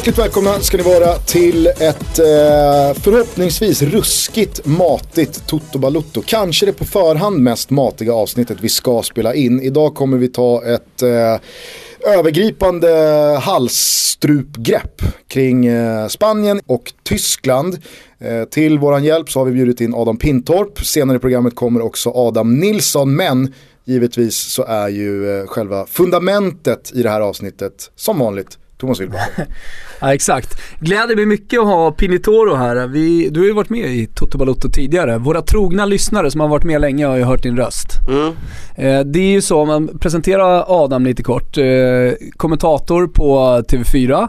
Hjärtligt välkomna ska ni vara till ett eh, förhoppningsvis ruskigt matigt Toto Balutto. Kanske det på förhand mest matiga avsnittet vi ska spela in. Idag kommer vi ta ett eh, övergripande halsstrupgrepp kring eh, Spanien och Tyskland. Eh, till våran hjälp så har vi bjudit in Adam Pintorp. Senare i programmet kommer också Adam Nilsson. Men givetvis så är ju eh, själva fundamentet i det här avsnittet som vanligt Thomas Wilbacher. ja exakt. Gläder mig mycket att ha Pinitoro här. Vi, du har ju varit med i Toto Balotto tidigare. Våra trogna lyssnare som har varit med länge har ju hört din röst. Mm. Eh, det är ju så, om man presenterar Adam lite kort. Eh, kommentator på TV4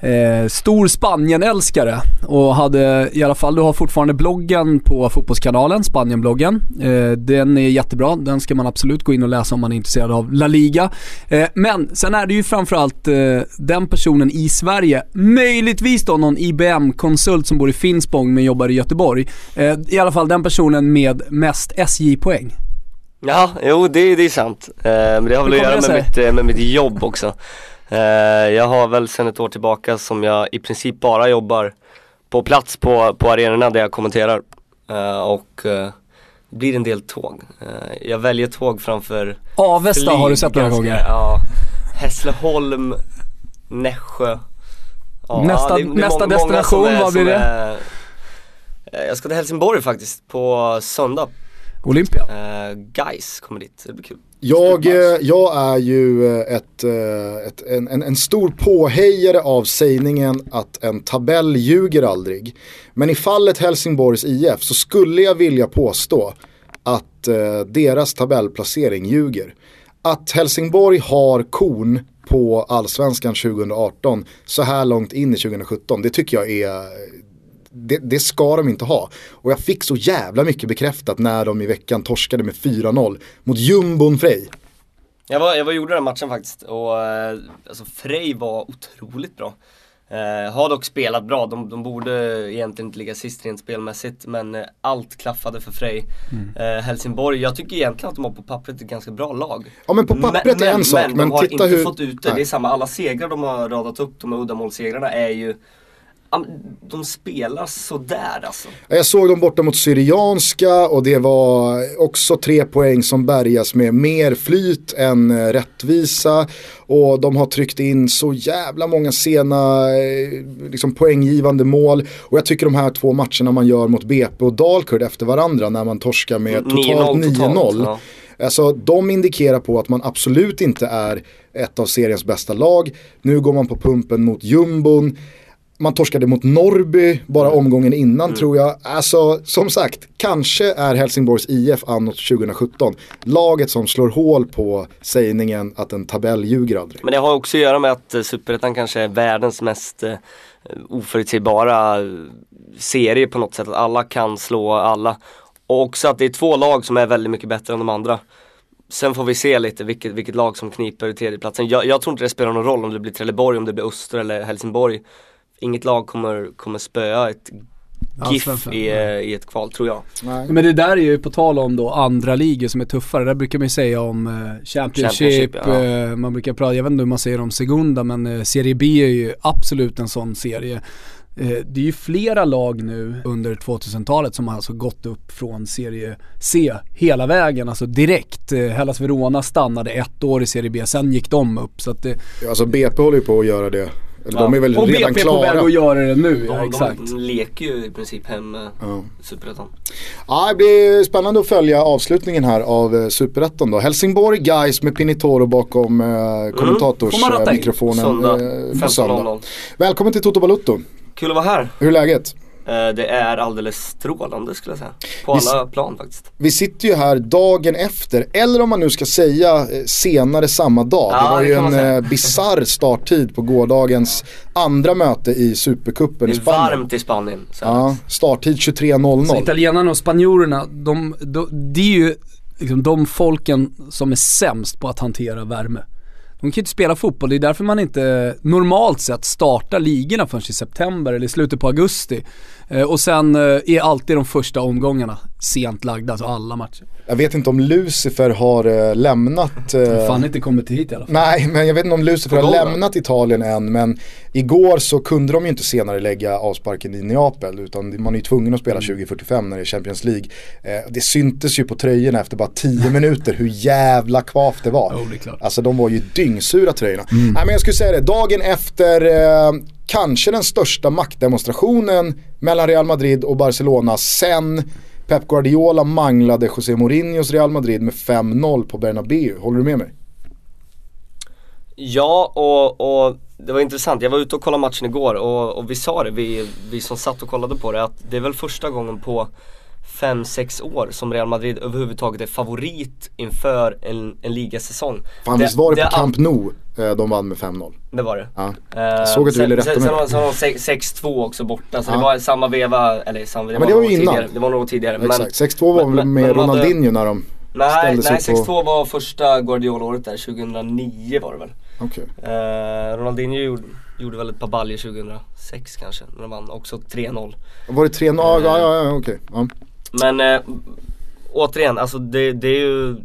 eh, stor Spanien-älskare och hade i alla fall, du har fortfarande bloggen på Fotbollskanalen, Spanien-bloggen. Eh, den är jättebra, den ska man absolut gå in och läsa om man är intresserad av La Liga. Eh, men sen är det ju framförallt eh, den personen i Sverige, möjligtvis då någon IBM-konsult som bor i Finspång men jobbar i Göteborg. Eh, I alla fall den personen med mest SJ-poäng. Ja, jo det, det är sant. Eh, men det har väl att göra med mitt, eh, med mitt jobb också. Eh, jag har väl sedan ett år tillbaka som jag i princip bara jobbar på plats på, på arenorna där jag kommenterar. Eh, och eh, det blir en del tåg. jag väljer tåg framför Avesta har du sett några gånger? Ja, Hässleholm, Nässjö. Ja, nästa, det, det nästa destination, vad blir det? Är, jag ska till Helsingborg faktiskt på söndag. Olympia? Uh, guys kommer dit, det blir kul. Jag, eh, jag är ju eh, ett, eh, ett, en, en, en, stor påhejare av sägningen att en tabell ljuger aldrig. Men i fallet Helsingborgs IF så skulle jag vilja påstå att deras tabellplacering ljuger. Att Helsingborg har kon på allsvenskan 2018 så här långt in i 2017 det tycker jag är det, det, ska de inte ha. Och jag fick så jävla mycket bekräftat när de i veckan torskade med 4-0 mot jumbon Frej. Jag var, jag var gjorde den matchen faktiskt och eh, alltså Frej var otroligt bra. Eh, har dock spelat bra, de, de borde egentligen inte ligga sist rent spelmässigt men eh, allt klaffade för Frej. Mm. Eh, Helsingborg, jag tycker egentligen att de har på pappret ett ganska bra lag. Ja men på pappret men, är en sak men, men de har inte hur... fått ut det. Nej. Det är samma, alla segrar de har radat upp, de här uddamålssegrarna är ju de spelar sådär alltså. Jag såg dem borta mot Syrianska och det var också tre poäng som bärgas med mer flyt än eh, rättvisa. Och de har tryckt in så jävla många sena eh, liksom poänggivande mål. Och jag tycker de här två matcherna man gör mot BP och Dalkurd efter varandra när man torskar med totalt 9-0. Ja. Alltså de indikerar på att man absolut inte är ett av seriens bästa lag. Nu går man på pumpen mot jumbon man torskade mot Norby bara mm. omgången innan mm. tror jag. Alltså som sagt, kanske är Helsingborgs IF annot 2017 laget som slår hål på sägningen att en tabell ljuger aldrig. Men det har också att göra med att eh, Superettan kanske är världens mest eh, oförutsägbara serie på något sätt. Att alla kan slå alla. Och också att det är två lag som är väldigt mycket bättre än de andra. Sen får vi se lite vilket, vilket lag som kniper tredjeplatsen. Jag, jag tror inte det spelar någon roll om det blir Trelleborg, om det blir Öster eller Helsingborg inget lag kommer, kommer spöa ett GIF i, i ett kval tror jag. Nej. Men det där är ju på tal om då andra ligor som är tuffare. Där brukar man ju säga om uh, Championship, Championship ja. uh, man brukar prata, jag vet inte hur man säger om Segunda men uh, Serie B är ju absolut en sån serie. Det är ju flera lag nu under 2000-talet som har alltså gått upp från Serie C hela vägen, alltså direkt. Hellas Verona stannade ett år i Serie B, sen gick de upp. Så att det... Alltså BP håller ju på att göra det eller ja. de är väl och redan BP klara. Och BP på väg att göra det nu, ja, de, exakt. De leker ju i princip hem med ja. Superettan. Ja, det blir spännande att följa avslutningen här av eh, Superettan då. Helsingborg Guys med Pinitoro bakom eh, mm. kommentatorsmikrofonen mm. söndag, eh, söndag. Välkommen till Toto Balutto. Kul att vara här. Hur är läget? Eh, det är alldeles strålande skulle jag säga. På vi, alla plan faktiskt. Vi sitter ju här dagen efter, eller om man nu ska säga eh, senare samma dag. Ja, det var det ju en eh, bisarr starttid på gårdagens andra möte i Supercupen i Spanien. Det är varmt i Spanien. Ja, starttid 23.00. Så italienarna och spanjorerna, de, de, det är ju liksom de folken som är sämst på att hantera värme. De kan ju inte spela fotboll, det är därför man inte normalt sett startar ligorna förrän i september eller i slutet på augusti. Eh, och sen eh, är alltid de första omgångarna sent lagda, alltså alla matcher. Jag vet inte om Lucifer har äh, lämnat... Äh, Fan inte kommit hit i alla fall. Nej, men jag vet inte om Lucifer har lämnat Italien än. Men igår så kunde de ju inte senare lägga avsparken i Neapel. Utan man är ju tvungen att spela 2045 mm. när det är Champions League. Eh, det syntes ju på tröjorna efter bara 10 minuter hur jävla kvavt det var. Oh, det alltså de var ju dyngsura tröjorna. Mm. Nej men jag skulle säga det, dagen efter eh, kanske den största maktdemonstrationen mellan Real Madrid och Barcelona sen Pep Guardiola manglade José Mourinhos Real Madrid med 5-0 på Bernabéu. Håller du med mig? Ja, och, och det var intressant. Jag var ute och kollade matchen igår och, och vi sa det, vi, vi som satt och kollade på det, att det är väl första gången på 5-6 år som Real Madrid överhuvudtaget är favorit inför en, en ligasäsong. Fan visst var det, det på Camp Nou eh, de vann med 5-0? Det var det. Ja. Jag såg att du ville rätta mig. Sen, sen var 6-2 också borta så ja. det var samma veva, eller samma, det men det var ju innan. Tidigare. Det var något tidigare. Ja, exakt, 6-2 var väl med men, Ronaldinho när de Nej, nej 6-2 på... var första Guardiola-året där, 2009 var det väl. Okay. Eh, Ronaldinho gjorde, gjorde väl ett par baljor 2006 kanske, när de vann också 3-0. Var det 3-0? Eh, ja, ja, ja, okej. Okay. Men äh, återigen, alltså det, det är ju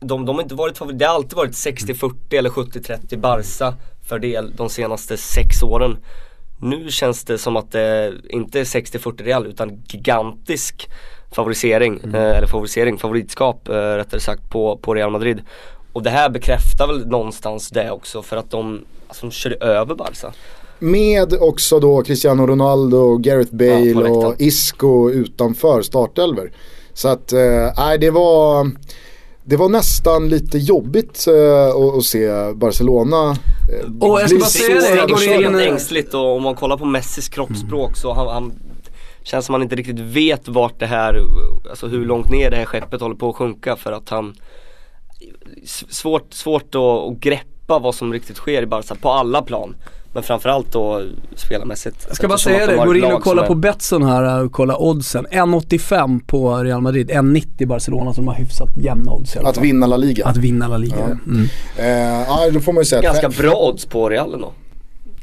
de, de har inte varit favoriter, det har alltid varit 60-40 eller 70-30 Barca fördel de senaste sex åren. Nu känns det som att det inte är 60-40 Real utan gigantisk favorisering, mm. eh, eller favorisering, favoritskap eh, rättare sagt på, på Real Madrid. Och det här bekräftar väl någonstans det också för att de, alltså de körde över Barca. Med också då Cristiano Ronaldo, Gareth Bale ja, och Isco utanför startelver. Så att, eh, nej eh, det var det var nästan lite jobbigt uh, att, se Barcelona uh, Och jag ska bara säga det, jag går in ängsligt och om man kollar på Messis kroppsspråk mm. så han, han Känns som han inte riktigt vet vart det här, alltså hur långt ner det här skeppet håller på att sjunka för att han Svårt, svårt att, att greppa vad som riktigt sker i Barca på alla plan men framförallt då spelarmässigt. Jag ska bara säga det, går in och kolla på Betsson här och kolla oddsen. 1,85 på Real Madrid, 1,90 Barcelona som har hyfsat jämna odds i alla fall. Att vinna La Liga. Att vinna La Liga, ja. Mm. Eh, ja då får man ju säga Ganska bra odds på Real ändå.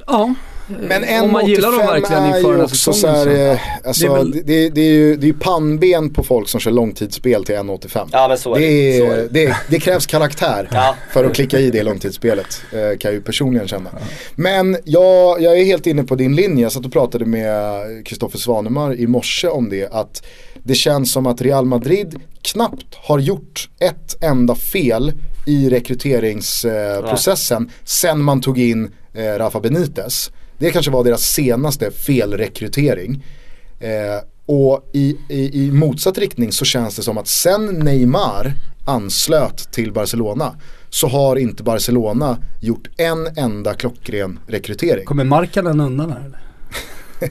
Ja. Men en Om man gillar dem verkligen inför den här säsongen alltså, det, är väl... det, det, är ju, det är pannben på folk som kör långtidsspel till 1,85. Ja men så är det. Så är det. det, det krävs karaktär ja. för att klicka i det långtidsspelet. Eh, kan jag ju personligen känna. Men jag, jag är helt inne på din linje. Jag satt och pratade med Kristoffer Svanemar i morse om det. Att det känns som att Real Madrid knappt har gjort ett enda fel i rekryteringsprocessen eh, sen man tog in eh, Rafa Benitez. Det kanske var deras senaste felrekrytering. Eh, och i, i, i, motsatt riktning så känns det som att sen Neymar anslöt till Barcelona så har inte Barcelona gjort en enda klockren rekrytering. Kommer Markkanen undan här eller?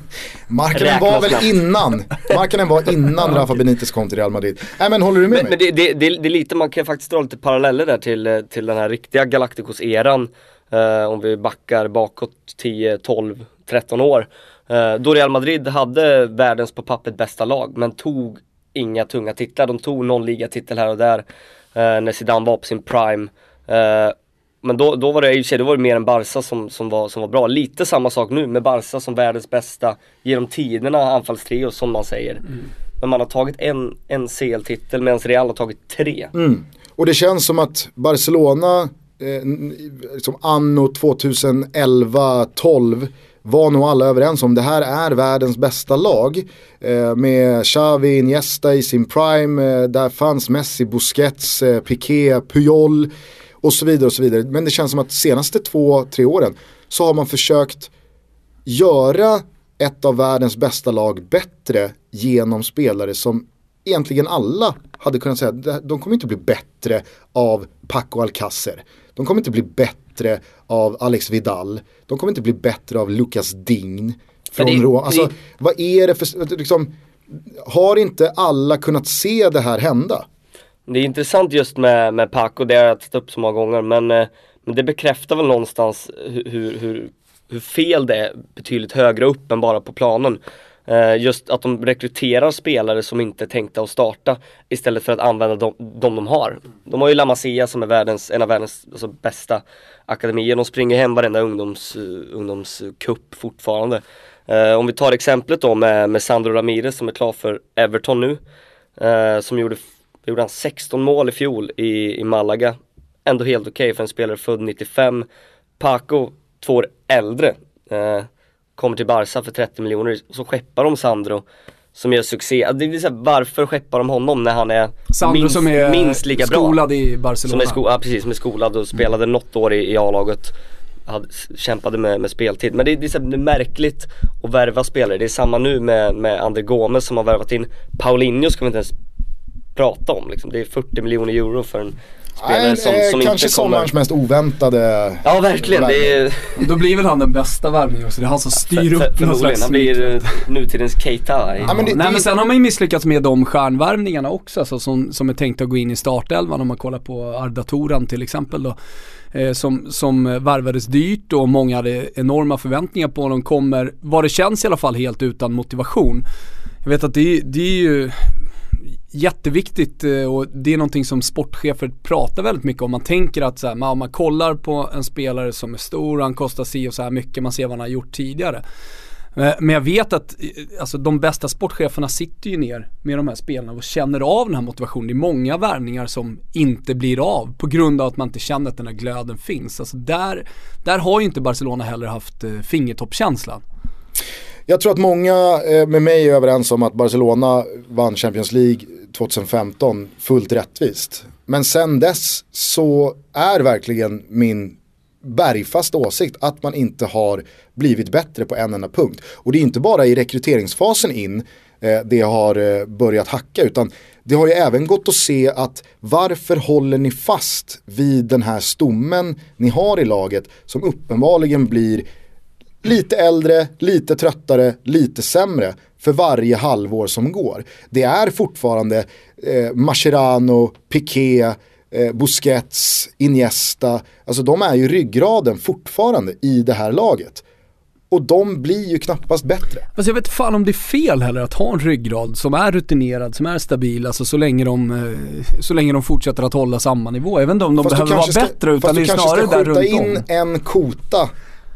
Markkanen var väl innan, Markkanen var innan Rafa Benitez kom till Real Madrid. Nej men håller du med men, mig? Men det, det, det, det, är lite, man kan faktiskt dra lite paralleller där till, till den här riktiga Galacticos-eran eh, om vi backar bakåt 10, 12, 13 år. Eh, då Real Madrid hade världens på pappret bästa lag men tog inga tunga titlar. De tog någon ligatitel här och där eh, när Zidane var på sin prime. Eh, men då, då var det i då var det mer en Barca som, som, var, som var bra. Lite samma sak nu med Barca som världens bästa genom tiderna anfallstrio som man säger. Mm. Men man har tagit en, en CL-titel medan Real har tagit tre. Mm. Och det känns som att Barcelona eh, som anno 2011-12 var nog alla överens om det här är världens bästa lag. Eh, med Xavi, Iniesta i sin prime, eh, där fanns Messi, Busquets, eh, Piqué, Puyol och så vidare och så vidare. Men det känns som att de senaste två, tre åren så har man försökt göra ett av världens bästa lag bättre genom spelare som egentligen alla hade kunnat säga, de kommer inte bli bättre av Paco Alcacer. De kommer inte bli bättre av Alex Vidal. De kommer inte bli bättre av Lucas Dign. Från det, Roma. Alltså, det... vad är det för, liksom, har inte alla kunnat se det här hända? Det är intressant just med, med Paco, det har jag tagit upp så många gånger, men, eh, men det bekräftar väl någonstans hur, hur, hur fel det är betydligt högre upp än bara på planen. Eh, just att de rekryterar spelare som inte är tänkta att starta istället för att använda de, de de har. De har ju La Masia som är världens, en av världens alltså, bästa akademier. De springer hem varenda ungdoms, uh, ungdomscup fortfarande. Eh, om vi tar exemplet då med, med Sandro Ramirez som är klar för Everton nu. Eh, som gjorde, gjorde han 16 mål i fjol i, i Malaga. Ändå helt okej okay för en spelare född 95. Paco, två år äldre, eh, kommer till Barca för 30 miljoner. Så skeppar de Sandro som gör succé. Det så här, varför skeppar de honom när han är, Sandro minst, som är minst lika bra? skolad i Barcelona. Som är, ja, precis, som är skolad och spelade mm. något år i, i A-laget. Hade, kämpade med, med speltid. Men det, det är, det är märkligt att värva spelare. Det är samma nu med, med André Gomes som har värvat in Paulinho ska vi inte ens prata om liksom. Det är 40 miljoner euro för en spelare som, som kanske inte kommer... sommarens mest oväntade Ja verkligen, det är... Då blir väl han den bästa värvningen också, det är han som styr upp någon slags Han blir uh, nutidens Keita. Ja, men det, Nej men sen har man ju misslyckats med de stjärnvärvningarna också, alltså, som, som är tänkta att gå in i startelvan om man kollar på Arda Toran till exempel då. Eh, som, som varvades dyrt och många hade enorma förväntningar på honom. Kommer, vad det känns i alla fall, helt utan motivation. Jag vet att det, det är ju jätteviktigt eh, och det är någonting som sportchefer pratar väldigt mycket om. Man tänker att så här, man, man kollar på en spelare som är stor, han kostar si och så här mycket, man ser vad han har gjort tidigare. Eh, men jag vet att eh, alltså, de bästa sportcheferna sitter ju ner med de här spelarna och känner av den här motivationen. Det är många värvningar som inte blir av på grund av att man inte känner att den här glöden finns. Alltså där, där har ju inte Barcelona heller haft fingertoppkänslan. Jag tror att många eh, med mig är överens om att Barcelona vann Champions League 2015 fullt rättvist. Men sen dess så är verkligen min bergfast åsikt att man inte har blivit bättre på en enda punkt. Och det är inte bara i rekryteringsfasen in eh, det har eh, börjat hacka utan det har ju även gått att se att varför håller ni fast vid den här stommen ni har i laget som uppenbarligen blir lite äldre, lite tröttare, lite sämre för varje halvår som går. Det är fortfarande eh, Mascherano, Piqué, eh, Busquets, Iniesta. Alltså de är ju ryggraden fortfarande i det här laget. Och de blir ju knappast bättre. Alltså jag vet fan om det är fel heller att ha en ryggrad som är rutinerad, som är stabil, alltså så länge de, eh, så länge de fortsätter att hålla samma nivå. Jag vet inte om de fast behöver vara ska, bättre utan det är snarare där runt om. Fast du kanske ska skjuta in en kota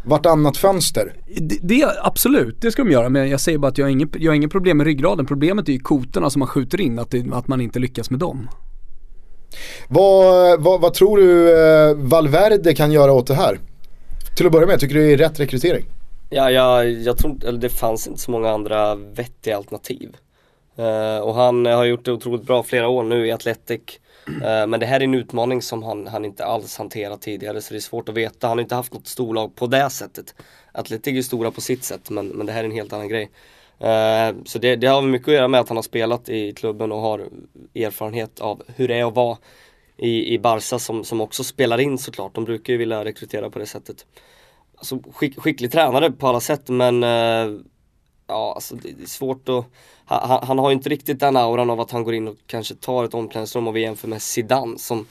vartannat fönster. Det, det, absolut, det ska de göra. Men jag säger bara att jag har inget, jag har inget problem med ryggraden. Problemet är ju kotorna som man skjuter in, att, det, att man inte lyckas med dem. Vad, vad, vad, tror du eh, Valverde kan göra åt det här? Till att börja med, tycker du det är rätt rekrytering? Ja, jag, jag tror eller det fanns inte så många andra vettiga alternativ. Uh, och han har gjort det otroligt bra flera år nu i Atletic. Eh, men det här är en utmaning som han, han inte alls hanterat tidigare så det är svårt att veta. Han har inte haft något storlag på det sättet. Atletic är stora på sitt sätt men, men det här är en helt annan grej. Eh, så det, det har mycket att göra med att han har spelat i klubben och har erfarenhet av hur det är att vara i, i Barca som, som också spelar in såklart. De brukar ju vilja rekrytera på det sättet. Alltså skick, skicklig tränare på alla sätt men eh, ja, alltså det är svårt att han, han, har ju inte riktigt den auran av att han går in och kanske tar ett omklädningsrum och vi jämför med Zidane som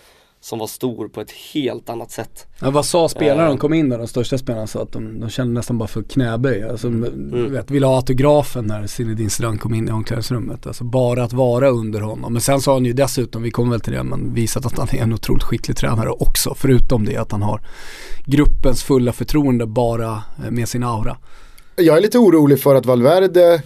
som var stor på ett helt annat sätt. Ja, vad sa spelarna när de kom in där, de största spelarna sa att de, de kände nästan bara för knäböj. Alltså, mm. vet, ville ha autografen när Zinedine Zidane kom in i omklädningsrummet. Alltså bara att vara under honom. Men sen sa han ju dessutom, vi kommer väl till det, men visat att han är en otroligt skicklig tränare också. Förutom det att han har gruppens fulla förtroende bara med sin aura. Jag är lite orolig för att Valverde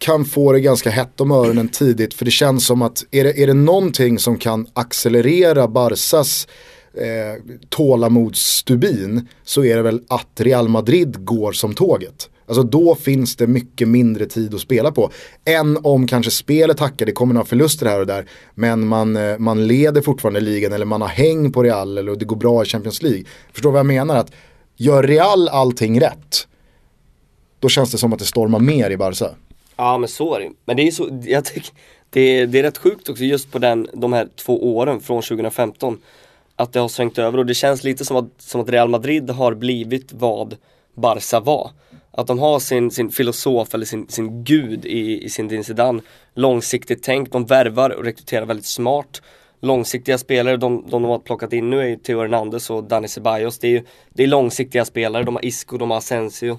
kan få det ganska hett om öronen tidigt. För det känns som att är det, är det någonting som kan accelerera Barsas eh, tålamodsstubin så är det väl att Real Madrid går som tåget. Alltså då finns det mycket mindre tid att spela på. Än om kanske spelet hackar, det kommer några förluster här och där. Men man, eh, man leder fortfarande ligan eller man har häng på Real eller det går bra i Champions League. Förstår vad jag menar? Att gör Real allting rätt, då känns det som att det stormar mer i Barca. Ja men så är det Men det är så, jag tycker det är, det är rätt sjukt också just på den, de här två åren från 2015 Att det har svängt över och det känns lite som att, som att Real Madrid har blivit vad Barca var. Att de har sin, sin filosof eller sin, sin gud i, i sin Din Zidane. Långsiktigt tänk, de värvar och rekryterar väldigt smart. Långsiktiga spelare, de, de, de har plockat in nu är ju Theo Hernandez och Dani Ceballos. Det är, det är långsiktiga spelare, de har Isco, de har Asensio.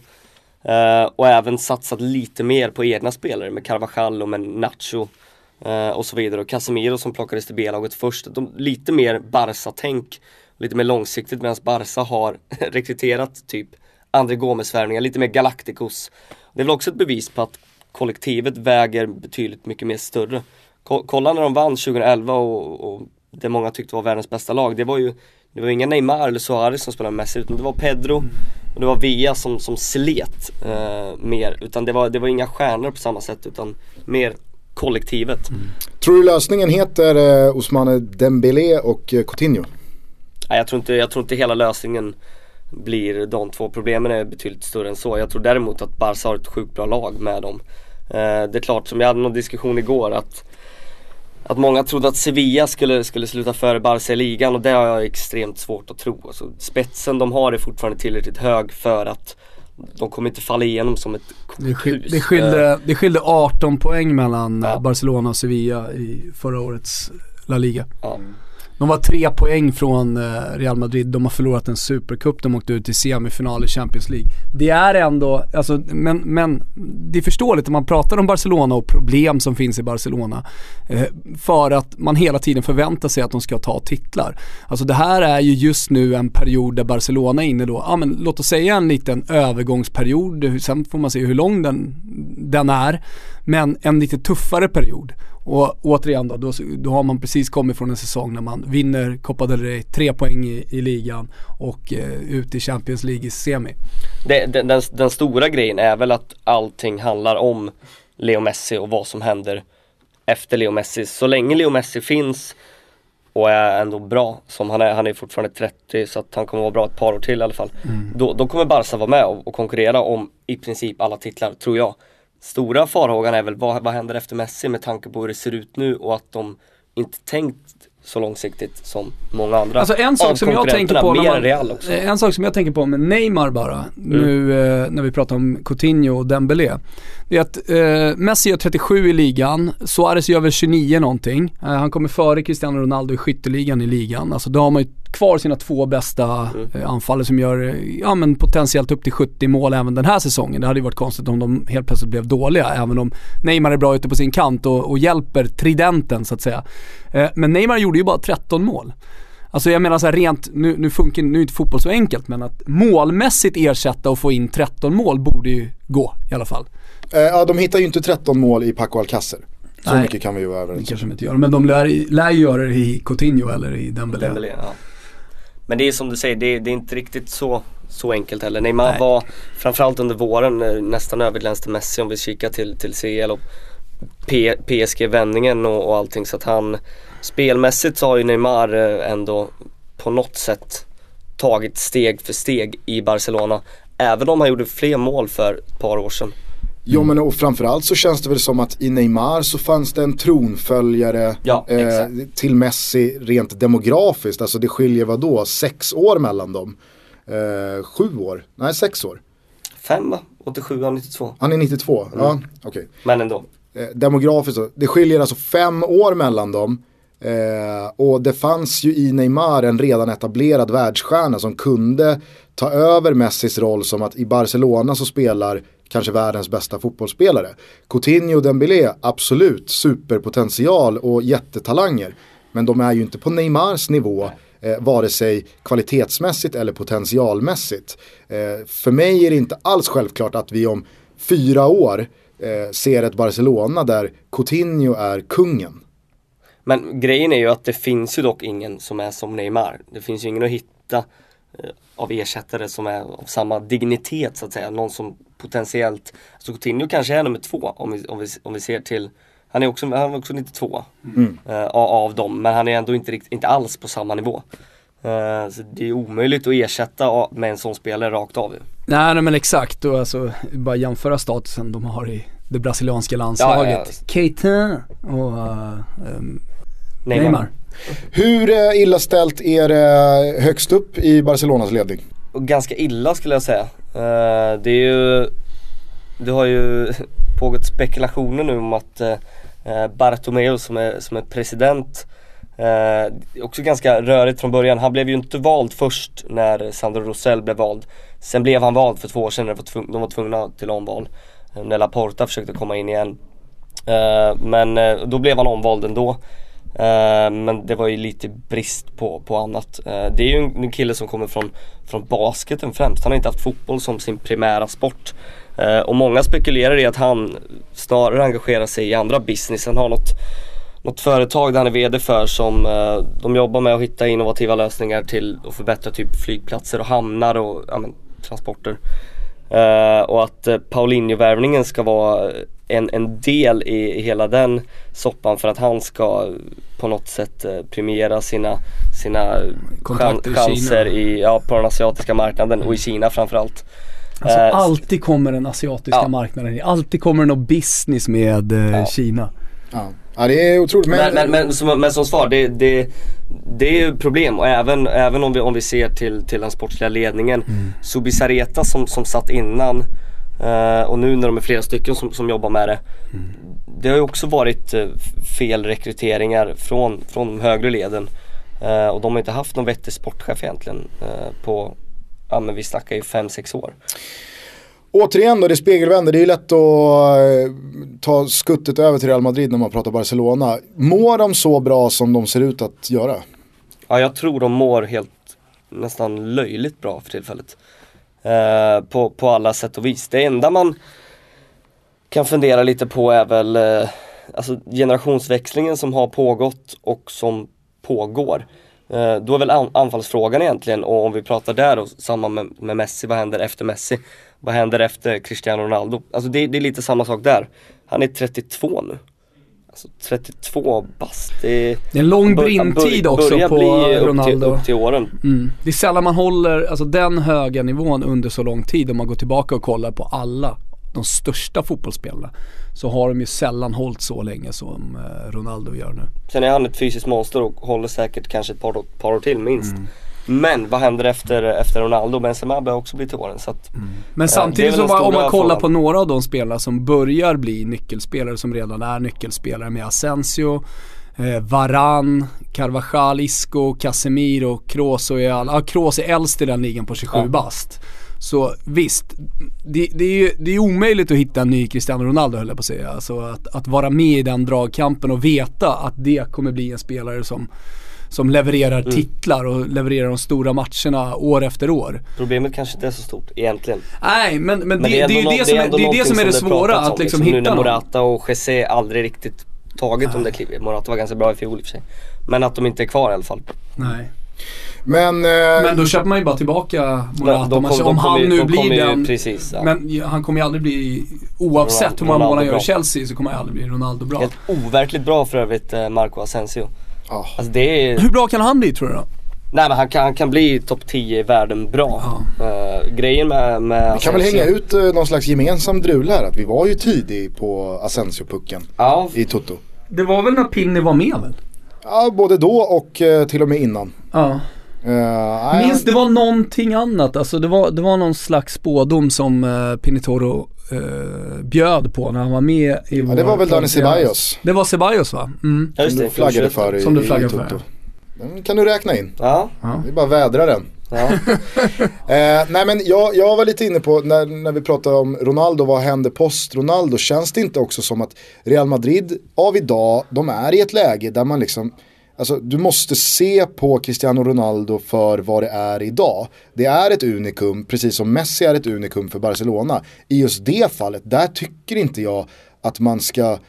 Uh, och även satsat lite mer på egna spelare med Carvajal och med Nacho uh, och så vidare. Och Casemiro som plockades till B-laget först. De, lite mer Barca-tänk, lite mer långsiktigt medan Barca har rekryterat typ André Gomes-värvningar, lite mer Galacticos. Det är väl också ett bevis på att kollektivet väger betydligt mycket mer större. Kolla när de vann 2011 och, och det många tyckte var världens bästa lag. Det var ju det var inga Neymar eller Suarez som spelade Messi utan det var Pedro och det var Villa som, som slet eh, mer. Utan det var, det var inga stjärnor på samma sätt utan mer kollektivet. Mm. Tror du lösningen heter eh, Ousmane Dembélé och eh, Coutinho? Nej, jag, tror inte, jag tror inte hela lösningen blir de två. Problemen är betydligt större än så. Jag tror däremot att Barca har ett sjukt bra lag med dem. Eh, det är klart, som jag hade någon diskussion igår att att många trodde att Sevilla skulle, skulle sluta före Barca i ligan och det har jag extremt svårt att tro. Alltså, spetsen de har är fortfarande tillräckligt hög för att de kommer inte falla igenom som ett det, skil, det, skilde, det skilde 18 poäng mellan ja. Barcelona och Sevilla i förra årets La Liga. Ja. De var tre poäng från eh, Real Madrid, de har förlorat en supercup, de åkte ut i semifinal i Champions League. Det är ändå, alltså, men, men det är förståeligt när man pratar om Barcelona och problem som finns i Barcelona. Eh, för att man hela tiden förväntar sig att de ska ta titlar. Alltså det här är ju just nu en period där Barcelona är inne då, ja men låt oss säga en liten övergångsperiod, sen får man se hur lång den, den är. Men en lite tuffare period. Och återigen då, då, då, har man precis kommit från en säsong när man vinner Copa del Rey, tre poäng i, i ligan och eh, ut i Champions League i semi. Det, den, den, den, stora grejen är väl att allting handlar om Leo Messi och vad som händer efter Leo Messi. Så länge Leo Messi finns och är ändå bra som han är, han är fortfarande 30 så att han kommer vara bra ett par år till i alla fall. Mm. Då, då kommer Barca vara med och, och konkurrera om i princip alla titlar, tror jag. Stora farhågan är väl vad, vad händer efter Messi med tanke på hur det ser ut nu och att de inte tänkt så långsiktigt som många andra. Alltså en sak som jag tänker på, när man, en sak som jag tänker på med Neymar bara, mm. nu eh, när vi pratar om Coutinho och Dembélé. Det är att eh, Messi gör 37 i ligan, Suarez gör väl 29 någonting. Eh, han kommer före Cristiano Ronaldo i skytteligan i ligan. Alltså då har man ju kvar sina två bästa mm. eh, anfallare som gör, eh, ja men potentiellt upp till 70 mål även den här säsongen. Det hade ju varit konstigt om de helt plötsligt blev dåliga, även om Neymar är bra ute på sin kant och, och hjälper tridenten så att säga. Eh, men Neymar gjorde ju bara 13 mål. Alltså jag menar så här rent, nu, nu funkar nu är inte fotboll så enkelt men att målmässigt ersätta och få in 13 mål borde ju gå i alla fall. Eh, ja de hittar ju inte 13 mål i Paco Alcacer. Så Nej, mycket kan vi ju vara överens om. kanske de inte gör, men de lär, lär ju göra det i Coutinho eller i Dembélé. Dembélé ja. Men det är som du säger, det är, det är inte riktigt så, så enkelt heller. Neymar Nej. var framförallt under våren eh, nästan överglänste Messi om vi kikar till, till CL och PSG-vändningen och, och allting så att han Spelmässigt så har ju Neymar eh, ändå på något sätt tagit steg för steg i Barcelona. Även om han gjorde fler mål för ett par år sedan. Ja men och framförallt så känns det väl som att i Neymar så fanns det en tronföljare ja, eh, till Messi rent demografiskt. Alltså det skiljer vad då? Sex år mellan dem? Eh, sju år? Nej sex år. Fem va? 87, han 92. Han är 92, mm. ja okej. Okay. Men ändå. Eh, demografiskt så, det skiljer alltså fem år mellan dem. Eh, och det fanns ju i Neymar en redan etablerad världsstjärna som kunde ta över Messis roll som att i Barcelona så spelar kanske världens bästa fotbollsspelare. Coutinho och Dembélé, absolut superpotential och jättetalanger. Men de är ju inte på Neymars nivå eh, vare sig kvalitetsmässigt eller potentialmässigt. Eh, för mig är det inte alls självklart att vi om fyra år eh, ser ett Barcelona där Coutinho är kungen. Men grejen är ju att det finns ju dock ingen som är som Neymar. Det finns ju ingen att hitta eh, av ersättare som är av samma dignitet så att säga. Någon som potentiellt, alltså Coutinho kanske är nummer två om vi, om vi, om vi ser till han är också, han är också 92 mm. uh, av dem, men han är ändå inte, inte alls på samma nivå. Uh, så det är omöjligt att ersätta med en sån spelare rakt av Nej, nej men exakt, och alltså bara jämföra statusen de har i det brasilianska landslaget. Ja, ja. Keita och uh, um, Neymar. Neymar. Hur uh, illa ställt är det högst upp i Barcelonas ledning? Ganska illa skulle jag säga. Uh, det är ju, det har ju pågått spekulationer nu om att uh, Bartomeu som är, som är president Eh, också ganska rörigt från början. Han blev ju inte vald först när Sandro Rosell blev vald. Sen blev han vald för två år sedan när de var tvungna till omval. När Laporta försökte komma in igen. Eh, men eh, då blev han omvald ändå. Eh, men det var ju lite brist på, på annat. Eh, det är ju en, en kille som kommer från, från basketen främst. Han har inte haft fotboll som sin primära sport. Eh, och många spekulerar i att han snarare engagerar sig i andra business. Han har något, något företag där han är VD för som de jobbar med att hitta innovativa lösningar till att förbättra typ flygplatser och hamnar och ja, men, transporter. Uh, och att uh, Paulinho-värvningen ska vara en, en del i, i hela den soppan för att han ska på något sätt uh, premiera sina, sina chan chanser i, ja, på den asiatiska marknaden och i mm. Kina framförallt. Alltså alltid kommer den asiatiska ja. marknaden, alltid kommer det någon business med ja. Kina. Ja. ja, det är otroligt. Men, men, men, men, som, men som svar, det, det, det är ju problem och även, även om, vi, om vi ser till, till den sportsliga ledningen. Mm. Subisareta som, som satt innan uh, och nu när de är flera stycken som, som jobbar med det. Mm. Det har ju också varit uh, fel rekryteringar från, från de högre leden. Uh, och de har inte haft någon vettig sportchef egentligen på, ja men vi snackar ju 5-6 år. Återigen då, det spegelvänder. Det är ju lätt att ta skuttet över till Real Madrid när man pratar Barcelona. Mår de så bra som de ser ut att göra? Ja, jag tror de mår helt nästan löjligt bra för tillfället. Eh, på, på alla sätt och vis. Det enda man kan fundera lite på är väl eh, alltså generationsväxlingen som har pågått och som pågår. Eh, då är väl anfallsfrågan egentligen och om vi pratar där och samma med, med Messi, vad händer efter Messi? Vad händer efter Cristiano Ronaldo? Alltså det, det, är lite samma sak där. Han är 32 nu. Alltså 32 bast. Det, det är en lång brintid också på Ronaldo. Upp till, upp till åren. Mm. Det är sällan man håller alltså den höga nivån under så lång tid om man går tillbaka och kollar på alla de största fotbollsspelarna. Så har de ju sällan hållit så länge som eh, Ronaldo gör nu. Sen är han ett fysiskt monster och håller säkert kanske ett par, par år till minst. Mm. Men vad händer efter, efter Ronaldo? Benzema börjar också bli till åren så att, mm. Men samtidigt så om man kollar på några av de spelare som börjar bli nyckelspelare som redan är nyckelspelare med Asensio eh, Varan, Carvajal, Isco, Casemiro, Kroos och all, ah, Kroos är äldst i den ligan på 27 ja. bast. Så visst, det, det, är ju det är omöjligt att hitta en ny Cristiano Ronaldo höll jag på att säga. Alltså att, att vara med i den dragkampen och veta att det kommer bli en spelare som som levererar mm. titlar och levererar de stora matcherna år efter år. Problemet kanske inte är så stort egentligen. Nej men, men, men det, det, är ju det, som är, det, är det som är det svåra att liksom, liksom hitta Nu när Morata och Jesse aldrig riktigt tagit Nej. de där kliven. Morata var ganska bra i fjol i och för sig. Men att de inte är kvar i alla fall. Nej. Men, eh, men då köper man ju bara tillbaka Morata. Kom, om han nu blir den. Precis, ja. Men han kommer ju aldrig bli, oavsett hur många mål han gör i Chelsea så kommer han aldrig bli Ronaldo bra. Helt overkligt bra för övrigt eh, Marco Asensio. Oh. Alltså det är... Hur bra kan han bli tror du då? Nej men han kan, han kan bli topp 10 i världen bra. Ja. Uh, grejen med, med Vi kan väl hänga ut uh, någon slags gemensam drul här att vi var ju tidig på Asensio-pucken ja. i Toto. Det var väl när Pinny var med väl? Ja både då och uh, till och med innan. Ja. Uh, Minns det var någonting annat, alltså det var, det var någon slags spådom som uh, Pinitoro uh, bjöd på när han var med i Ja det var väl Dani Ceballos. Det var Ceballos va? Mm. Som du flaggade för i, som du flaggade för. Den kan du räkna in. Ja. ja. Vi bara vädra den. Ja. eh, nej men jag, jag var lite inne på när, när vi pratade om Ronaldo, vad händer post Ronaldo? Känns det inte också som att Real Madrid av idag, de är i ett läge där man liksom Alltså, du måste se på Cristiano Ronaldo för vad det är idag. Det är ett unikum, precis som Messi är ett unikum för Barcelona. I just det fallet, där tycker inte jag att man ska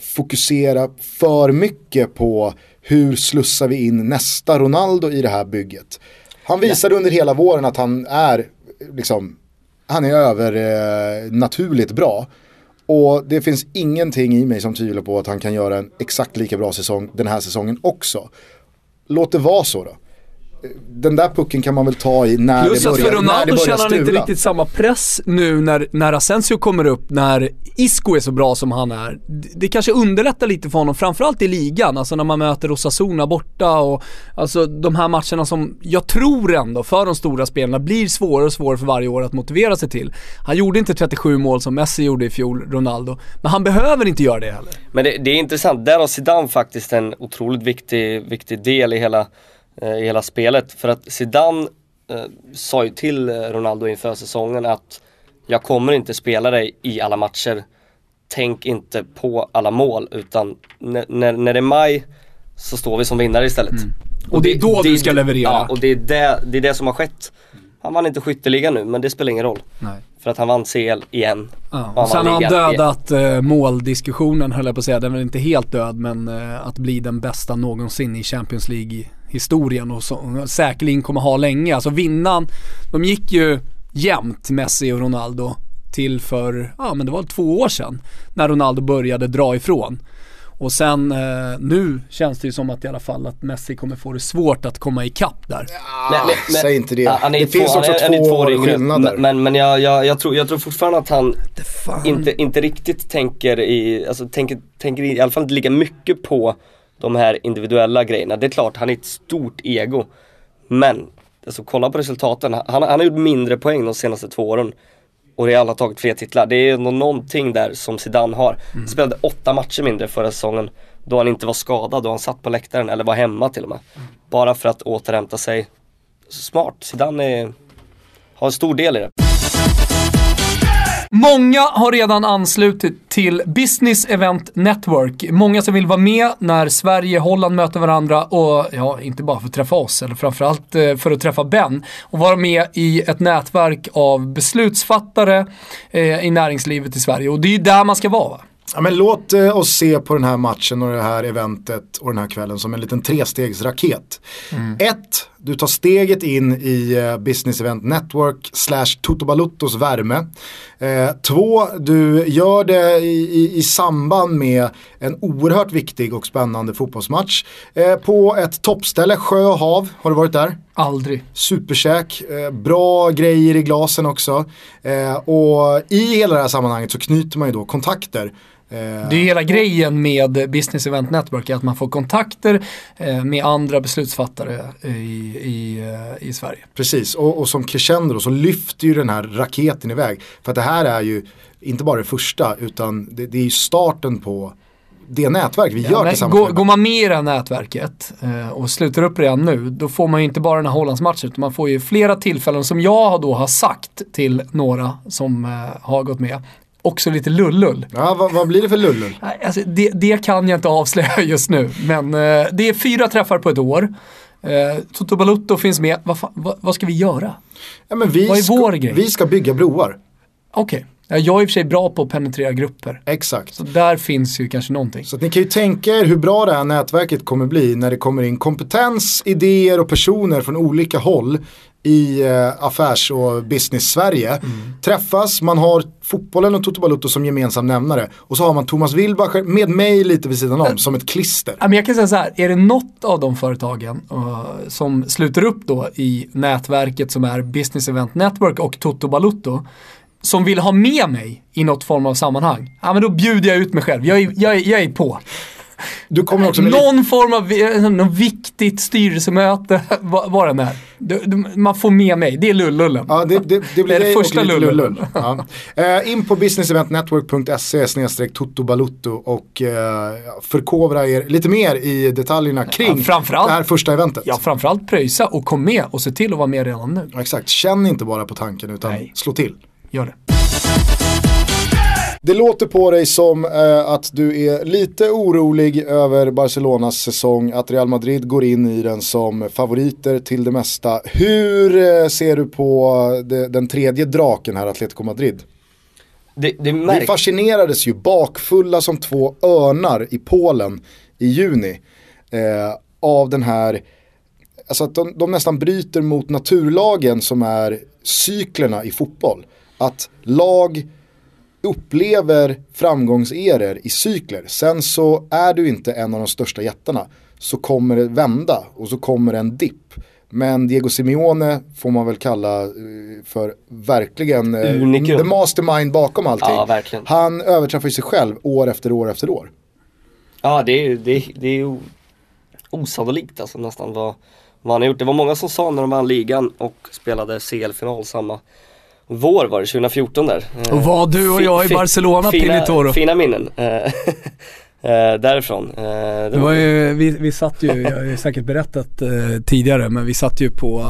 fokusera för mycket på hur slussar vi in nästa Ronaldo i det här bygget. Han visade under hela våren att han är, liksom, han är över eh, naturligt bra. Och det finns ingenting i mig som tvivlar på att han kan göra en exakt lika bra säsong den här säsongen också. Låt det vara så då den där pucken kan man väl ta i när Plus det börjar, för Ronaldo känner han inte riktigt samma press nu när, när Asensio kommer upp, när Isco är så bra som han är. Det kanske underlättar lite för honom, framförallt i ligan, alltså när man möter Osasuna borta och alltså de här matcherna som jag tror ändå för de stora spelarna blir svårare och svårare för varje år att motivera sig till. Han gjorde inte 37 mål som Messi gjorde i fjol, Ronaldo, men han behöver inte göra det heller. Men det, det är intressant, där har Zidane faktiskt en otroligt viktig, viktig del i hela i hela spelet. För att Zidane eh, sa ju till Ronaldo inför säsongen att jag kommer inte spela dig i alla matcher tänk inte på alla mål utan när, när, det är maj så står vi som vinnare istället. Mm. Och det är då du ska leverera. Ja, och det är det, det är det som har skett. Han vann inte skytteligan nu men det spelar ingen roll. Nej. För att han vann CL igen. Ja, och sen har han dödat äh, måldiskussionen höll jag på att säga. Den är inte helt död men äh, att bli den bästa någonsin i Champions League historien och så, säkerligen kommer ha länge. Alltså vinnan, de gick ju jämnt Messi och Ronaldo till för, ja men det var två år sedan när Ronaldo började dra ifrån. Och sen eh, nu känns det ju som att i alla fall att Messi kommer få det svårt att komma ikapp där. Ja, men, men, säg inte det. Han det två, finns också han är, två, två skillnader. Men, men jag, jag, jag, tror, jag tror fortfarande att han inte, inte riktigt tänker i, alltså tänker, tänker i alla fall inte lika mycket på de här individuella grejerna. Det är klart, han är ett stort ego. Men, alltså kolla på resultaten. Han, han har gjort mindre poäng de senaste två åren och Real har tagit fler titlar. Det är någonting där som Zidane har. Han mm. spelade åtta matcher mindre förra säsongen då han inte var skadad, då han satt på läktaren eller var hemma till och med. Mm. Bara för att återhämta sig. Smart, Zidane är, har en stor del i det. Många har redan anslutit till Business Event Network. Många som vill vara med när Sverige och Holland möter varandra och ja, inte bara för att träffa oss eller framförallt eh, för att träffa Ben och vara med i ett nätverk av beslutsfattare eh, i näringslivet i Sverige och det är ju där man ska vara. Va? Ja, men låt eh, oss se på den här matchen och det här eventet och den här kvällen som en liten trestegsraket. Mm. Ett, du tar steget in i eh, Business Event Network slash Toto värme. Eh, två, du gör det i, i, i, samband med en oerhört viktig och spännande fotbollsmatch. Eh, på ett toppställe, sjö och hav. Har du varit där? Aldrig. Superkäk, eh, bra grejer i glasen också. Eh, och i hela det här sammanhanget så knyter man ju då kontakter det är hela grejen med Business Event Network, att man får kontakter eh, med andra beslutsfattare i, i, eh, i Sverige. Precis, och, och som crescendo så lyfter ju den här raketen iväg. För att det här är ju inte bara det första, utan det, det är ju starten på det nätverk vi ja, gör tillsammans. Går, går man med i det här nätverket eh, och slutar upp redan nu, då får man ju inte bara den här Hollandsmatchen, utan man får ju flera tillfällen som jag då har sagt till några som eh, har gått med också lite lullull. Ja, vad, vad, blir det för lullull? Alltså, det, det, kan jag inte avslöja just nu, men eh, det är fyra träffar på ett år. Eh, Toto Balutto finns med. Vad, vad, vad, ska vi göra? Ja, vi vad är ska, vår grej? Vi ska bygga broar. Okej. Okay. Jag är i och för sig bra på att penetrera grupper. Exakt. Så där finns ju kanske någonting. Så ni kan ju tänka er hur bra det här nätverket kommer bli när det kommer in kompetens, idéer och personer från olika håll i eh, affärs och business-Sverige. Mm. Träffas, man har fotbollen och Toto Balutto som gemensam nämnare. Och så har man Thomas Wilbacher med mig lite vid sidan om, äh, som ett klister. Men jag kan säga så här, är det något av de företagen uh, som sluter upp då i nätverket som är Business Event Network och Toto Balutto som vill ha med mig i något form av sammanhang, ja men då bjuder jag ut mig själv. Jag är, jag är, jag är på. Du kommer också med Någon form av eh, någon viktigt styrelsemöte, vad det är. Du, du, man får med mig, det är lullullen. Ja, det, det, det blir det, första lullull. lull. Ja. Uh, in på businesseventnetwork.se totobalutto och uh, förkovra er lite mer i detaljerna kring ja, det här första eventet. Ja, framförallt pröjsa och kom med och se till att vara med redan nu. Ja, exakt, känn inte bara på tanken utan Nej. slå till. Gör det. Det låter på dig som eh, att du är lite orolig över Barcelonas säsong, att Real Madrid går in i den som favoriter till det mesta. Hur eh, ser du på det, den tredje draken här, Atletico Madrid? Det, det Vi fascinerades ju bakfulla som två örnar i Polen i juni eh, av den här, alltså att de, de nästan bryter mot naturlagen som är cyklerna i fotboll. Att lag upplever framgångseror i cykler. Sen så är du inte en av de största jättarna så kommer det vända och så kommer en dipp. Men Diego Simeone får man väl kalla eh, för verkligen eh, Unikum. the mastermind bakom allting. Ja, Han överträffar sig själv år efter år efter år. Ja det är, det, det är osannolikt alltså nästan vad, vad han har gjort. Det var många som sa när de vann ligan och spelade CL-final samma vår var det, 2014 där. Och var du och jag i Barcelona, fina, Pinitoro? Fina minnen. Eh, därifrån. Eh, det var ju, vi, vi satt ju, jag har ju säkert berättat eh, tidigare, men vi satt ju på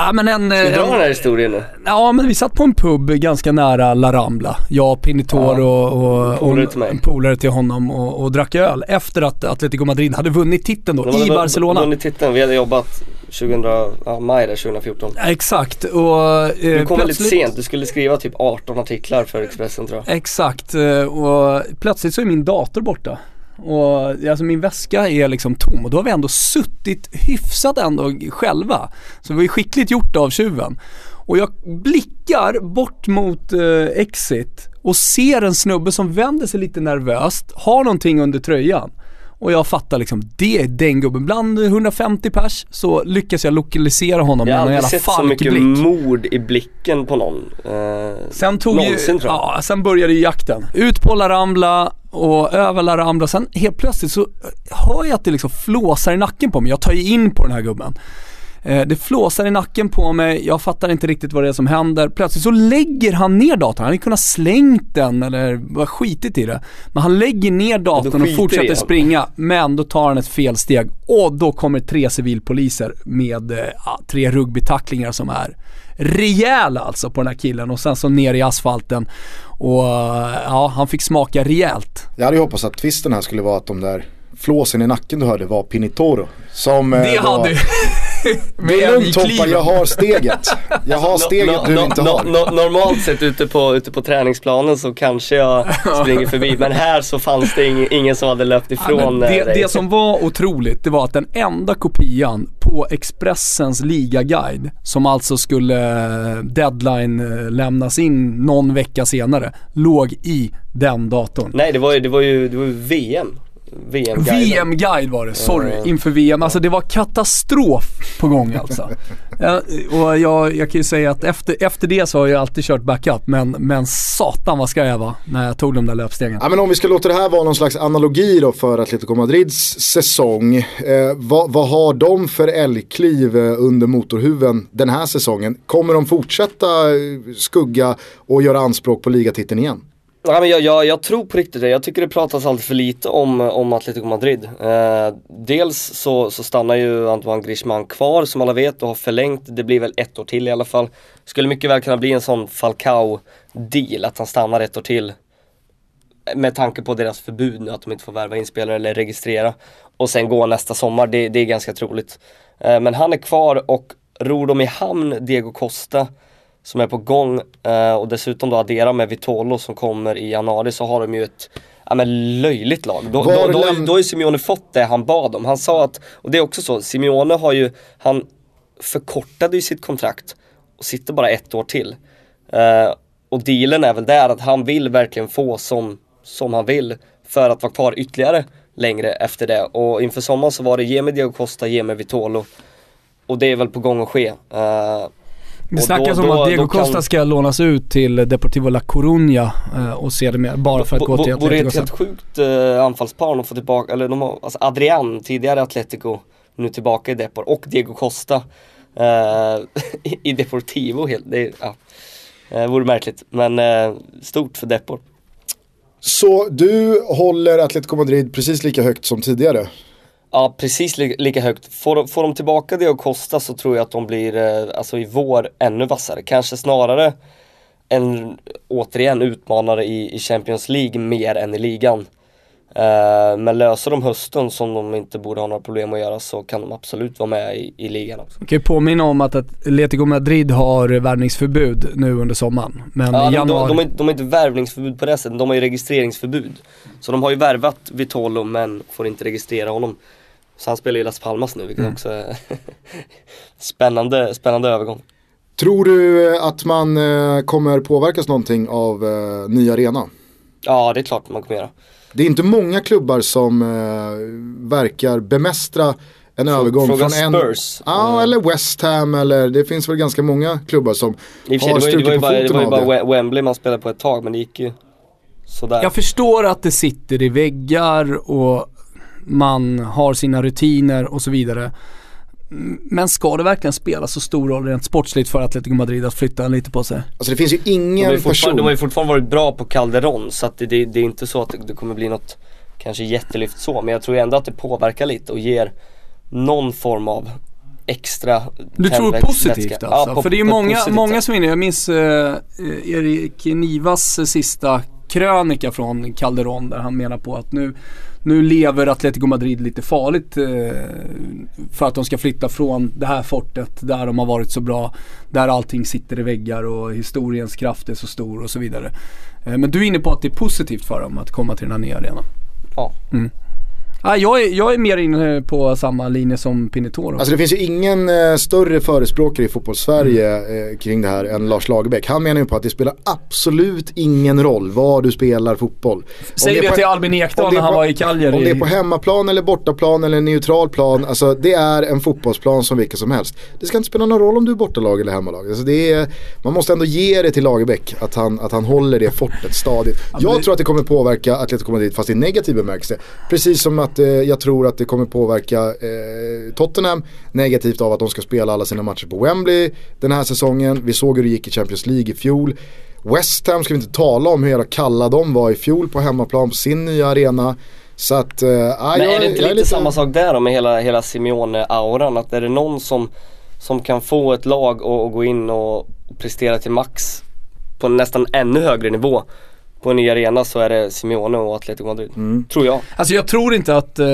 Ja men en... Ska vi dra en, den här historien nu? Ja men vi satt på en pub ganska nära La Rambla. Jag, Pinitor Ja. och, och, Polare till en polare till honom och, och drack öl. Efter att Atletico Madrid hade vunnit titeln då i Barcelona. vunnit titeln, vi hade jobbat 2000, ja, maj där, 2014. Exakt och... Eh, Du kom väldigt sent, du skulle skriva typ 18 artiklar för Expressen tror jag. Exakt, eh, och plötsligt så är min dator borta. Och alltså min väska är liksom tom och då har vi ändå suttit hyfsat ändå själva. Så var ju skickligt gjort av tjuven. Och jag blickar bort mot eh, Exit och ser en snubbe som vänder sig lite nervöst, har någonting under tröjan. Och jag fattar liksom, det är den gubben. Bland 150 pers så lyckas jag lokalisera honom Jag med har en aldrig jävla sett så mycket falkblick. mord i blicken på någon. Eh, Sen tog ju, någonsin tror jag. ja, sen började ju jakten. Ut på La Rambla och över La Rambla. Sen helt plötsligt så hör jag att det liksom flåsar i nacken på mig. Jag tar ju in på den här gubben. Eh, Det flåsar i nacken på mig, jag fattar inte riktigt vad det är som händer. Plötsligt så lägger han ner datorn. Han hade kunnat slängt den eller bara skitit i det. Men han lägger ner datorn och fortsätter den. springa. Men då tar han ett felsteg och då kommer tre civilpoliser med eh, ja, tre rugbytacklingar som är rejäla alltså på den här killen och sen så ner i asfalten och eh, ja, han fick smaka rejält. Jag hade ju hoppats att twisten här skulle vara att de där flåsen i nacken du hörde var Pinitoro. Som eh, Det var, hade Det är lugnt Toppa, jag har steget. Jag har steget No- du no- inte no- har. no- normalt sett ute på, ute på träningsplanen så kanske jag springer förbi men här så fanns det ing, ingen som hade löpt Ja, ifrån men eh, det, dig. det som var otroligt, det var att den enda kopian på Expressens ligaguide, som alltså skulle eh, deadline eh, lämnas in någon vecka senare, låg i den datorn. Nej det var ju, det var ju, det var ju VM. VM-guiden. VM-guide var det, sorry, Ja. inför VM. Alltså det var katastrof på gång alltså. Ja, och jag, jag kan ju säga att efter, efter det så har jag alltid kört backup, men, men satan vad ska jag vara när jag tog de där löpstegen. Ja, men om vi ska låta det här vara någon slags analogi då för Atletico Madrids säsong. Eh, vad, vad har de för älgkliv eh, under motorhuven den här säsongen? Kommer de fortsätta eh, skugga och göra anspråk på ligatiteln igen? Nej men jag, jag, jag tror på riktigt det. Jag tycker det pratas alldeles för lite om, om Atletico Madrid. Eh, dels så, så stannar ju Antoine Griezmann kvar som alla vet och har förlängt. Det blir väl ett år till i alla fall. Skulle mycket väl kunna bli en sån Falcao-deal, att han stannar ett år till. Med tanke på deras förbud nu att de inte får värva inspelare eller registrera. Och sen gå nästa sommar, det, det är ganska troligt. Eh, men han är kvar och ror de i hamn Diego Costa som är på gång eh, och dessutom då addera med Vitolo som kommer i januari så har de ju ett ja, men löjligt lag. Då, då, då, läm- då har ju Simeone fått det han bad om. Han sa att, och det är också så, Simeone har ju, han förkortade ju sitt kontrakt och sitter bara ett år till. Eh, och dealen är väl där att han vill verkligen få som, som han vill för att vara kvar ytterligare längre efter det. Och inför sommaren så var det ge mig Diego Costa, ge mig Vitolo. Och det är väl på gång att ske. Eh, Det snackas om att Diego då kan- Costa ska lånas ut till Deportivo La Coruña eh, och sedermera bara för att gå till Vore Atletico. ett helt sjukt uh, anfallspar de får tillbaka, eller de har, alltså Adrian, tidigare Atletico, nu tillbaka i Depor och Diego Costa eh, i, Deportivo helt, det är, ja. Uh, vore märkligt, men eh, stort för Depor. Så du håller Atletico Madrid precis lika högt som tidigare? Ja, precis li lika högt. Får, får de tillbaka Diego Costa så tror jag att de blir, eh, alltså i vår, ännu vassare. Kanske snarare en, återigen, utmanare i, i Champions League mer än i ligan. Eh, men löser de hösten som de inte borde ha några problem att göra så kan de absolut vara med i, i ligan också. Jag kan ju påminna om att Atletico Madrid har värvningsförbud nu under sommaren. Men Ja, de, januari... de, de, inte- de har inte värvningsförbud på det sättet, de har ju registreringsförbud. Så de har ju värvat Vitolo men får inte registrera honom. Så han spelar i Las Palmas nu vilket också är spännande, spännande övergång. Tror du eh, att man eh, kommer påverkas någonting av eh, ny arena? Ja det är klart man kommer göra. Det är inte många klubbar som eh, verkar bemästra en övergång Fråga från en... Spurs. Ja, Eh, eller West Ham eller det finns väl ganska många klubbar som I har det var, ju- det strukit var ju på bara, det foten var ju av bara det. Wem- Wembley man spelade på ett tag men det gick ju sådär. Jag förstår att det sitter i väggar och man har sina rutiner och så vidare. Men ska det verkligen spela så stor roll rent sportsligt för Atletico Madrid att flytta lite på sig? Alltså det finns ju de, ingen ju person. de har ju fortfarande varit bra på Calderon så att det, det, det är inte så att det, kommer bli något kanske jättelyft så men jag tror ändå att det påverkar lite och ger någon form av extra Du tror positivt vätska. alltså? Ja, på- För det är ju många, många som är inne, jag minns eh, Erik Nivas sista krönika från Calderon där han menar på att nu, nu lever Atletico Madrid lite farligt eh, för att de ska flytta från det här fortet där de har varit så bra, där allting sitter i väggar och historiens kraft är så stor och så vidare. Eh, men du är inne på att det är positivt för dem att komma till den här nya arenan. Ja. Ah, jag, är, jag är mer inne på samma linje som Pinitoro. Alltså det finns ju ingen eh, större förespråkare i fotbollssverige eh, kring det här än Lars Lagerbäck. Han menar ju på att det spelar absolut ingen roll var du spelar fotboll. Säg är det på- till Albin Ekdal det när är han var i Cagliari. Om det är på hemmaplan eller bortaplan eller neutral plan, alltså det är en fotbollsplan som vilken som helst. Det ska inte spela någon roll om du är bortalag eller hemmalag. Alltså det är, man måste ändå ge det till Lagerbäck att han, att han håller det fortet stadigt. Jag det- tror att det kommer påverka Atletico Madrid fast i negativ bemärkelse. Precis som att eh, jag tror att det kommer påverka eh, Tottenham negativt av att de ska spela alla sina matcher på Wembley den här säsongen. Vi såg hur det gick i Champions League i fjol. West Ham ska vi inte tala om hur jävla kalla de var i fjol på hemmaplan på sin nya arena. Så att, eh, Men jag, är det inte jag lite, samma sak där då med hela, hela Simeone-auran? Att är det någon som, som kan få ett lag att att gå in och prestera till max på nästan ännu högre nivå på en ny arena så är det Simeone och Atletico Madrid. Mm. Tror jag. Alltså jag tror inte att eh,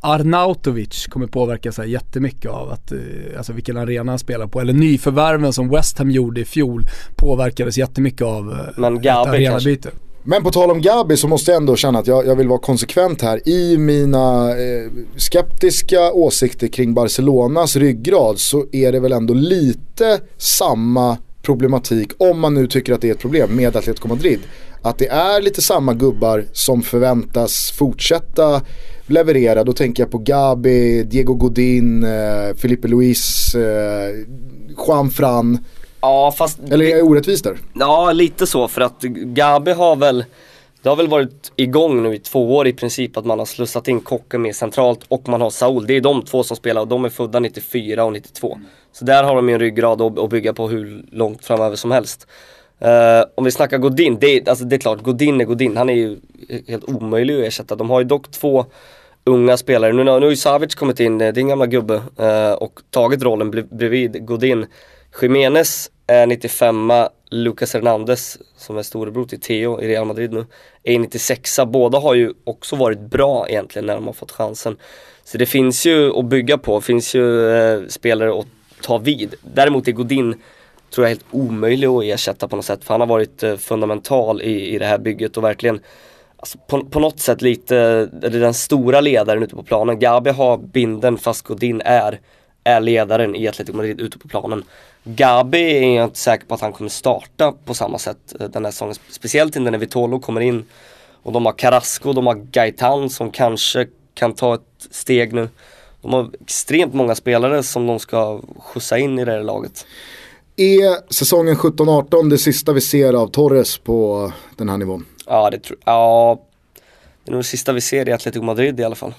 Arnautovic kommer påverka så här jättemycket av att, eh, alltså vilken arena han spelar på. Eller nyförvärven som West Ham gjorde i fjol påverkades jättemycket av eh, Men ett Gabi arenabyte. Men på tal om Gabi så måste jag ändå känna att jag, jag vill vara konsekvent här. I mina eh, skeptiska åsikter kring Barcelonas ryggrad så är det väl ändå lite samma problematik, om man nu tycker att det är ett problem med Atletico Madrid. Att det är lite samma gubbar som förväntas fortsätta leverera. Då tänker jag på Gabi, Diego Godin, eh, Felipe Luis, eh, Juan Fran. Ja fast Eller är jag orättvis där? Ja, lite så för att Gabi har väl Det har väl varit igång nu i två år i princip att man har slussat in Kocke mer centralt och man har Saul. Det är de två som spelar och de är födda 94 och 92. Så där har de ju en ryggrad att, bygga på hur långt framöver som helst. Eh, om vi snackar Godin, det är, alltså det är klart, Godin är Godin. Han är ju helt omöjlig att ersätta. De har ju dock två unga spelare. Nu, nu har ju Savic kommit in, eh, din gamla gubbe, eh, och tagit rollen bredvid Godin. Jiménez är 95 Lucas Hernandez som är storebror till Theo i Real Madrid nu är 96 Båda har ju också varit bra egentligen när de har fått chansen. Så det finns ju att bygga på, finns ju eh, spelare att ta vid. Däremot är Godin tror jag helt omöjlig att ersätta på något sätt för han har varit eh, fundamental i, i det här bygget och verkligen Alltså på, på något sätt lite, eller den stora ledaren ute på planen. Gabi har binden fast Godin är, är ledaren i Atletico Madrid ute på planen. Gabi är jag inte säker på att han kommer starta på samma sätt eh, den här säsongen. Speciellt inte när Vitolo kommer in och de har Carrasco, de har Gaitan som kanske kan ta ett steg nu. De har extremt många spelare som de ska skjutsa in i det här laget. Är säsongen 17-18 det sista vi ser av Torres på den här nivån? Ja, det tror Ja, det är nog det sista vi ser i Atletico Madrid i alla fall.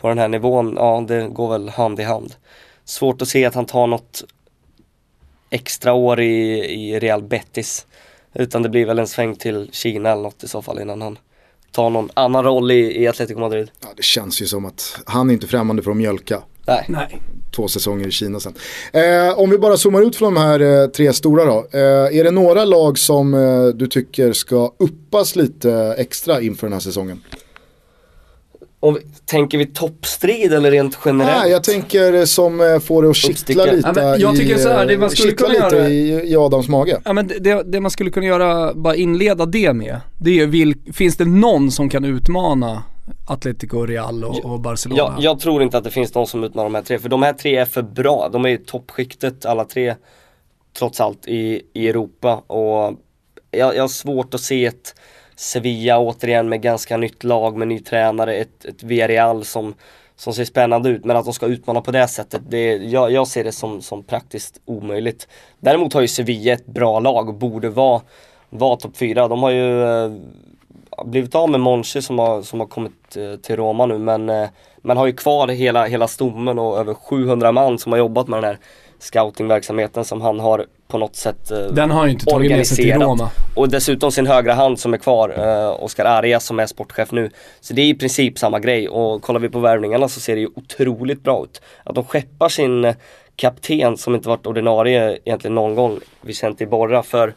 På den här nivån, ja det går väl hand i hand. Svårt att se att han tar något extra år i, i Real Betis. Utan det blir väl en sväng till Kina eller något i så fall innan han tar någon annan roll i, i Atletico Madrid. Ja, det känns ju som att han är inte främmande för att mjölka Nej. Nej. två säsonger i Kina sen. Eh, om vi bara zoomar ut från de här eh, tre stora då. Eh, är det några lag som eh, du tycker ska uppas lite extra inför den här säsongen? Om tänker vi toppstrid eller rent generellt? Nej, jag tänker eh, som eh, får det att kittla lite, Ja, jag tycker i, så här, det man eh, skulle kunna lite göra- i, i Adams mage. Ja men det, det man skulle kunna göra, bara inleda det med, det är vil, finns det någon som kan utmana Atletico, Real och, och Barcelona? Jag, jag tror inte att det finns någon som utmanar de här tre, för de här tre är för bra. De är i toppskiktet alla tre, trots allt, i, i Europa. Och jag, jag har svårt att se ett Sevilla återigen med ganska nytt lag, med ny tränare, ett, ett Villarreal som, som ser spännande ut. Men att de ska utmana på det sättet, det, jag, jag ser det som, som praktiskt omöjligt. Däremot har ju Sevilla ett bra lag och borde vara, vara topp 4. De har ju eh, blivit av med Monchi som har, som har kommit eh, till Roma nu men eh, men har ju kvar hela, hela stommen och över 700 man som har jobbat med den här scoutingverksamheten som han har på något sätt eh, Den har han ju inte tagit med sig till Roma. Och dessutom sin högra hand som är kvar, eh, Oskar Arias som är sportchef nu. Så det är i princip samma grej och kollar vi på värvningarna så ser det ju otroligt bra ut. Att de skeppar sin eh, kapten som inte varit ordinarie egentligen någon gång, Vicente Borra för,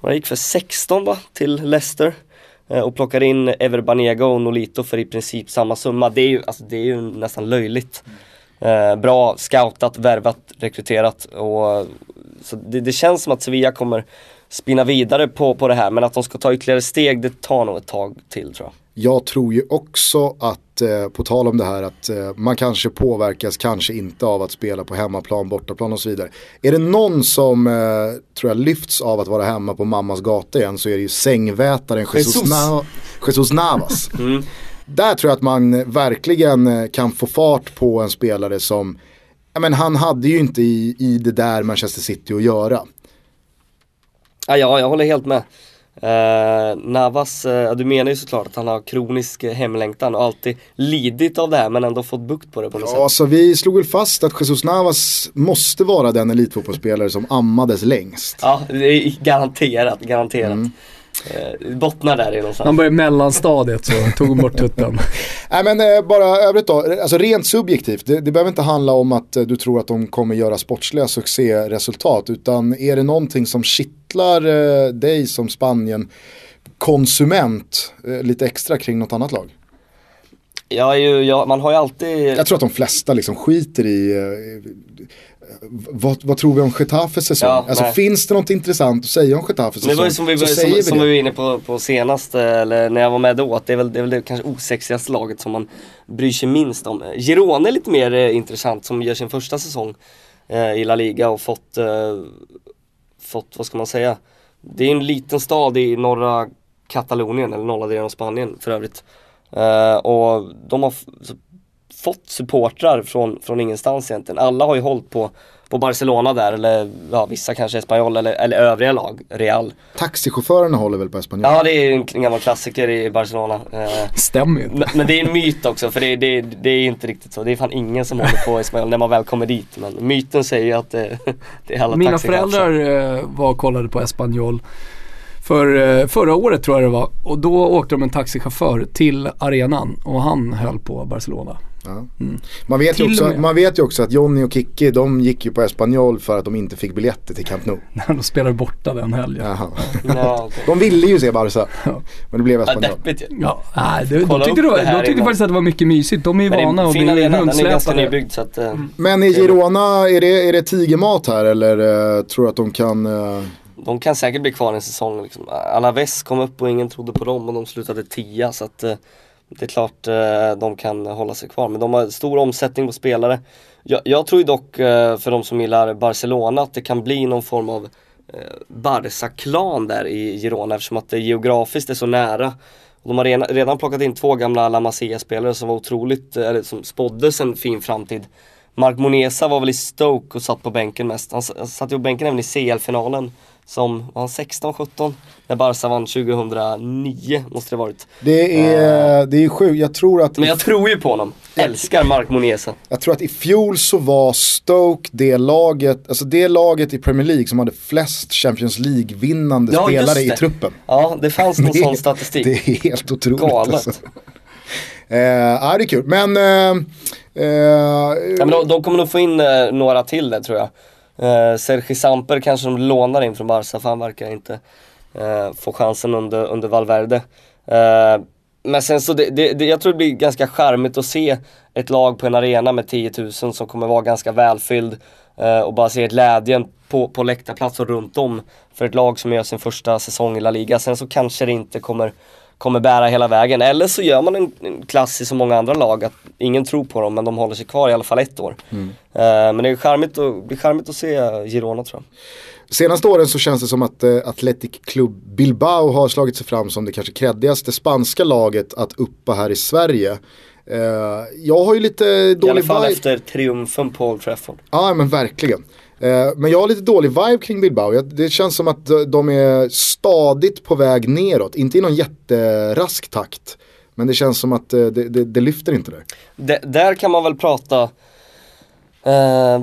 vad gick för 16 va, till Leicester. Eh, och plockar in Ever Banega och Nolito för i princip samma summa. Det är ju, alltså, det är ju nästan löjligt. Eh, bra scoutat, värvat, rekryterat och så det, det, känns som att Sevilla kommer spinna vidare på, på det här men att de ska ta ytterligare steg det tar nog ett tag till tror jag. Jag tror ju också att, eh, på tal om det här, att eh, man kanske påverkas, kanske inte av att spela på hemmaplan, bortaplan och så vidare. Är det någon som, eh, tror jag, lyfts av att vara hemma på mammas gata igen så är det ju sängvätaren Jesus, Jesus. Na Jesus Navas. mm. Där tror jag att man verkligen eh, kan få fart på en spelare som, ja men han hade ju inte i, i det där Manchester City att göra. Ja, ja jag håller helt med. Uh, Navas, uh, du menar ju såklart att han har kronisk hemlängtan och alltid lidit av det här men ändå fått bukt på det på något ja, sätt. Ja, så vi slog väl fast att Jesus Navas måste vara den elitfotbollsspelare som ammades längst. Ja, det är garanterat, garanterat. Mm. Eh, bottnar där i någonstans. Han började mellanstadiet så tog hon bort tutten. Nej men eh, bara övrigt då, alltså rent subjektivt, det, det behöver inte handla om att eh, du tror att de kommer göra sportsliga succéresultat utan är det någonting som kittlar eh, dig som Spanien konsument eh, lite extra kring något annat lag? Ja, ju, ja, man har ju alltid... Jag tror att de flesta liksom skiter i eh, vad, vad, tror vi om Getafes säsong? Ja, alltså nej. finns det något intressant att säga om Getafes säsong? Det var ju som vi, var, som, vi, som vi var inne på, på senast, eller när jag var med då, att det är väl det, är väl det kanske osexigaste laget som man bryr sig minst om. Girona är lite mer eh, intressant som gör sin första säsong eh, i La Liga och fått, eh, fått, vad ska man säga, det är en liten stad i norra Katalonien, eller norra delen av Spanien för övrigt. Uh, och de har fått supportrar från, från ingenstans egentligen. Alla har ju hållit på, på Barcelona där eller ja, vissa kanske Espanyol eller, eller övriga lag, Real. Taxichaufförerna håller väl på Espanyol? Ja det är en, en gammal klassiker i Barcelona. Eh, Stämmer ju men, men, det är en myt också för det, det, det är inte riktigt så. Det är fan ingen som håller på Espanyol när man väl kommer dit. Men myten säger ju att det, det är alla Mina föräldrar eh, var och kollade på Espanyol för, eh, förra året tror jag det var. Och då åkte de en taxichaufför till arenan och han höll på Barcelona. Ja. Mm. Man, vet ju också, man vet ju också att Jonny och Kikki de gick ju på Espanyol för att de inte fick biljetter till Camp Nou. Nej, de spelade borta den helgen. Ja, okay. De ville ju se Barca. Ja. Men det blev Espanyol. Ja, nej, det, de tyckte, det de tyckte faktiskt att det var mycket mysigt. De är ju vana att bli rundsläpade. Uh, mm. Men i Girona, är det, är det tigermat här eller uh, tror du att de kan uh, de kan säkert bli kvar en säsong. Liksom. Alaves kom upp och ingen trodde på dem och de slutade tia så att det är klart eh, de kan hålla sig kvar, men de har stor omsättning på spelare. Jag, jag tror dock, eh, för de som gillar Barcelona, att det kan bli någon form av eh, Barca-klan där i Girona eftersom att det geografiskt är så nära. De har redan, redan plockat in två gamla La Masia-spelare som var otroligt, eller som spåddes en fin framtid. Mark Monesa var väl i Stoke och satt på bänken mest. Han satt ju på bänken även i CL-finalen som var 16-17 när Barca vann 2009 måste det varit. Det är, uh, det är sjukt, jag tror att... Men jag tror ju på honom, älskar Mark Monesa. Jag tror att i fjol så var Stoke det laget, alltså det laget i Premier League som hade flest Champions League-vinnande ja, spelare i truppen. Ja, det fanns någon sån statistik. Det är helt otroligt. Galet. Alltså. Uh, ja, det är kul, men... Uh, ja, men de, de, kommer nog få in några till där tror jag. Eh, Sergi Samper kanske de lånar in från Barca för han verkar inte eh, få chansen under, under Valverde. Eh, men sen så, det, det, det, jag tror det blir ganska charmigt att se ett lag på en arena med 10 000 som kommer vara ganska välfylld eh, och bara se glädjen på, på läktarplats och runt om för ett lag som gör sin första säsong i La Liga. Sen så kanske det inte kommer kommer bära hela vägen. Eller så gör man en, en klass i så många andra lag att ingen tror på dem men de håller sig kvar i alla fall ett år. Mm. Uh, men det är charmigt, att, det är charmigt att se Girona tror jag. Senaste åren så känns det som att uh, Athletic Club Bilbao har slagit sig fram som det kanske kreddigaste spanska laget att uppa här i Sverige. Uh, jag har ju lite dålig I alla fall efter triumfen på Old Trafford. Ja men verkligen. Eh, men jag har lite dålig vibe kring Bilbao. Det känns som att de är stadigt på väg neråt. Inte i någon jätterask takt. Men det känns som att eh, det, det, det lyfter inte där. Det, där kan man väl prata eh,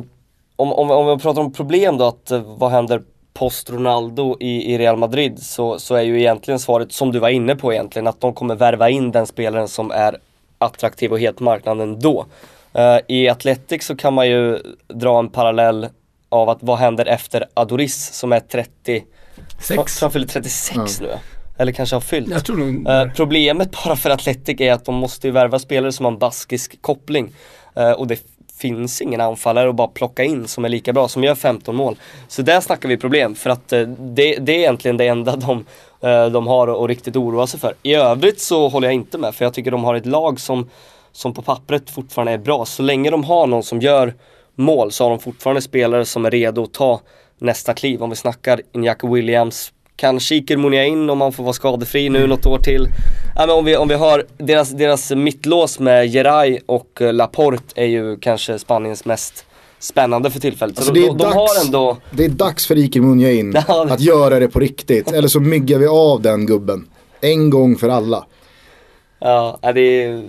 om, om, om vi pratar om problem då, att eh, vad händer post Ronaldo i, i Real Madrid så, så är ju egentligen svaret, som du var inne på egentligen, att de kommer värva in den spelaren som är attraktiv och het marknaden då. Uh, I Atletic så kan man ju dra en parallell av att vad händer efter Adoris som är 30, Sex. han fyller 36 Ja. nu eller kanske har fyllt. Nog... Eh, problemet bara för Atletic är att de måste ju värva spelare som har en baskisk koppling. Eh, och det finns ingen anfallare att bara plocka in som är lika bra, som gör 15 mål. Så där snackar vi problem, för att eh, det, det är egentligen det enda de, eh, de har att riktigt oroa sig för. I övrigt så håller jag inte med, för jag tycker de har ett lag som, som på pappret fortfarande är bra. Så länge de har någon som gör mål så har de fortfarande spelare som är redo att ta nästa kliv. Om vi snackar Iñaki Williams, kan Shiker Munia in om han får vara skadefri nu något år till? Ja, men om, vi, om vi har deras, deras mittlås med Geray och eh, Laporte är ju kanske Spaniens mest spännande för tillfället. Så Alltså, de, det är de, dags. ändå, Det är dags för Iker Munja in Ja, det- att göra det på riktigt. Eller så myggar vi av den gubben. En gång för alla. ja ja, det är,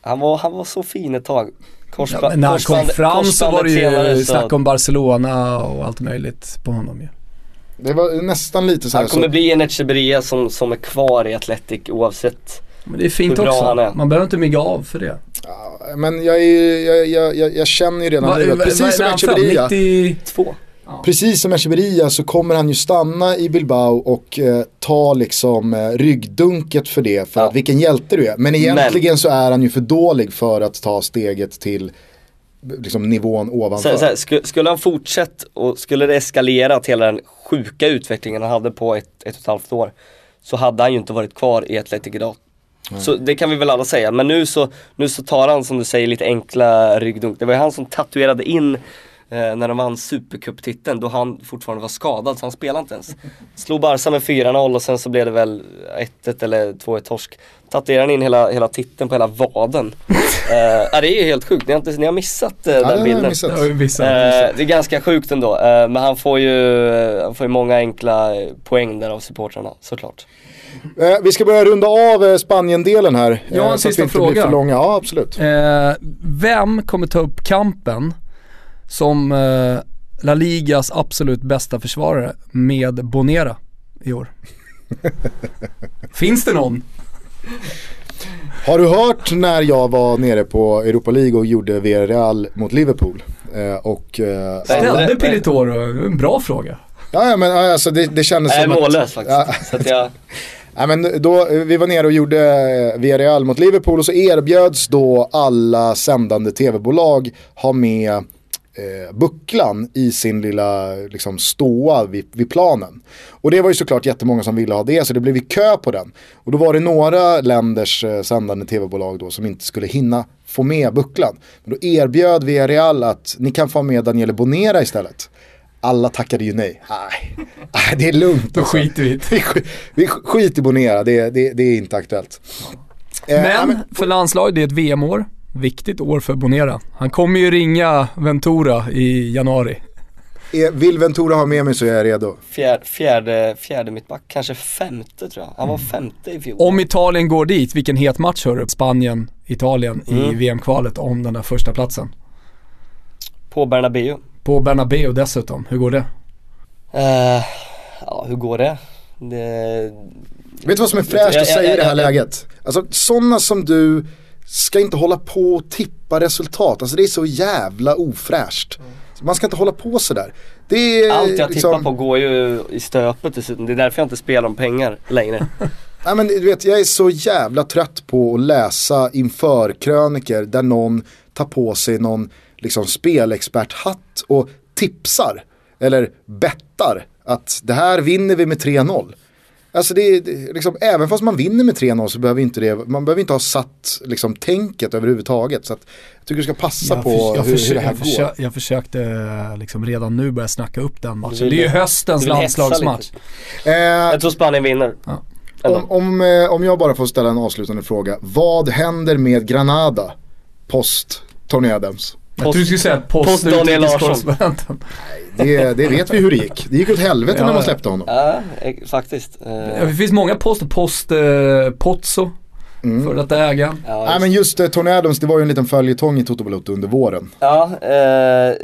han, var, han var så fin ett tag. Korsba, Ja, när han kom fram så var det ju snack om Barcelona och allt möjligt på honom ju. Det var nästan lite så här Han kommer så. bli en Echeverria som, som är kvar i Atletic oavsett. Men det är fint Hur bra också. han är. Man behöver inte mygga av för det. Ja, Men jag, är, jag, jag, jag, jag känner ju redan Va- nu att precis som? Echeverria 90... Precis som Echeverria så kommer han ju stanna i Bilbao och eh, ta liksom eh, ryggdunket för det. För Ja. att vilken hjälte du är. Men egentligen så är han ju för dålig för att ta steget till liksom, nivån ovanför. Så, så här, sku- skulle han fortsätta och skulle det eskalera till hela den sjuka utvecklingen han hade på ett, ett och ett halvt år så hade han ju inte varit kvar i Atletic idag. Så det kan vi väl alla säga, men nu så, nu så tar han som du säger lite enkla ryggdunk. Det var ju han som tatuerade in när de vann Supercup-titeln då han fortfarande var skadad så han spelade inte ens. Slog Barca med 4-0 och sen så blev det väl 1-1 eller 2-1 torsk. Tatuerade han in hela, hela titeln på hela vaden. eh, det är ju helt sjukt, ni har, inte, ni har missat eh, ja, den bilden. jag missat. Eh, det är ganska sjukt ändå, eh, men han får ju han får ju många enkla eh, poäng där av supportrarna såklart. Eh, vi ska börja runda av eh, Spanien-delen här. Jag har en eh, sista fråga. Ja, absolut. Eh, vem kommer ta upp kampen som eh, La Ligas absolut bästa försvarare med Bonera i år? Finns det någon? Har du hört när jag var nere på Europa League och gjorde Villarreal mot Liverpool? Eh, och, eh, Nej, Ställde. Pilitoro, en bra fråga. ja, men alltså det, det kändes Jag är som att... mållös faktiskt. Ja. Så att jag, Ja, men då, vi var nere och gjorde eh, Villarreal mot Liverpool och så erbjöds då alla sändande tv-bolag ha med eh, bucklan i sin lilla liksom, ståa vid, vid planen. Och det var ju såklart jättemånga som ville ha det så det blev ju kö på den. Och då var det några länders eh, sändande tv-bolag då som inte skulle hinna få med bucklan. Men då erbjöd Villarreal att ni kan få med Daniele Bonera istället. Alla tackade ju nej. Nej, nej det är lugnt. Då alltså. skiter vi i. Vi, sk- vi sk- skiter i Bonera, det, det, det är inte aktuellt. Eh, Men för landslaget, det är ett VM-år. Viktigt år för Bonera. Han kommer ju ringa Ventura i januari. är, vill Ventura ha med mig så är jag redo. fjärde, fjärde, fjärde mittback, kanske femte tror jag. Han var femte i fjol. Om Italien går dit, vilken het match hörru? Spanien, Italien i Mm. VM-kvalet om den där första platsen. På Bernabéu. På Bernabéu dessutom, hur går det? Eh, ja, hur går det? det Vet du vad som är fräscht att säga i det här läget? Alltså sådana som du ska inte hålla på och tippa resultat. Alltså det är så jävla ofräscht. Man ska inte hålla på sådär. Är allt jag liksom, tippar på går ju i stöpet dessutom. Det är därför jag inte spelar om pengar längre. Nej men du vet, jag är så jävla trött på att läsa inför kröniker där någon tar på sig någon liksom spelexperthatt och tipsar eller bettar att det här vinner vi med 3-0. Alltså det är liksom, även fast man vinner med 3-0 så behöver inte det, man behöver inte ha satt liksom tänket överhuvudtaget. Så att jag tycker du ska passa på förs- jag, hur, hur det här jag, går. försö- jag försökte liksom redan nu börja snacka upp den matchen. Vill- Det är ju höstens landslagsmatch. Eh, Jag tror Spanien vinner. Ja. Om, om, eh, om jag bara får ställa en avslutande fråga. Vad händer med Granada post Tony Adams? Jag tror du skulle säga post, post Daniel Larsson. Det, det vet vi hur det gick. Det gick åt helvete Ja, när man släppte honom. Ja, faktiskt. Eh, Det finns många poster, post eh, Pozzo, för detta ägaren. ja, Nej men just eh, Tony Adams, det var ju en liten följetong i Toto Balotto under våren. Ja, eh,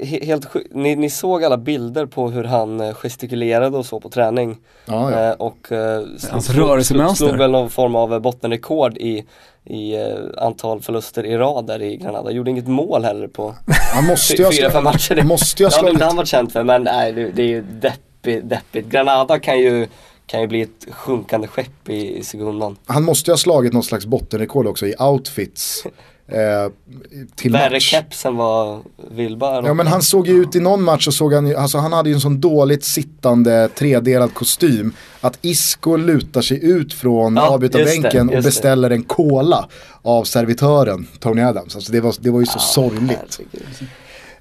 helt ni, ni såg alla bilder på hur han eh, gestikulerade och så på träning. Ja, ja. Eh, och eh, Hans rörelsemönster. slog, slog väl någon form av bottenrekord i, i eh, antal förluster i rad där i Granada. Gjorde inget mål heller på Han måste fyra, fem matcher. Måste ju ha Ja, det slagit. har han varit känd för men nej, det, det är ju deppigt, deppigt. Granada kan ju, kan ju bli ett sjunkande skepp i, i sekundan. Han måste ju ha slagit något slags bottenrekord också i outfits. Eh, till Värre match. keps än vad Wilba Ja men han såg ju ut i någon match och såg han ju, alltså han hade ju en sån dåligt sittande tredelad kostym. Att Isco lutar sig ut från Ja, avbytarbänken det, och beställer en cola av servitören Tony Adams. Alltså det var, det var ju så sorgligt. herregud.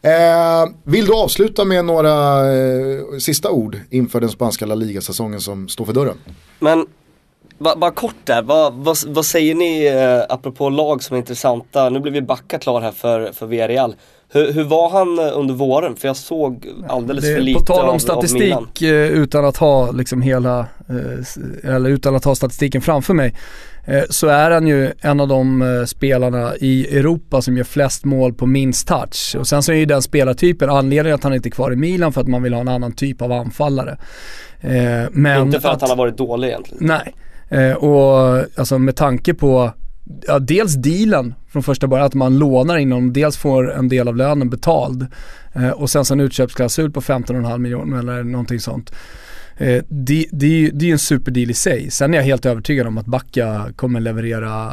Eh, vill du avsluta med några eh, sista ord inför den spanska La Liga-säsongen som står för dörren? Men ba, bara kort där, vad, vad, vad säger ni eh, apropå lag som är intressanta? Nu blir vi backa klar här för, för Villarreal. Hur, hur var han eh, under våren? För jag såg alldeles Det- för lite På tal av, om av statistik eh, utan att ha liksom hela, eh, eller utan att ha statistiken framför mig, så är han ju en av de spelarna i Europa som gör flest mål på minst touch. Och sen så är ju den spelartypen, anledningen att han inte är kvar i Milan för att man vill ha en annan typ av anfallare. Men Inte för att, han har varit dålig egentligen. Nej, eh, och alltså med tanke på Ja, dels dealen från första början, att man lånar in honom, dels får en del av lönen betald eh, och sen så en utköpsklausul på 15,5 miljoner eller någonting sånt. Eh, det, det, det är ju en superdeal i sig. Sen är jag helt övertygad om att Backa kommer leverera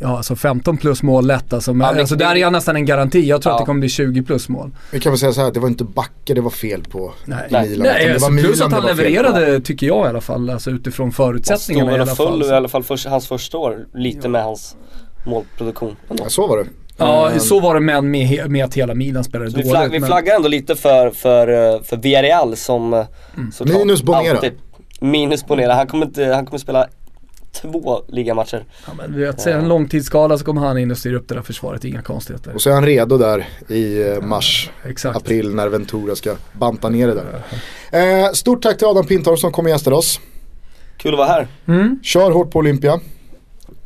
ja, alltså 15 plus mål lätt. Alltså, men, Ja, men alltså det- där är jag nästan en garanti. Jag tror att Ja. det kommer bli 20 plus mål. Vi kan väl säga så här, det var inte Backe det var fel på Nej, Milan. Nej det alltså, var plus Milan att han levererade tycker jag i alla fall, alltså utifrån Han stod förutsättningarna i alla och föll fall. i alla fall för, hans första år, lite med hans målproduktion. Ja, så var det. Ja, Eh, så var det men med, med att hela Milan spelade Så vi, dåligt. flagg, vi flaggar ändå lite för, för, för Villarreal som Mm. Minus Bonera. alltid- Minus Bonera, han kommer, inte, han kommer spela två ligamatcher. Ja, men du vet, säga en långtidsskada så kommer han in och styra upp det där försvaret, inga konstigheter. Och så är han redo där i eh, mars, Exakt. april när Ventura ska banta ner det där. Eh, stort tack till Adam Pintorp som kom och gästade oss. Kul att vara här, Mm. Kör hårt på Olympia.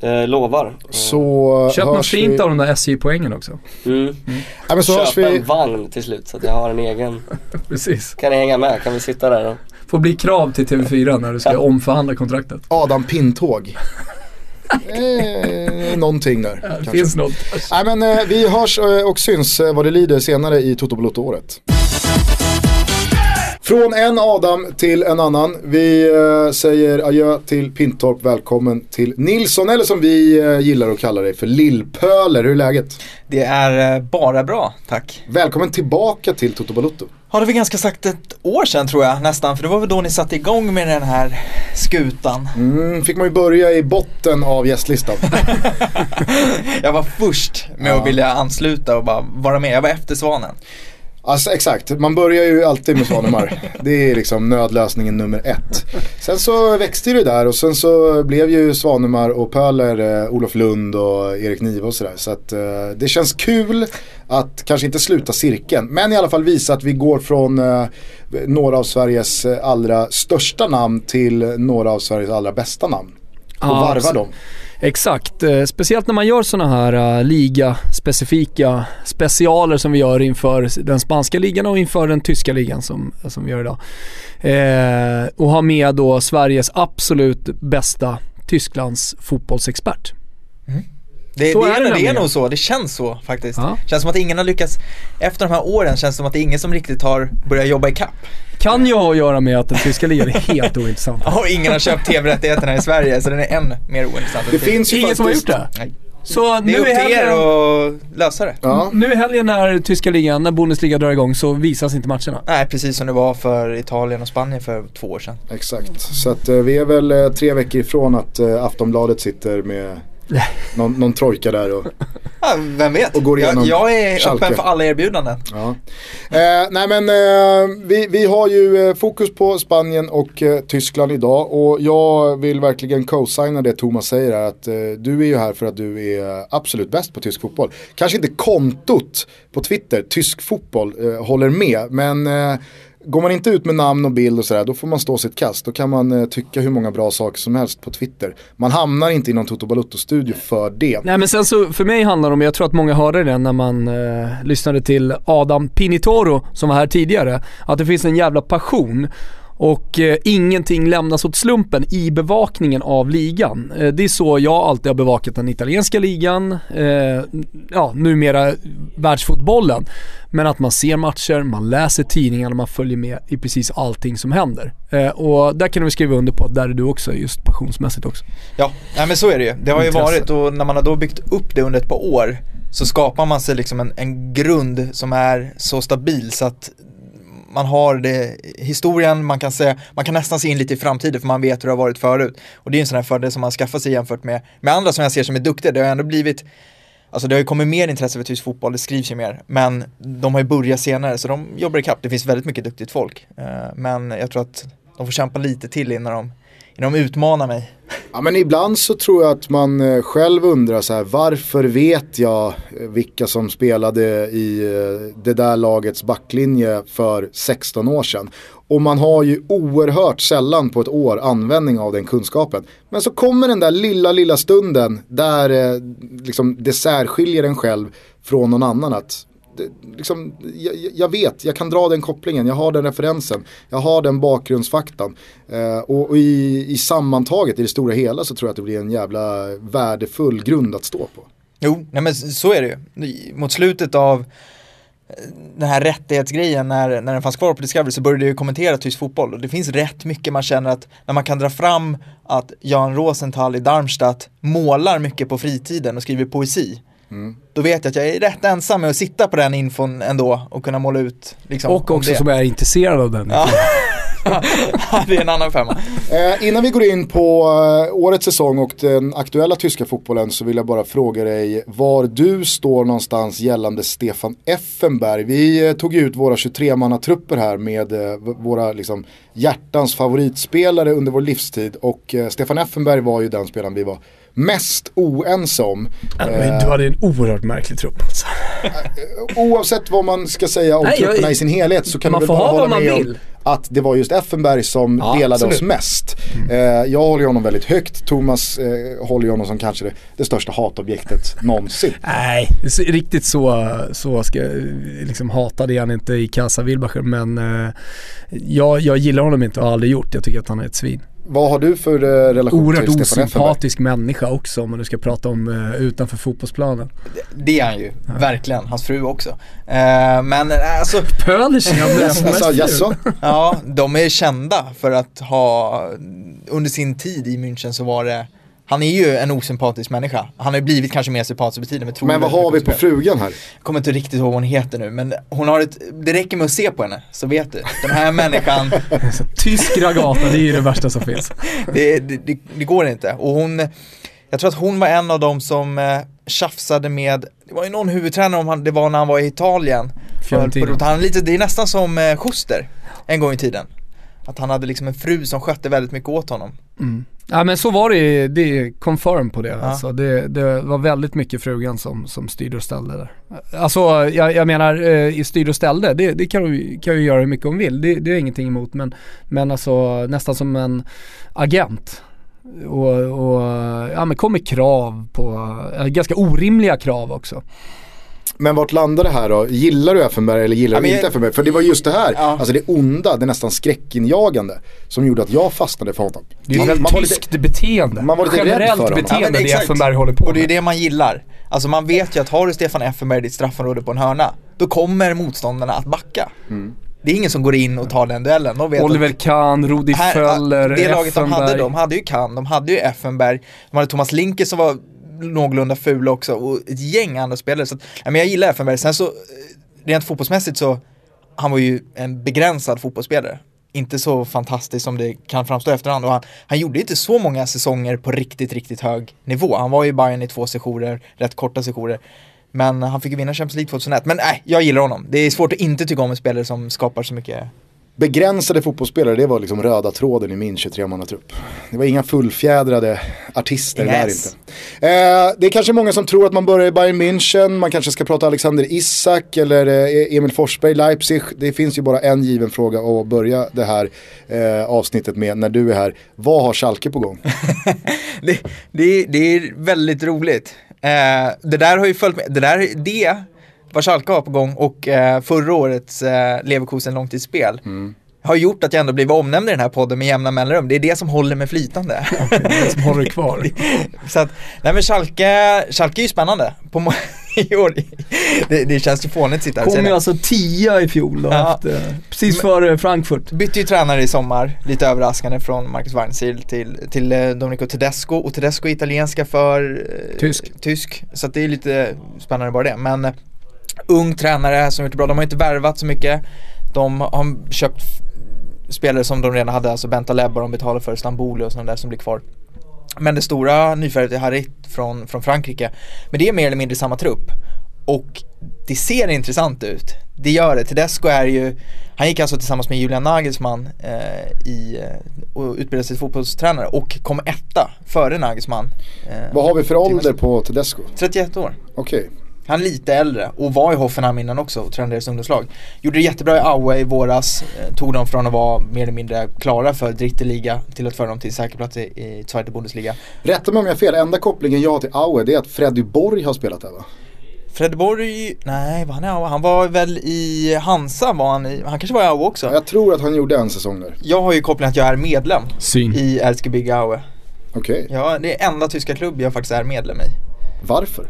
Eh, lovar. Så Köp något fint vi... av de där SJ-poängen också. Mm. Ja, men så Köpa vi... en vagn till slut så att jag har en egen. Precis. Kan ni hänga med? Kan vi sitta där och Får bli krav till TV4 när du ska omförhandla kontraktet. Adam Pintåg. eh, någonting där. Ja, det kanske. finns något. Nej men eh, vi hörs eh, och syns eh, vad det lider senare i Toto Balotto-året. Från en Adam till en annan. Vi eh, säger adjö till Pintorp, välkommen till Nilsson eller som vi eh, gillar att kalla dig för Lillpöler. Hur är läget? Det är eh, bara bra, tack. Välkommen tillbaka till Toto Balotto. Har det väl ganska sagt ett år sedan tror jag nästan, för det var väl då ni satte igång med den här skutan. Mm, fick man ju börja i botten av gästlistan. Jag var först med Ja. att vilja ansluta och bara vara med, jag var efter Svanen. Alltså exakt, man börjar ju alltid med Svanemar. Det är liksom nödlösningen nummer ett. Sen så växte det där och sen så blev ju Svanemar och Pöler, eh, Olof Lund och Erik Niva och sådär. Så att eh, det känns kul att kanske inte sluta cirkeln. Men i alla fall visa att vi går från eh, några av Sveriges eh, allra största namn till några av Sveriges allra bästa namn. Och Ja, varva så- dem. Exakt, eh, speciellt när man gör sådana här uh, specialer som vi gör inför den spanska ligan och inför den tyska ligan som, som vi gör idag. Eh, och ha med då Sveriges absolut bästa Tysklands fotbollsexpert. Mm. Det, Så det, är det det, är nog så, det känns så faktiskt. Ja. Känns som att ingen har lyckats, efter de här åren känns det som att det är ingen som riktigt har börjat jobba i kapp. Kan ju ha att göra med att den tyska ligan är helt ointressant. Och ingen har köpt tv-rättigheterna i Sverige så den är än mer ointressant. Det finns ju Ingen som har faktiskt... gjort det. Nej. Så Det nu är upp i till er helgen, att lösa det. Ja. nu i helgen när tyska ligan, när Bundesliga drar igång så visas inte matcherna. Nej, precis som det var för Italien och Spanien för två år sedan. Exakt, så att eh, vi är väl eh, tre veckor ifrån att eh, Aftonbladet sitter med någon, någon trojka där och Ja, vem vet? Och går igenom jag, jag är Schalke. öppen för alla erbjudanden. Ja. Eh, nej men eh, vi, vi har ju eh, fokus på Spanien och eh, Tyskland idag och jag vill verkligen co-signa det Thomas säger här att eh, du är ju här för att du är absolut bäst på tysk fotboll. Kanske inte kontot på Twitter, tysk fotboll, eh, håller med men Går man inte ut med namn och bild och sådär, då får man stå sitt kast. Då kan man eh, tycka hur många bra saker som helst på Twitter. Man hamnar inte i någon Toto Balutto-studio för det. Nej men sen så, för mig handlar det om, jag tror att många hörde det när man eh, lyssnade till Adam Pinitoro som var här tidigare, att det finns en jävla passion och eh, ingenting lämnas åt slumpen i bevakningen av ligan. Eh, det är så jag alltid har bevakat den italienska ligan, eh, ja numera världsfotbollen. Men att man ser matcher, man läser tidningarna, man följer med i precis allting som händer. Eh, och där kan vi skriva under på att där är du också, just passionsmässigt också. Ja, nej men så är det ju. Det har ju varit och när man har då byggt upp det under ett par år så skapar man sig liksom en, en grund som är så stabil så att man har det, historien, man kan, se, man kan nästan se in lite i framtiden för man vet hur det har varit förut. Och det är en sån här fördel som man skaffar sig jämfört med, med andra som jag ser som är duktiga. Det har ändå blivit Alltså det har ju kommit mer intresse för tysk fotboll, det skrivs ju mer. Men de har ju börjat senare så de jobbar ikapp. Det finns väldigt mycket duktigt folk. Eh, men jag tror att de får kämpa lite till innan de, de utmanar mig. Ja men ibland så tror jag att man eh, själv undrar så här, varför vet jag eh, vilka som spelade i eh, det där lagets backlinje för 16 år sedan. Och man har ju oerhört sällan på ett år användning av den kunskapen. Men så kommer den där lilla, lilla stunden där liksom, det särskiljer en själv från någon annan. Att, liksom, jag, jag, vet, jag kan dra den kopplingen, jag har den referensen, jag har den bakgrundsfaktan. Eh, och, och i, i sammantaget, i det stora hela, så tror jag att det blir en jävla värdefull grund att stå på. Jo, nej men så är det ju. Mot slutet av eh, den här rättighetsgrejen när, när den fanns kvar på Discovery så började jag kommentera tysk fotboll och det finns rätt mycket man känner att när man kan dra fram att Jan Rosenthal i Darmstadt målar mycket på fritiden och skriver poesi. Mm. Då vet jag att jag är rätt ensam med att sitta på den infon ändå och kunna måla ut. Liksom, och också det. som är intresserad av den. Ja. det är en annan femma. Eh, innan vi går in på eh, årets säsong och den aktuella tyska fotbollen så vill jag bara fråga dig var du står någonstans gällande Stefan Effenberg. Vi eh, tog ut våra 23-mannatrupper här med eh, våra liksom, hjärtans favoritspelare under vår livstid och eh, Stefan Effenberg var ju den spelaren vi var mest oense om. Men du hade en oerhört märklig trupp alltså. Oavsett vad man ska säga om Nej, trupperna jag, i sin helhet så kan man väl bara hålla med om att det var just Effenberg som ja, delade absolut. oss mest. Mm. Eh, jag håller honom väldigt högt, Thomas eh, håller honom som kanske det, det största hatobjektet någonsin. Nej, riktigt så, så ska, liksom hatade han inte i Casa Wilbacher men eh, jag, jag gillar honom inte och har aldrig gjort. Jag tycker att han är ett svin. Vad har du för uh, relation Oerhört till Stefan osympatisk människa också om man nu ska prata om uh, utanför fotbollsplanen. Det, det är han ju, ja. verkligen. Hans fru också. Uh, men alltså... Pölish alltså, jaså? Ja, de är kända för att ha, under sin tid i München så var det han är ju en osympatisk människa. Han har ju blivit kanske mer sympatisk med tiden. Men, men vad har vi på frugan här? Jag kommer inte riktigt ihåg vad hon heter nu men hon har ett, det räcker med att se på henne så vet du. Den här människan Tysk ragata, det är ju det värsta som finns. det, det, det, det, går inte. Och hon, jag tror att hon var en av dem som eh, tjafsade med, det var ju någon huvudtränare om han, det var när han var i Italien. För, han, lite, det är nästan som eh, Schuster en gång i tiden. Att han hade liksom en fru som skötte väldigt mycket åt honom. Mm. Ja men så var det, det är confirm på det. Ja. Alltså, det, det, var väldigt mycket frugan som, som styrde och ställde där. Alltså jag, jag menar eh, i styrde och ställde, det, det kan du kan ju göra hur mycket hon vill. Det, det är ingenting emot men, men alltså nästan som en agent. Och, och ja men kom med krav på, äh, ganska orimliga krav också. Men vart landar det här då? Gillar du Effenberg eller gillar ja, du inte. Effenberg? För det var just det här, ja. alltså det onda, det nästan skräckinjagande som gjorde att jag fastnade för honom. Det är ett tyskt beteende. Man var lite Generellt rädd för beteende ja, det Effenberg håller på med. Och det är det man gillar. Alltså man vet ju att har du Stefan Effenberg i ditt straffområde på en hörna, då kommer motståndarna att backa. Mm. Det är ingen som går in och tar den duellen. De vet Oliver Kahn, Rudi Föller, Det laget de hade, de hade ju Kahn, de hade ju Effenberg, de hade Thomas Linke som var någorlunda fula också och ett gäng andra spelare. Så att, ja, men jag gillar Effenberg. Sen så, eh, rent fotbollsmässigt så, han var ju en begränsad fotbollsspelare. Inte så fantastisk som det kan framstå efterhand. Och han, han gjorde inte så många säsonger på riktigt, riktigt hög nivå. Han var ju Bayern i två sessioner, rätt korta sessioner. Men han fick ju vinna Champions League 2001. Men nej, jag gillar honom. Det är svårt att inte tycka om en spelare som skapar så mycket begränsade fotbollsspelare, det var liksom röda tråden i min 23-mannatrupp. Det var inga fullfjädrade artister yes. där inte. Eh, det är kanske många som tror att man börjar i Bayern München, man kanske ska prata Alexander Isak eller eh, Emil Forsberg, Leipzig. Det finns ju bara en given fråga att börja det här eh, avsnittet med när du är här. Vad har Schalke på gång? det, det, det, är väldigt roligt. Eh, det där har ju följt med, det där, det vad Schalke har på gång och eh, förra årets eh, Leverkusen långtidsspel mm. har gjort att jag ändå blivit omnämnd i den här podden med jämna mellanrum. Det är det som håller mig flytande. Okay, det som håller kvar. Så att, nej men Schalke, Schalke är ju spännande. På. Det, det känns ju fånigt att sitta här Kom ju alltså tia i fjol då, ja. efter, precis före Frankfurt. Bytte ju tränare i sommar, lite överraskande från Marcus Weinziel till, till eh, Domenico Tedesco och Tedesco är italienska för eh, tysk. tysk. Så det är lite spännande bara det. Men ung tränare som gjort det bra. De har inte värvat så mycket. De har köpt spelare som de redan hade, alltså Benta Lebba de betalar för, Stamboli och sådana där som blir kvar. Men det stora nyförvärvet är Harit från, från Frankrike. Men det är mer eller mindre samma trupp. Och det ser intressant ut. Det gör det. Tedesco är ju, han gick alltså tillsammans med Julian Nagelsmann eh, i, eh, och utbildade sig till fotbollstränare och kom etta före Nagelsmann. Eh, Vad har vi för ålder på Tedesco? 31 år. Okej. Okay. Han är lite äldre och var i Hoffenheim innan också och tränade deras ungdomslag. Gjorde det jättebra i Aue i våras. Eh, tog dem från att vara mer eller mindre klara för Dritte Liga till att föra dem till säker plats i, i Zweite Bundesliga. Rätta mig om jag har fel, enda kopplingen jag har till Aue det är att Freddy Borg har spelat där va? Freddy Borg, nej var han i Aue? Han var väl i Hansa var han i, han kanske var i Aue också? Jag tror att han gjorde en säsong där. Jag har ju kopplingen att jag är medlem Syn. i Erzgebirge Aue. Okej. Okay. Ja, det är enda tyska klubb jag faktiskt är medlem i. Varför?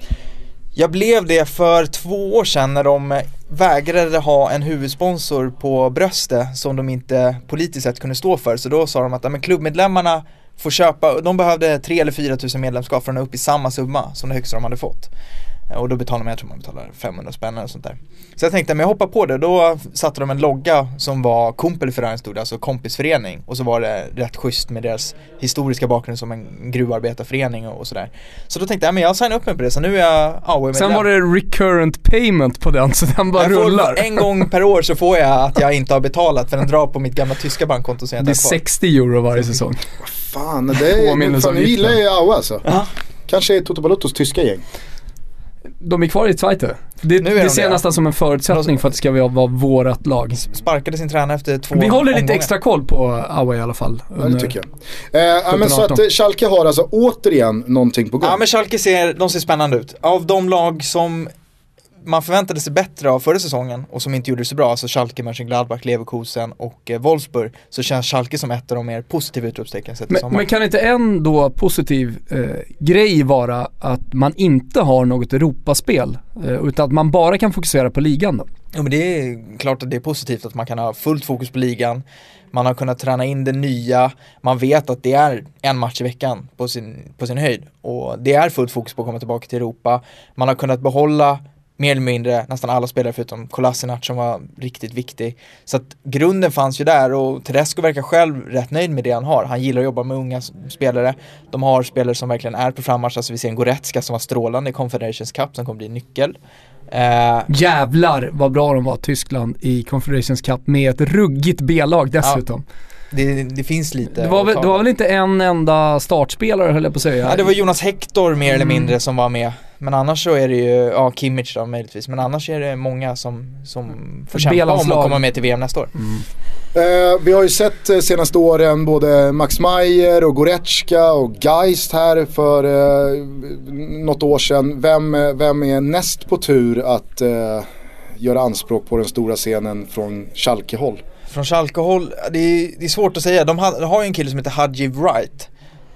Jag blev det för två år sedan när de vägrade ha en huvudsponsor på bröstet som de inte politiskt sett kunde stå för. Så då sa de att men klubbmedlemmarna får köpa, de behövde 3 eller 4 tusen medlemskap för att nå upp i samma summa som det högsta de hade fått. Och då betalar man, jag tror man betalar 500 spänn eller sånt där. Så jag tänkte, men jag hoppar på det. Då satte de en logga som var Kumpelverein stod alltså kompisförening. Och så var det rätt schysst med deras historiska bakgrund som en gruvarbetarförening och, sådär. Så då tänkte jag, men jag signar upp mig på det, så nu är jag AOE Sen var det recurrent payment på den, så den bara jag rullar. en gång per år så får jag att jag inte har betalat för den drar på mitt gamla tyska bankkonto som jag inte Det är 60 euro varje säsong. Fan, det är, fan, ni gillar ju AOE alltså. Aha. Kanske är Toto Balottos tyska gäng. De är kvar i Zweite. Det, det de ser jag nästan som en förutsättning för att det ska vara vårat lag. Sparkade sin tränare efter två Vi håller lite extra koll på Aue i alla fall. Ja det tycker jag. Eh, men så att eh, Schalke har alltså återigen någonting på gång. Ja men Schalke ser, de ser spännande ut. Av de lag som man förväntade sig bättre av förra säsongen och som inte gjorde det så bra, alltså Schalke, Mönchengladbach, Leverkusen och eh, Wolfsburg, så känns Schalke som ett av de mer positiva utropstecken sett men, men kan inte en då positiv eh, grej vara att man inte har något Europaspel, eh, utan att man bara kan fokusera på ligan då? Jo men det är klart att det är positivt att man kan ha fullt fokus på ligan, man har kunnat träna in det nya, man vet att det är en match i veckan på sin, på sin höjd och det är fullt fokus på att komma tillbaka till Europa. Man har kunnat behålla mer eller mindre nästan alla spelare förutom Kolasinac som var riktigt viktig. Så att grunden fanns ju där och Tedesco verkar själv rätt nöjd med det han har. Han gillar att jobba med unga spelare. De har spelare som verkligen är på frammarsch. Alltså vi ser en Goretzka som var strålande i Confederations Cup som kommer bli nyckel. Uh, Jävlar vad bra de var Tyskland i Confederations Cup med ett ruggigt B-lag dessutom. Ja. Det, det, finns lite det var, väl, det var väl inte en enda startspelare höll jag på att säga? Ja, det var Jonas Hector mer eller mm. mindre som var med. Men annars så är det ju, ja Kimmich då möjligtvis, men annars är det många som, som får kämpa om att komma med till VM nästa år. Mm. Uh, vi har ju sett uh, senaste åren både Max Meyer och Goretzka och Geist här för uh, något år sedan. Vem, vem är näst på tur att uh, göra anspråk på den stora scenen från Schalke-håll? Från Schalke-håll, det, det, är svårt att säga. De har, de har ju en kille som heter Hajiv Wright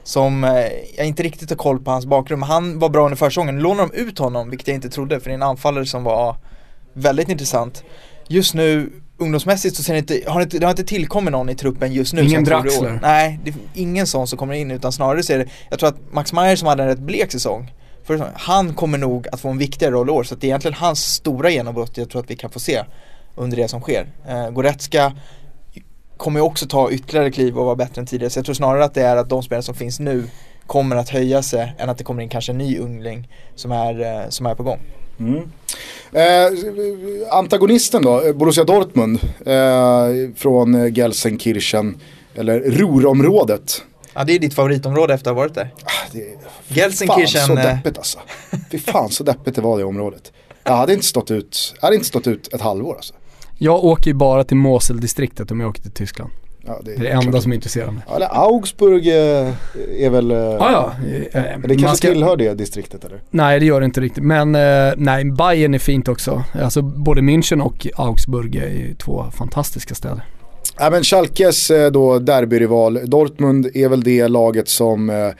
som eh, jag inte riktigt har koll på hans bakgrund, men han var bra under försäsongen. Lånar de ut honom, vilket jag inte trodde, för det är en anfallare som var väldigt intressant. Just nu, ungdomsmässigt så ser det inte, har det, inte, det har inte tillkommit någon i truppen just nu Ingen Draxler? Nej, det är ingen sån som kommer in utan snarare så är det, jag tror att Max Meyer som hade en rätt blek säsong för han kommer nog att få en viktigare roll i år så att det är egentligen hans stora genombrott jag tror att vi kan få se under det som sker. Eh, Goretzka kommer ju också ta ytterligare kliv och vara bättre än tidigare. Så jag tror snarare att det är att de spelare som finns nu kommer att höja sig än att det kommer in kanske en ny ungling som är, eh, som är på gång. Mm. Eh, antagonisten då, Borussia Dortmund eh, från Gelsenkirchen, eller Ruhrområdet. Ja det är ditt favoritområde efter att ha varit där. Ah, det Gelsenkirchen. Fan så deppigt alltså. Fy fan så deppigt det var det området. Jag hade inte stått ut, jag hade inte stått ut ett halvår alltså. Jag åker ju bara till Moseldistriktet om jag åker till Tyskland. Ja, det är det enda som intresserar mig. Ja, eller Augsburg eh, är väl... Eh, ja, ja. Men det kanske ska... tillhör det distriktet eller? Nej det gör det inte riktigt. Men eh, nej, Bayern är fint också. Alltså både München och Augsburg är två fantastiska städer. Ja, men Schalkes då derbyrival, Dortmund är väl det laget som eh,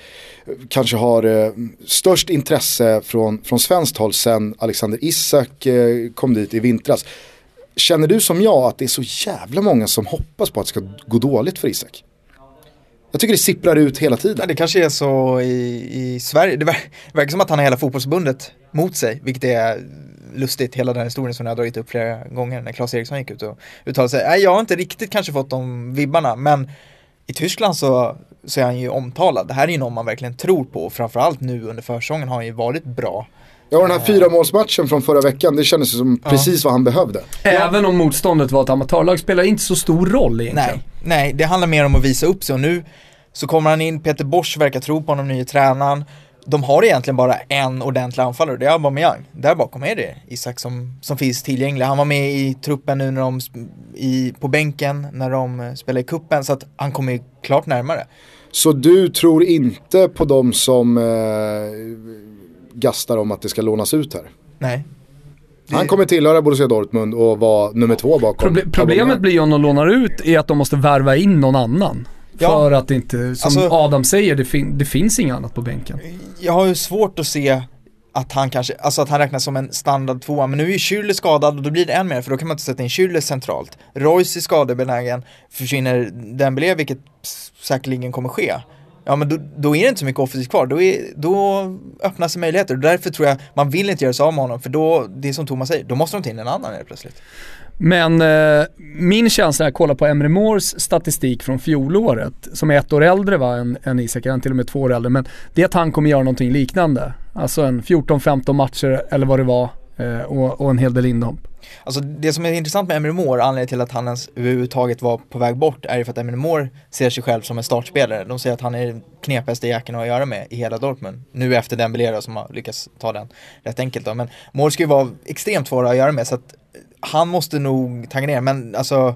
kanske har eh, störst intresse från, från svenskt håll sen Alexander Isak eh, kom dit i vintras. Känner du som jag att det är så jävla många som hoppas på att det ska gå dåligt för Isak? Jag tycker det sipprar ut hela tiden. Ja, det kanske är så i, i Sverige. Det, ver det verkar som att han har hela fotbollsförbundet mot sig, vilket är lustigt, hela den historien som jag har dragit upp flera gånger när Claes Eriksson gick ut och uttalade sig. Nej, jag har inte riktigt kanske fått de vibbarna, men i Tyskland så, så är han ju omtalad. Det här är ju någon man verkligen tror på och framförallt nu under försäsongen har han ju varit bra. Ja, den här fyra målsmatchen från förra veckan, det kändes som ja. precis vad han behövde. Även om motståndet var ett amatörlag spelar inte så stor roll egentligen. Nej, nej, det handlar mer om att visa upp sig och nu så kommer han in, Peter Bosch verkar tro på honom, nye tränaren. De har egentligen bara en ordentlig anfallare det är Aubameyang. Där bakom är det Isak som, som finns tillgänglig. Han var med i truppen nu när de, i, på bänken när de spelade i kuppen så att han kommer klart närmare. Så du tror inte på de som eh, gastar om att det ska lånas ut här? Nej. Det... Han kommer tillhöra Borussia Dortmund och vara nummer två bakom. Proble problemet blir ju om de lånar ut är att de måste värva in någon annan. Ja. För att inte, som alltså, Adam säger, det, fin det, finns inget annat på bänken. Jag har ju svårt att se att han kanske, alltså att han räknas som en standard tvåa, men nu är ju Schürrle skadad och då blir det än mer för då kan man inte sätta in Schürrle centralt. Royce är skadebenägen, försvinner Dembélé, vilket säkerligen kommer ske. Ja men då, då, är det inte så mycket offensivt kvar, då, är, då öppnar sig möjligheter och därför tror jag man vill inte göra sig av med honom för då, det är som Thomas säger, då måste de ta in en annan helt plötsligt. Men eh, min känsla när jag kollar på Emre Moores statistik från fjolåret, som är ett år äldre va, än, än Isak, han till och med två år äldre, men det är att han kommer göra någonting liknande. Alltså en 14-15 matcher eller vad det var eh, och, och, en hel del inhopp. Alltså det som är intressant med Emre Moore, anledningen till att han ens överhuvudtaget var på väg bort, är ju för att Emre Moore ser sig själv som en startspelare. De säger att han är den knepigaste jäkeln att göra med i hela Dortmund. Nu efter den som har lyckats ta den rätt enkelt då. Men Moore ska ju vara extremt svår att göra med så att han måste nog tagga ner, men alltså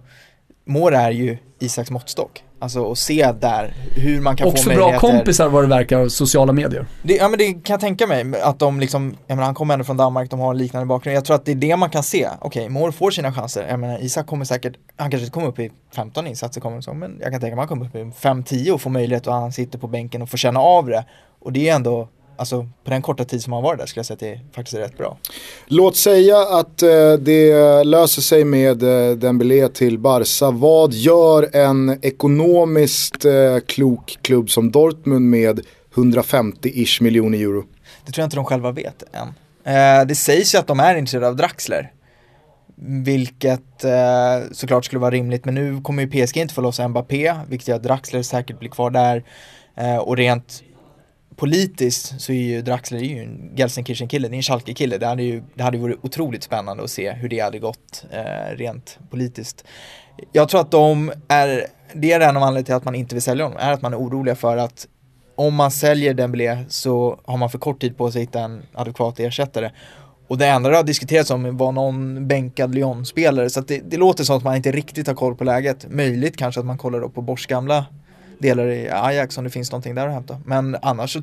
Moore är ju Isaks måttstock. Alltså att se där hur man kan Också få möjligheter. Också bra kompisar vad det verkar, sociala medier. Det, ja men det kan jag tänka mig, att de liksom, jag menar han kommer ändå från Danmark, de har en liknande bakgrund. Jag tror att det är det man kan se. Okej, okay, Moore får sina chanser. Jag menar Isak kommer säkert, han kanske inte kommer upp i 15 insatser kommer så, men jag kan tänka mig att han kommer upp i 5-10 och får möjlighet och han sitter på bänken och får känna av det. Och det är ändå alltså på den korta tid som han var där skulle jag säga att det faktiskt är rätt bra. Låt säga att eh, det löser sig med eh, Dembélé till Barca. Vad gör en ekonomiskt eh, klok klubb som Dortmund med 150-ish miljoner euro? Det tror jag inte de själva vet än. Eh, det sägs ju att de är intresserade av Draxler. Vilket eh, såklart skulle vara rimligt, men nu kommer ju PSG inte få lossa Mbappé, vilket gör att Draxler säkert blir kvar där. Eh, och rent politiskt så är ju Draxler är ju en Gelsenkirchen-kille, det är en Schalke-kille. Det hade ju det hade varit otroligt spännande att se hur det hade gått eh, rent politiskt. Jag tror att de är, det är en av anledningarna till att man inte vill sälja honom, är att man är oroliga för att om man säljer Dembélé så har man för kort tid på sig att hitta en adekvat ersättare. Och det enda det har diskuterats om var någon bänkad Lyon-spelare, så det, det, låter som att man inte riktigt har koll på läget. Möjligt kanske att man kollar då på Bors gamla delar i Ajax om det finns någonting där att hämta. Men annars så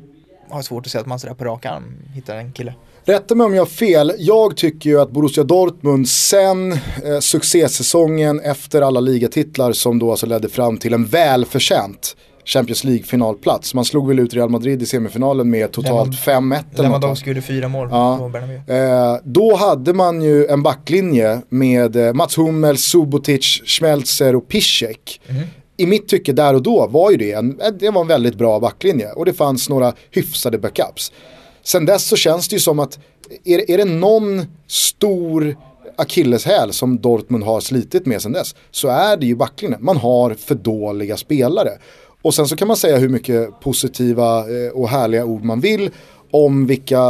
har jag svårt att se att man sådär på rak arm hittar en kille. Rätta mig om jag har fel, jag tycker ju att Borussia Dortmund sen eh, succésäsongen efter alla ligatitlar som då alltså ledde fram till en välförtjänt Champions League-finalplats. Man slog väl ut Real Madrid i semifinalen med totalt 5-1. Lewandowski gjorde fyra mål ja. Eh, då hade man ju en backlinje med eh, Mats Hummels, Subotic, Schmelzer och Piszek. Mm i mitt tycke där och då var ju det en, det var en väldigt bra backlinje och det fanns några hyfsade backups. Sen dess så känns det ju som att är, är det någon stor akilleshäl som Dortmund har slitit med sen dess så är det ju backlinjen. Man har för dåliga spelare. Och sen så kan man säga hur mycket positiva eh, och härliga ord man vill om vilka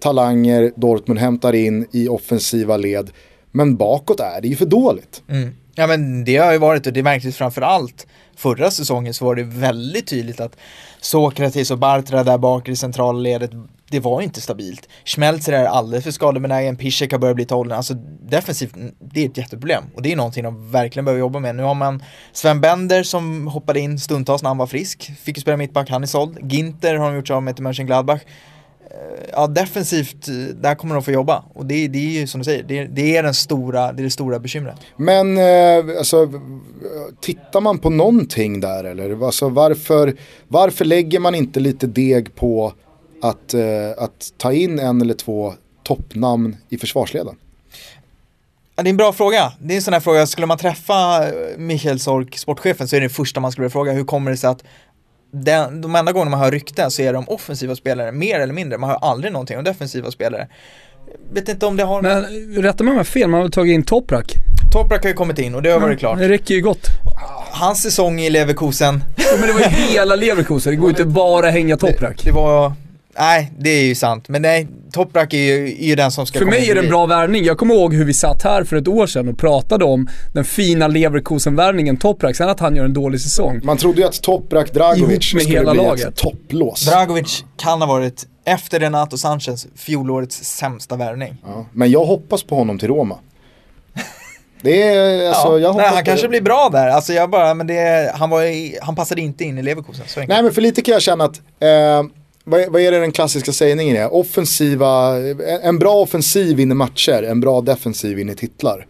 talanger Dortmund hämtar in i offensiva led. Men bakåt är det ju för dåligt. Mm. Ja men det har ju varit och det märktes framförallt förra säsongen så var det väldigt tydligt att Sokratis och Bartra där bak i centrala ledet det var inte stabilt. Schmelzer är alldeles för skadebenägen, Piszek har börjat bli tolv. Alltså defensivt, det är ett jätteproblem. Och det är någonting de verkligen behöver jobba med. Nu har man Sven Bender som hoppade in stundtals när han var frisk. Fick ju spela mittback, han är såld. Ginter har de gjort sig av med till Mönchengladbach. Gladbach ja, defensivt, där kommer de få jobba. Och det, det är ju som du säger, det, det, är den stora, det är det stora bekymret. Men eh, alltså, tittar man på någonting där eller? Alltså, varför, varför lägger man inte lite deg på att, eh, att ta in en eller två toppnamn i försvarsleden? Ja, det är en bra fråga. Det är en sån här fråga, skulle man träffa Michael Sork, sportchefen, så är det första man skulle fråga, hur kommer det sig att den, de enda gångerna man hör rykten så är de offensiva spelare, mer eller mindre. Man hör aldrig någonting om defensiva spelare. Vet inte om det har... Men rätta mig om jag har fel, man har tagit in Toprak? Toprak har ju kommit in och det har varit klart. Det räcker ju gott. Hans säsong i Leverkusen. Ja, men det var ju hela Leverkusen, det går ju inte bara hänga Toprak. Det, det var Nej, det är ju sant. Men nej, Toprak är ju, är ju den som ska För mig är det en bra värvning. Jag kommer ihåg hur vi satt här för ett år sedan och pratade om den fina Leverkusen-värvningen Toprak, sen att han gör en dålig säsong. Man trodde ju att Toprak Dragovic skulle hela bli laget. ett topplås. Dragovic kan ha varit, efter Renato Sanchez, fjolårets sämsta värvning. Ja, men jag hoppas på honom till Roma. Det är, alltså, ja, jag nej, han kanske blir bra där. Alltså jag bara, men det, han, var, han passade inte in i Leverkusen. nej men för lite kan jag känna att eh, vad, vad är det den klassiska sägningen är? Offensiva, en bra offensiv vinner matcher, en bra defensiv vinner titlar.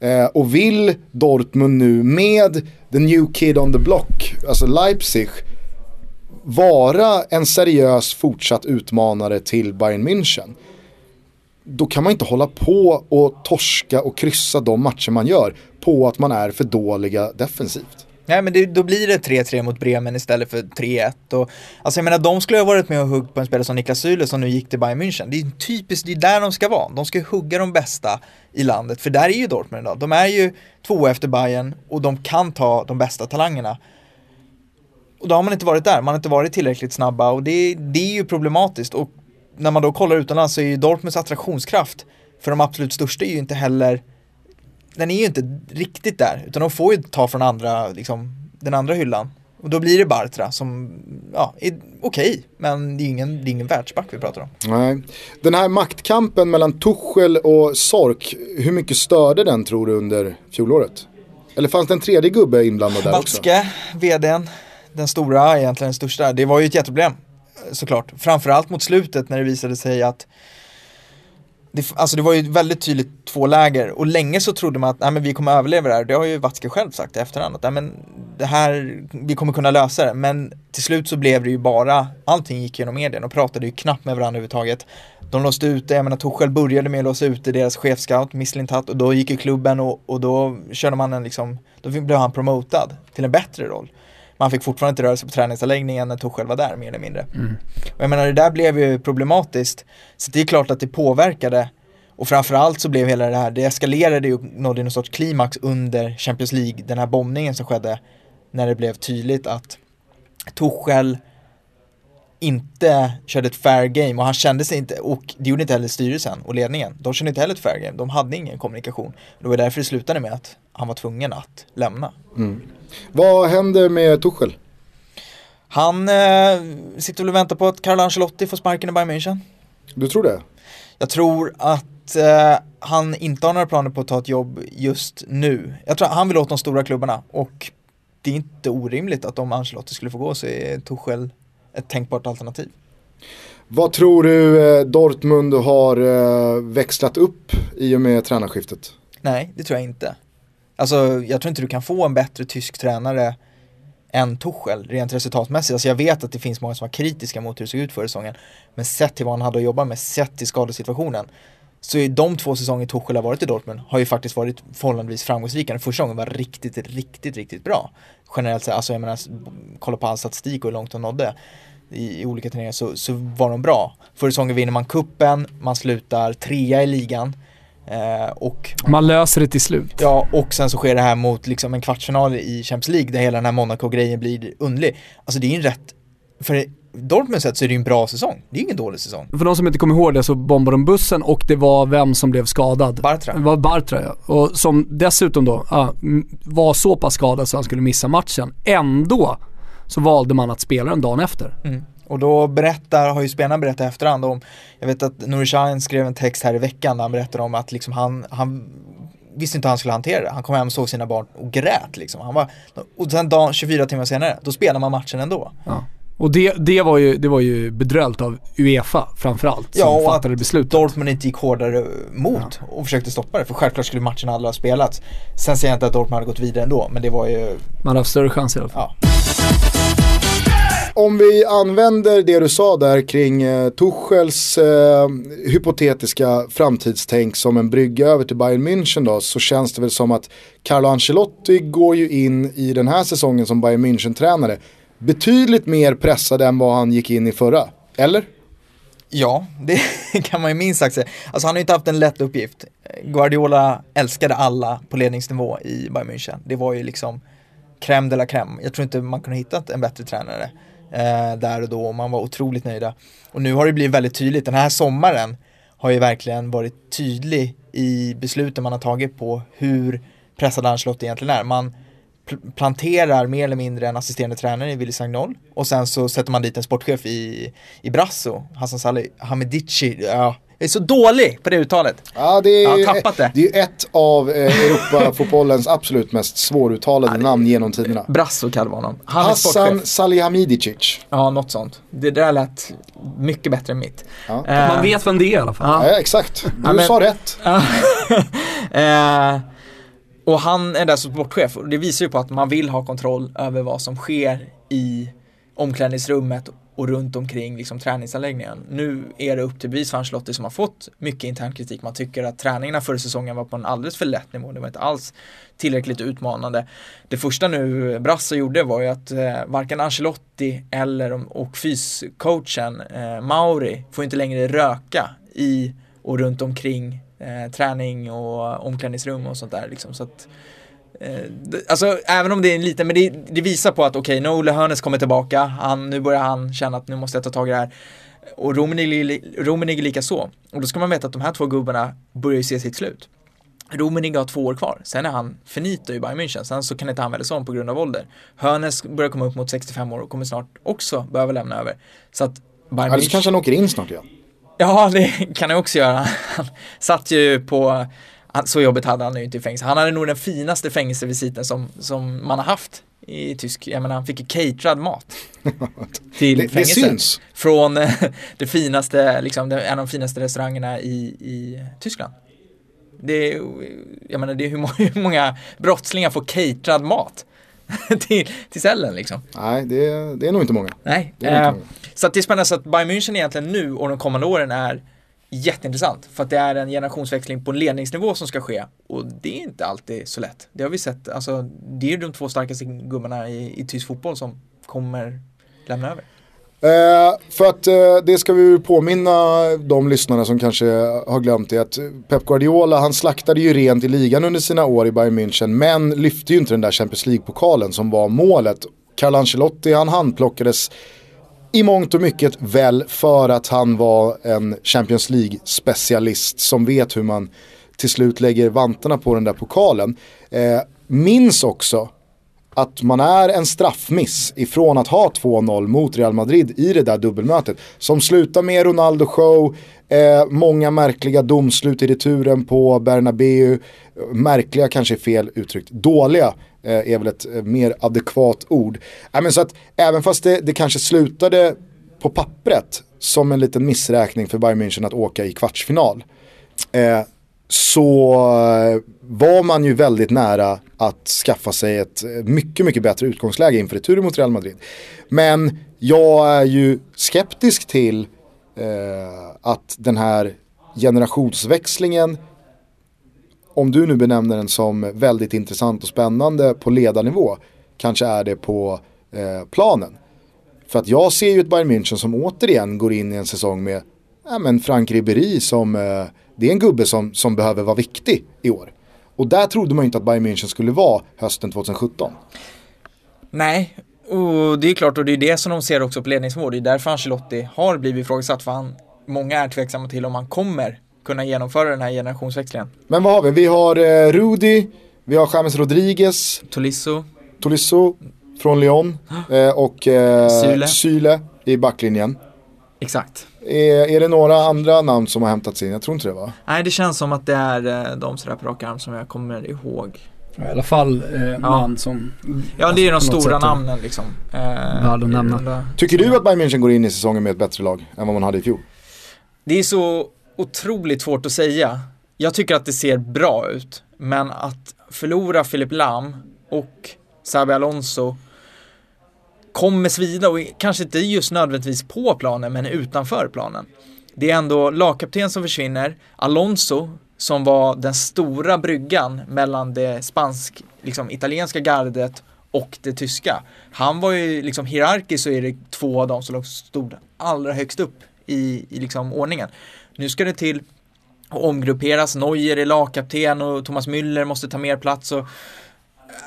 Eh, och vill Dortmund nu med the new kid on the block, alltså Leipzig, vara en seriös fortsatt utmanare till Bayern München. Då kan man inte hålla på och torska och kryssa de matcher man gör på att man är för dåliga defensivt. Nej men det, då blir det 3-3 mot Bremen istället för 3-1 och Alltså jag menar de skulle ha varit med och huggt på en spelare som Niklas Syle som nu gick till Bayern München. Det är typiskt, det är där de ska vara. De ska hugga de bästa i landet, för där är ju Dortmund idag. De är ju två efter Bayern och de kan ta de bästa talangerna. Och då har man inte varit där, man har inte varit tillräckligt snabba och det, det är ju problematiskt. Och när man då kollar utomlands så är ju Dortmunds attraktionskraft för de absolut största är ju inte heller den är ju inte riktigt där, utan de får ju ta från andra, liksom, den andra hyllan. Och då blir det Bartra som, ja, är okej, okay, men det är ingen, det är ingen världsback vi pratar om. Nej. Den här maktkampen mellan Tuchel och Sork, hur mycket störde den tror du under fjolåret? Eller fanns det en tredje gubbe inblandad där också? Batske, vdn, den stora, egentligen den största. Det var ju ett jätteproblem, såklart. Framförallt mot slutet när det visade sig att det, alltså det var ju väldigt tydligt två läger och länge så trodde man att nej, men vi kommer överleva det här. Det har ju Watzke själv sagt i efterhand att nej, men det här, vi kommer kunna lösa det. Men till slut så blev det ju bara, allting gick genom medien och pratade ju knappt med varandra överhuvudtaget. De låste ute, jag menar Torshäll började med att låsa ute deras chefscout, Misslintat och då gick ju klubben och, och då körde man en liksom, då blev han promotad till en bättre roll man fick fortfarande inte röra sig på träningsanläggningen när Torshäll var där mer eller mindre. Mm. Och jag menar det där blev ju problematiskt. Så det är klart att det påverkade och framförallt så blev hela det här, det eskalerade och nådde någon sorts klimax under Champions League, den här bombningen som skedde när det blev tydligt att Torshäll inte körde ett fair game och han kände sig inte, och det gjorde inte heller styrelsen och ledningen. De kände inte heller ett fair game, de hade ingen kommunikation. Det var därför det slutade med att han var tvungen att lämna. Mm. Vad händer med Tuchel? Han eh, sitter väl och väntar på att Carlo Ancelotti får sparken i Bayern München. Du tror det? Jag tror att eh, han inte har några planer på att ta ett jobb just nu. Jag tror han vill åt de stora klubbarna och det är inte orimligt att om Ancelotti skulle få gå så är Tuchel ett tänkbart alternativ. Vad tror du eh, Dortmund har eh, växlat upp i och med tränarskiftet? Nej, det tror jag inte. Alltså jag tror inte du kan få en bättre tysk tränare än Tuchel rent resultatmässigt. Alltså jag vet att det finns många som var kritiska mot hur det såg ut förra säsongen. Men sett till vad han hade att jobba med, sett till skadesituationen. Så i de två säsonger Tuchel har varit i Dortmund har ju faktiskt varit förhållandevis framgångsrika. Den första gången var riktigt, riktigt, riktigt bra. Generellt sett, alltså jag menar, kolla på all statistik och hur långt de nådde i, i olika turneringar så, så var de bra. Förra säsongen vinner man kuppen, man slutar trea i ligan. Eh, och, man löser det till slut. Ja, och sen så sker det här mot liksom en kvartsfinal i Champions League där hela den här Monaco-grejen blir underlig. Alltså det är ju en rätt, för Dortmund sett så är det ju en bra säsong. Det är ingen dålig säsong. För de som inte kommer ihåg det så bombade de bussen och det var vem som blev skadad? Bartra. Det var Bartra ja. Och som dessutom då ja, var så pass skadad så han skulle missa matchen. Ändå så valde man att spela den dagen efter. Mm. Och då berättar, har ju spelarna berättat efterhand om, jag vet att Nouri Sahin skrev en text här i veckan där han berättade om att liksom han, han visste inte hur han skulle hantera det. Han kom hem och såg sina barn och grät liksom. Han var, och sen dagen, 24 timmar senare, då spelar man matchen ändå. Ja. Och det, det, var ju, det var ju bedrövligt av Uefa framförallt som ja, och fattade beslutet. Dortmund inte gick hårdare mot ja. och försökte stoppa det. För självklart skulle matchen aldrig ha spelats. Sen säger jag inte att Dortmund hade gått vidare ändå, men det var ju... Man hade haft större chans i alla fall. Ja om vi använder det du sa där kring eh, Tuchels eh, hypotetiska framtidstänk som en brygga över till Bayern München då så känns det väl som att Carlo Ancelotti går ju in i den här säsongen som Bayern München-tränare betydligt mer pressad än vad han gick in i förra, eller? Ja, det kan man ju minst sagt säga. Alltså han har ju inte haft en lätt uppgift. Guardiola älskade alla på ledningsnivå i Bayern München. Det var ju liksom crème de la crème. Jag tror inte man kunde hittat en bättre tränare eh, där och då och man var otroligt nöjda. Och nu har det blivit väldigt tydligt, den här sommaren har ju verkligen varit tydlig i besluten man har tagit på hur pressad Ancelotti egentligen är. Man planterar mer eller mindre en assisterande tränare i Willy Sagnol och sen så sätter man dit en sportchef i, i Brasso, Hassan Salih Hamidici, ja, jag är så dålig på det uttalet. Ja, det är, jag har tappat det. Det är ett av eh, Europafotbollens absolut mest svåruttalade ja, namn genom tiderna. Brasso kallar vi honom. Han Hassan Salihamidzic. Ja, något sånt. Det där lät mycket bättre än mitt. Ja. Eh, Man vet vem det är i alla fall. Ja, ja exakt. Du ja, men, sa rätt. eh, och han är där som sportchef och det visar ju på att man vill ha kontroll över vad som sker i omklädningsrummet och runt omkring liksom träningsanläggningen. Nu är det upp till bevis för Ancelotti som har fått mycket intern kritik. Man tycker att träningarna förra säsongen var på en alldeles för lätt nivå. Det var inte alls tillräckligt utmanande. Det första nu Brasso gjorde var ju att eh, varken Ancelotti eller och fyscoachen eh, Mauri får inte längre röka i och runt omkring eh, träning och omklädningsrum och sånt där. Liksom. Så att, Eh, alltså även om det är en liten, men det, det visar på att okej, okay, Ole Hörnes kommer tillbaka, han, nu börjar han känna att nu måste jag ta tag i det här. Och Rummenigge lika så. Och då ska man veta att de här två gubbarna börjar ju se sitt slut. Rummenigge har två år kvar, sen är han finito i Bayern München, sen så kan inte han väljas om på grund av ålder. Hörnes börjar komma upp mot 65 år och kommer snart också behöva lämna över. Så att Bayern Eller så kanske han åker in snart igen. Ja, det kan han också göra. Han satt ju på så jobbigt hade han ju inte i fängelse. Han hade nog den finaste fängelsevisiten som, som man har haft i tysk, jag menar han fick ju caterad mat till det, fängelset. Det syns. Från det finaste, liksom, en av de finaste restaurangerna i, i Tyskland. Det är, jag menar det är hur många, hur många brottslingar får caterad mat till, till cellen liksom. Nej, det, det är nog inte många. Nej, eh, många. så att det är spännande så att Bayern München egentligen nu och de kommande åren är jätteintressant för att det är en generationsväxling på ledningsnivå som ska ske och det är inte alltid så lätt. Det har vi sett, alltså det är de två starkaste gubbarna i, i tysk fotboll som kommer lämna över. Eh, för att eh, det ska vi påminna de lyssnarna som kanske har glömt det att Pep Guardiola han slaktade ju rent i ligan under sina år i Bayern München men lyfte ju inte den där Champions League-pokalen som var målet. Carl Ancelotti han handplockades i mångt och mycket väl för att han var en Champions League-specialist som vet hur man till slut lägger vantarna på den där pokalen. Eh, minns också att man är en straffmiss ifrån att ha 2-0 mot Real Madrid i det där dubbelmötet. Som slutar med Ronaldo-show, eh, många märkliga domslut i returen på Bernabeu. Märkliga kanske är fel uttryckt, dåliga Eh, är väl ett eh, mer adekvat ord. Äh, men så att även fast det, det kanske slutade på pappret som en liten missräkning för Bayern München att åka i kvartsfinal. Eh, så eh, var man ju väldigt nära att skaffa sig ett eh, mycket, mycket bättre utgångsläge inför returen mot Real Madrid. Men jag är ju skeptisk till eh, att den här generationsväxlingen om du nu benämner den som väldigt intressant och spännande på ledarnivå, kanske är det på eh, planen. För att jag ser ju ett Bayern München som återigen går in i en säsong med ja, men Frank Ribéry som, eh, det är en gubbe som, som behöver vara viktig i år. Och där trodde man ju inte att Bayern München skulle vara hösten 2017. Nej, Och det är klart och det är det som de ser också på ledningsnivå. Det är därför Ancelotti har blivit ifrågasatt för han, många är tveksamma till om han kommer kunna genomföra den här generationsväxlingen. Men vad har vi? Vi har eh, Rudy, vi har James Rodriguez, Tolisso, Tolisso från Lyon eh, och eh, Syle. Syle i backlinjen. Exakt. Är, är det några andra namn som har hämtats in? Jag tror inte det va? Nej det känns som att det är eh, de sådär på rak arm som jag kommer ihåg. I alla fall eh, namn som... Ja det är de stora namnen liksom. Eh, Värd att nämna. Tycker du att Bayern München går in i säsongen med ett bättre lag än vad man hade i fjol? Det är så otroligt svårt att säga. Jag tycker att det ser bra ut, men att förlora Filip Lam och Xabi Alonso kommer svida och kanske inte just nödvändigtvis på planen, men utanför planen. Det är ändå lagkapten som försvinner, Alonso som var den stora bryggan mellan det spansk, liksom italienska gardet och det tyska. Han var ju liksom hierarkiskt så är det två av dem som stod allra högst upp i, i liksom ordningen. Nu ska det till att omgrupperas, Neuer är lagkapten och Thomas Müller måste ta mer plats och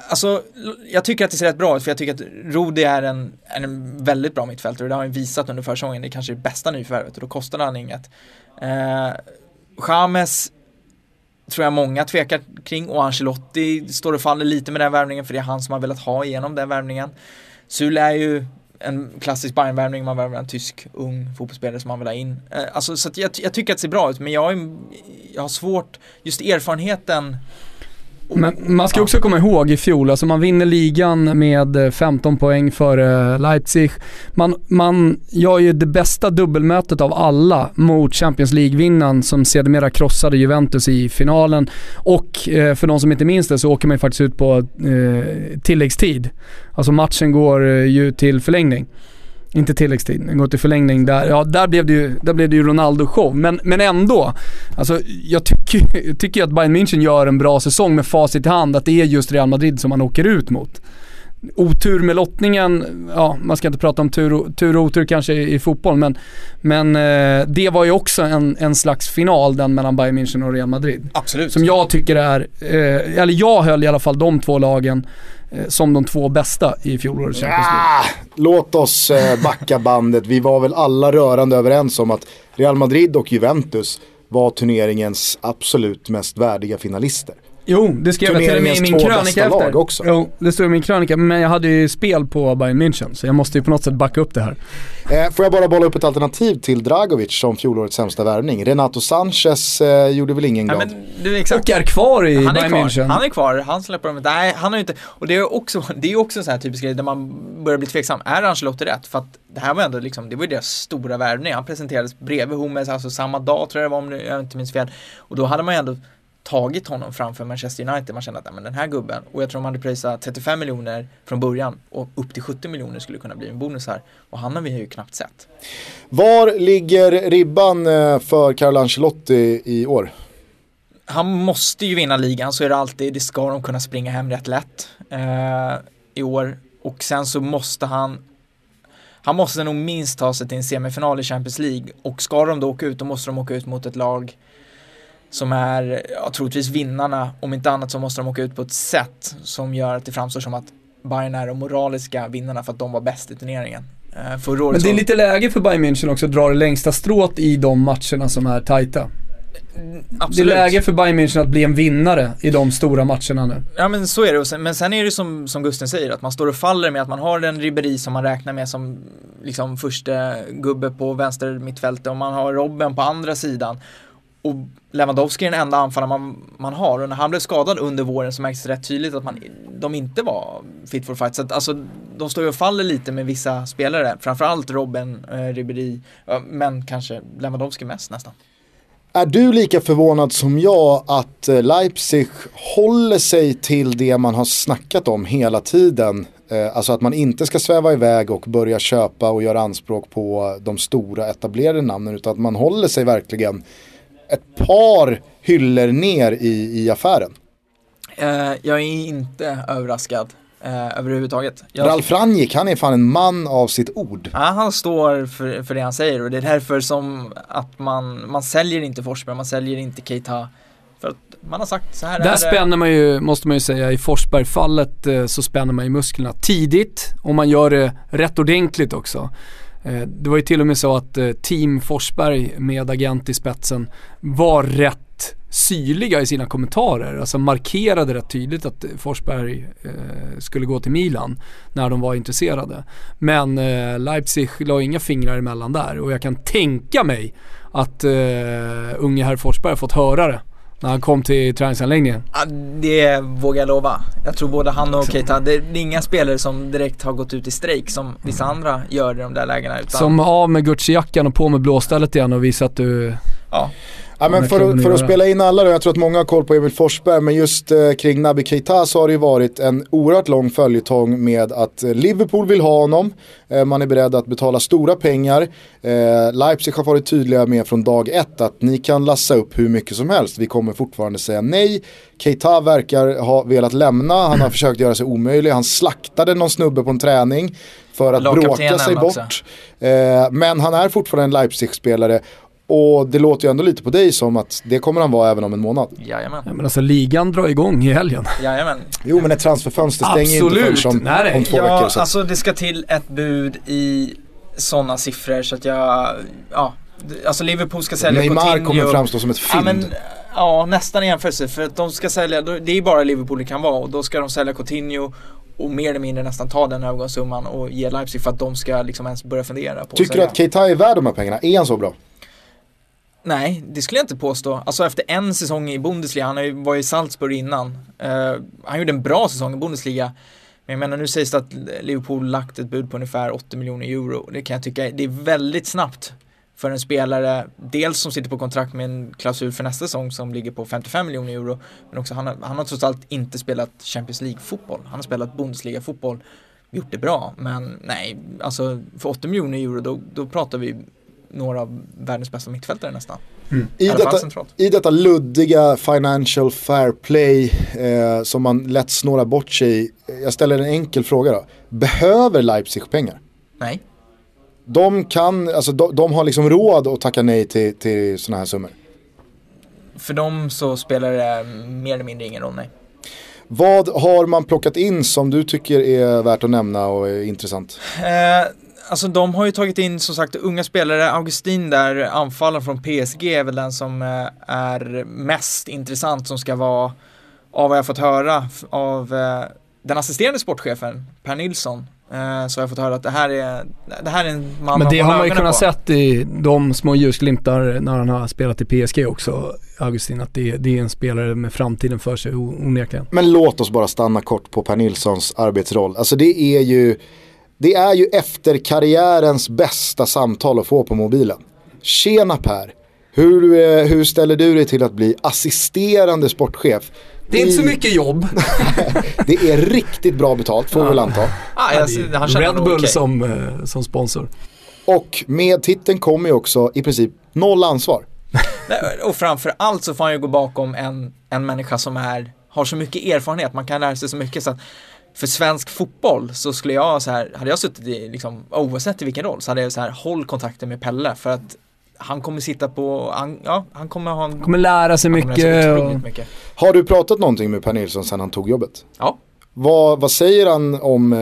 Alltså, jag tycker att det ser rätt bra ut för jag tycker att Rodi är en, en väldigt bra mittfältare och det har han visat under försäsongen. Det är kanske det bästa nyförvärvet och då kostar han inget. Eh, James tror jag många tvekar kring och Ancelotti står och faller lite med den värvningen för det är han som har velat ha igenom den värvningen. Sule är ju en klassisk Bayern-värvning, man värvar en tysk ung fotbollsspelare som man vill ha in. Eh, alltså, så att jag, jag tycker att det ser bra ut men jag, är, jag har svårt, just erfarenheten men man ska också komma ihåg i fjol, alltså man vinner ligan med eh, 15 poäng före Leipzig. Man, man gör ju det bästa dubbelmötet av alla mot Champions League-vinnaren som sedermera krossade Juventus i finalen. Och eh, för de som inte minns det så åker man ju faktiskt ut på eh, tilläggstid. Alltså matchen går eh, ju till förlängning. Inte tilläggstid, den går till förlängning där. Ja, där blev det ju, där blev det ju Ronaldo-show. Men, men ändå, alltså jag tycker, tycker att Bayern München gör en bra säsong med facit i hand, att det är just Real Madrid som man åker ut mot. Otur med lottningen, ja man ska inte prata om tur och, tur och otur kanske i, i fotboll men, men eh, det var ju också en, en slags final den mellan Bayern München och Real Madrid. Absolut. Som jag tycker är, eh, eller jag höll i alla fall de två lagen Eh, som de två bästa i fjolårets Champions League. Ah, låt oss eh, backa bandet. Vi var väl alla rörande överens om att Real Madrid och Juventus var turneringens absolut mest värdiga finalister. Jo, det skrev jag till och med i min krönika efter. också. Jo, det stod i min krönika, men jag hade ju spel på Bayern München så jag måste ju på något sätt backa upp det här. Eh, får jag bara bolla upp ett alternativ till Dragovic som fjolårets sämsta värvning. Renato Sanchez eh, gjorde väl ingen Ja, glad. exakt. Och är kvar i han är Bayern kvar, München. han är kvar, han släpper dem. Nej, han har ju inte, och det är också, det är också en sån här typisk grej där man börjar bli tveksam. Är Ancelotti rätt? För att det här var ändå liksom, det var ju deras stora värvning. Han presenterades bredvid Hummels, alltså samma dag tror jag det var om jag inte minns fel. Och då hade man ju ändå tagit honom framför Manchester United. Man kände att, men den här gubben, och jag tror de hade prisat 35 miljoner från början och upp till 70 miljoner skulle kunna bli en bonus här. Och han har vi ju knappt sett. Var ligger ribban eh, för Carlo Ancelotti i år? han måste ju vinna ligan, så är det alltid, det ska de kunna springa hem rätt lätt eh, i år. Och sen så måste han, han måste nog minst ta sig till en semifinal i Champions League. Och ska de då åka ut, då måste de åka ut mot ett lag som är, ja, troligtvis vinnarna. Om inte annat så måste de åka ut på ett sätt som gör att det framstår som att Bayern är de moraliska vinnarna för att de var bäst i turneringen. Eh, förra året Men det är lite läge för Bayern München också att dra det längsta strået i de matcherna som är tajta. Absolut. Det är läge för Bayern München att bli en vinnare i de stora matcherna nu. Ja men så är det, sen, men sen är det som, som Gusten säger, att man står och faller med att man har den Ribéry som man räknar med som liksom första gubbe på vänster mittfältet och man har Robben på andra sidan. Och Lewandowski är den enda anfallaren man, man har och när han blev skadad under våren så märks det rätt tydligt att man, de inte var fit for fight. Så att alltså, de står ju och faller lite med vissa spelare, framförallt Robben, eh, Ribéry, men kanske Lewandowski mest nästan. Är du lika förvånad som jag att eh, Leipzig håller sig till det man har snackat om hela tiden? Eh, alltså att man inte ska sväva iväg och börja köpa och göra anspråk på de stora etablerade namnen utan att man håller sig verkligen ett par hyllor ner i, i affären. Eh, jag är inte överraskad eh, överhuvudtaget. Jag, Ralf Rangnick, han är fan en man av sitt ord. Ja, han står för, för det han säger och det är därför som att man, man säljer inte Forsberg, man säljer inte Keita För att man har sagt så här Där är det. spänner man ju, måste man ju säga, i Forsberg-fallet eh, så spänner man ju musklerna tidigt och man gör det rätt ordentligt också. Eh, det var ju till och med så att eh, Team Forsberg med agent i spetsen var rätt syrliga i sina kommentarer. Alltså markerade rätt tydligt att eh, Forsberg eh, skulle gå till Milan när de var intresserade. Men eh, Leipzig la inga fingrar emellan där och jag kan tänka mig att eh, unge herr Forsberg har fått höra det när han kom till träningsanläggningen. Ja, det vågar jag lova. Jag tror både han och Keita, det är inga spelare som direkt har gått ut i strejk som vissa andra gör i de där lägena. Utan, Som av med Gucci-jackan och på med blåstället igen och visa att du ja, Ja, men för, att, för att spela in alla då, jag tror att många har koll på Emil Forsberg, men just eh, kring Naby Keita så har det ju varit en oerhört lång följetong med att eh, Liverpool vill ha honom, eh, man är beredd att betala stora pengar. Eh, Leipzig har varit tydliga med från dag ett att ni kan lassa upp hur mycket som helst, vi kommer fortfarande säga nej. Keita verkar ha velat lämna, han har försökt göra sig omöjlig, han slaktade någon snubbe på en träning för att bråka sig bort. Eh, men han är fortfarande en Leipzig-spelare och det låter ju ändå lite på dig som att det kommer han vara även om en månad. jajamän. Ja, men alltså ligan drar igång i helgen. Jajamän. Jo men ett transferfönster stänger ju inte Absolut. förrän om, Nej, nej. om två Ja, veckor. Så alltså det ska till ett bud i sådana siffror så att jag, ja, alltså Liverpool ska sälja Neymar Coutinho. kommer framstå som ett Ja, fynd. men, ja, nästan i jämförelse. För att de ska sälja, det är bara Liverpool det kan vara och då ska de sälja Coutinho och mer eller mindre nästan ta den övergångssumman och ge Leipzig för att de ska liksom ens börja fundera på Tycker du att Keita är värd de här pengarna? Är han så bra? Nej, det skulle jag inte påstå. Alltså efter en säsong i Bundesliga, han var ju- var i Salzburg innan. Uh, han gjorde en bra säsong i Bundesliga. Men jag menar nu sägs det att Liverpool lagt ett bud på ungefär 80 miljoner euro. Det kan jag tycka, det är väldigt snabbt för en spelare, dels som sitter på kontrakt med en klausul för nästa säsong som ligger på 55 miljoner euro. Men också han har, han har trots allt inte spelat Champions League-fotboll. Han har spelat Bundesliga-fotboll, gjort det bra. Men nej, alltså för 80 miljoner euro då, då pratar vi några av världens bästa mittfältare nästan. I alla fall detta. I detta luddiga financial fair play eh, som man lätt snårar bort sig i. Jag ställer en enkel fråga då. Behöver Leipzig pengar? Nej. De kan, alltså de, de har liksom råd att tacka nej till, till sådana här summor. För dem så spelar det mer eller mindre ingen roll, nej. Vad har man plockat in som du tycker är värt att nämna och är intressant? Eh, alltså de har ju tagit in som sagt unga spelare. Augustin där, anfallaren från PSG är väl den som eh, är mest intressant som ska vara, av vad jag fått höra, av eh, den assisterande sportchefen Per Nilsson. Eh, så har jag fått höra att det här är, det här är en man Men det har man ju kunnat på. sett i de små ljusglimtar när han har spelat i PSG också, Augustin, att det, det är en spelare med framtiden för sig onekligen. Men låt oss bara stanna kort på Per Nilssons arbetsroll. Alltså det är ju, det är ju efter karriärens bästa samtal att få på mobilen. Tjena Per, hur, eh, hur ställer du dig till att bli assisterande sportchef? Det är inte så mycket jobb. Det är riktigt bra betalt får vi väl anta. Ah, jag, han känner Red Bull som, eh, som sponsor. Och med titeln kommer ju också i princip noll ansvar. Och framför allt så får han ju gå bakom en, en människa som är, har så mycket erfarenhet, man kan lära sig så mycket så att för svensk fotboll så skulle jag så här, hade jag suttit i, liksom, oavsett i vilken roll, så hade jag så här, håll kontakten med Pelle för att han kommer sitta på, han, ja, han kommer ha en, Kommer lära sig kommer lära sig mycket. Och, mycket. Har du pratat någonting med Per Nilsson sedan han tog jobbet? Ja, Vad, vad säger han om eh,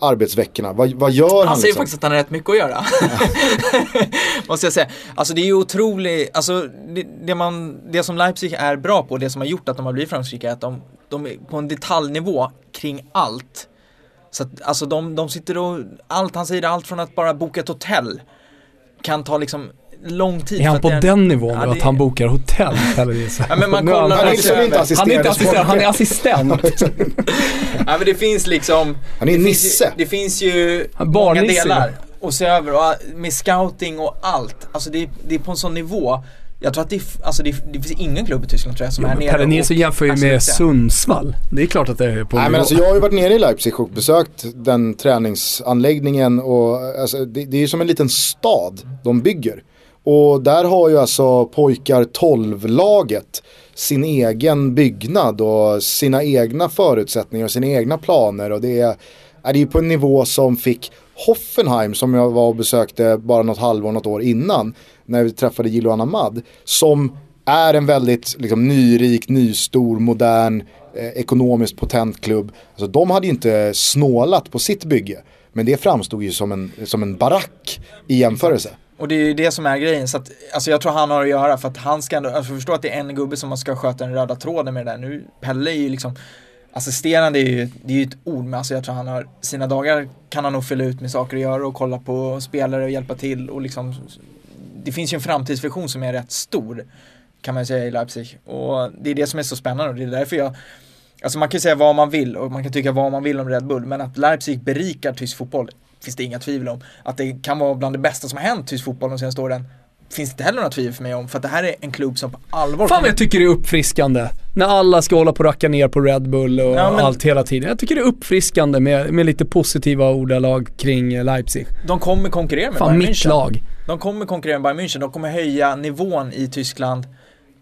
arbetsveckorna? Vad, vad gör han? han säger liksom? faktiskt att han har rätt mycket att göra. Måste jag säga. Alltså det är ju otroligt, alltså det, det, man, det som Leipzig är bra på, det som har gjort att de har blivit framgångsrika är att de, de är på en detaljnivå kring allt. Så att alltså de, de sitter och, allt han säger, allt från att bara boka ett hotell kan ta liksom lång tid. är han på är- den nivån Ja, nu det- att han bokar hotell? Eller det är så- Ja, men man kollar- han, är inte Han han är inte assistent, han är assistent. Ja men det finns liksom Han är det Nisse. Finns, ju- det finns ju många delar att se över och med scouting och allt. Alltså det, det är på en sån nivå. Jag tror att det, alltså det, det finns ingen klubb i Tyskland tror jag som är nere Per Nilsson och- jämför ju med Sundsvall. Det är klart att det är på Nej men nivå. alltså jag har ju varit nere i Leipzig och besökt den träningsanläggningen och alltså, det, det är ju som en liten stad de bygger. Och där har ju alltså pojkar 12-laget sin egen byggnad och sina egna förutsättningar och sina egna planer och det är, är det ju på en nivå som fick Hoffenheim som jag var och besökte bara något halvår, något år innan när vi träffade Gilo Ahmad som är en väldigt liksom, nyrik, nystor, modern, eh, ekonomiskt potent klubb. Alltså, de hade ju inte snålat på sitt bygge. Men det framstod ju som en, som en barack i jämförelse. Och det är ju det som är grejen. Så att, alltså jag tror han har att göra för att han ska ändå, alltså förstå att det är en gubbe som ska sköta den röda tråden med det där. Nu, Pelle är ju liksom Assisterande är ju, det är ju ett ord, men alltså jag tror han har sina dagar kan han nog fylla ut med saker att göra och kolla på spelare och hjälpa till och liksom Det finns ju en framtidsvision som är rätt stor kan man säga i Leipzig och det är det som är så spännande och det är därför jag Alltså man kan säga vad man vill och man kan tycka vad man vill om Red Bull men att Leipzig berikar tysk fotboll finns det inga tvivel om. Att det kan vara bland det bästa som har hänt tysk fotboll de senaste åren finns det inte heller några tvivel för mig om. För att det här är en klubb som på allvar Fan vad jag tycker det är uppfriskande. När alla ska hålla på och racka ner på Red Bull och ja, men... allt hela tiden. Jag tycker det är uppfriskande med, med lite positiva ordalag kring Leipzig. De kommer konkurrera med Fan, Bayern München. mitt lag. De kommer konkurrera med Bayern München. De kommer höja nivån i Tyskland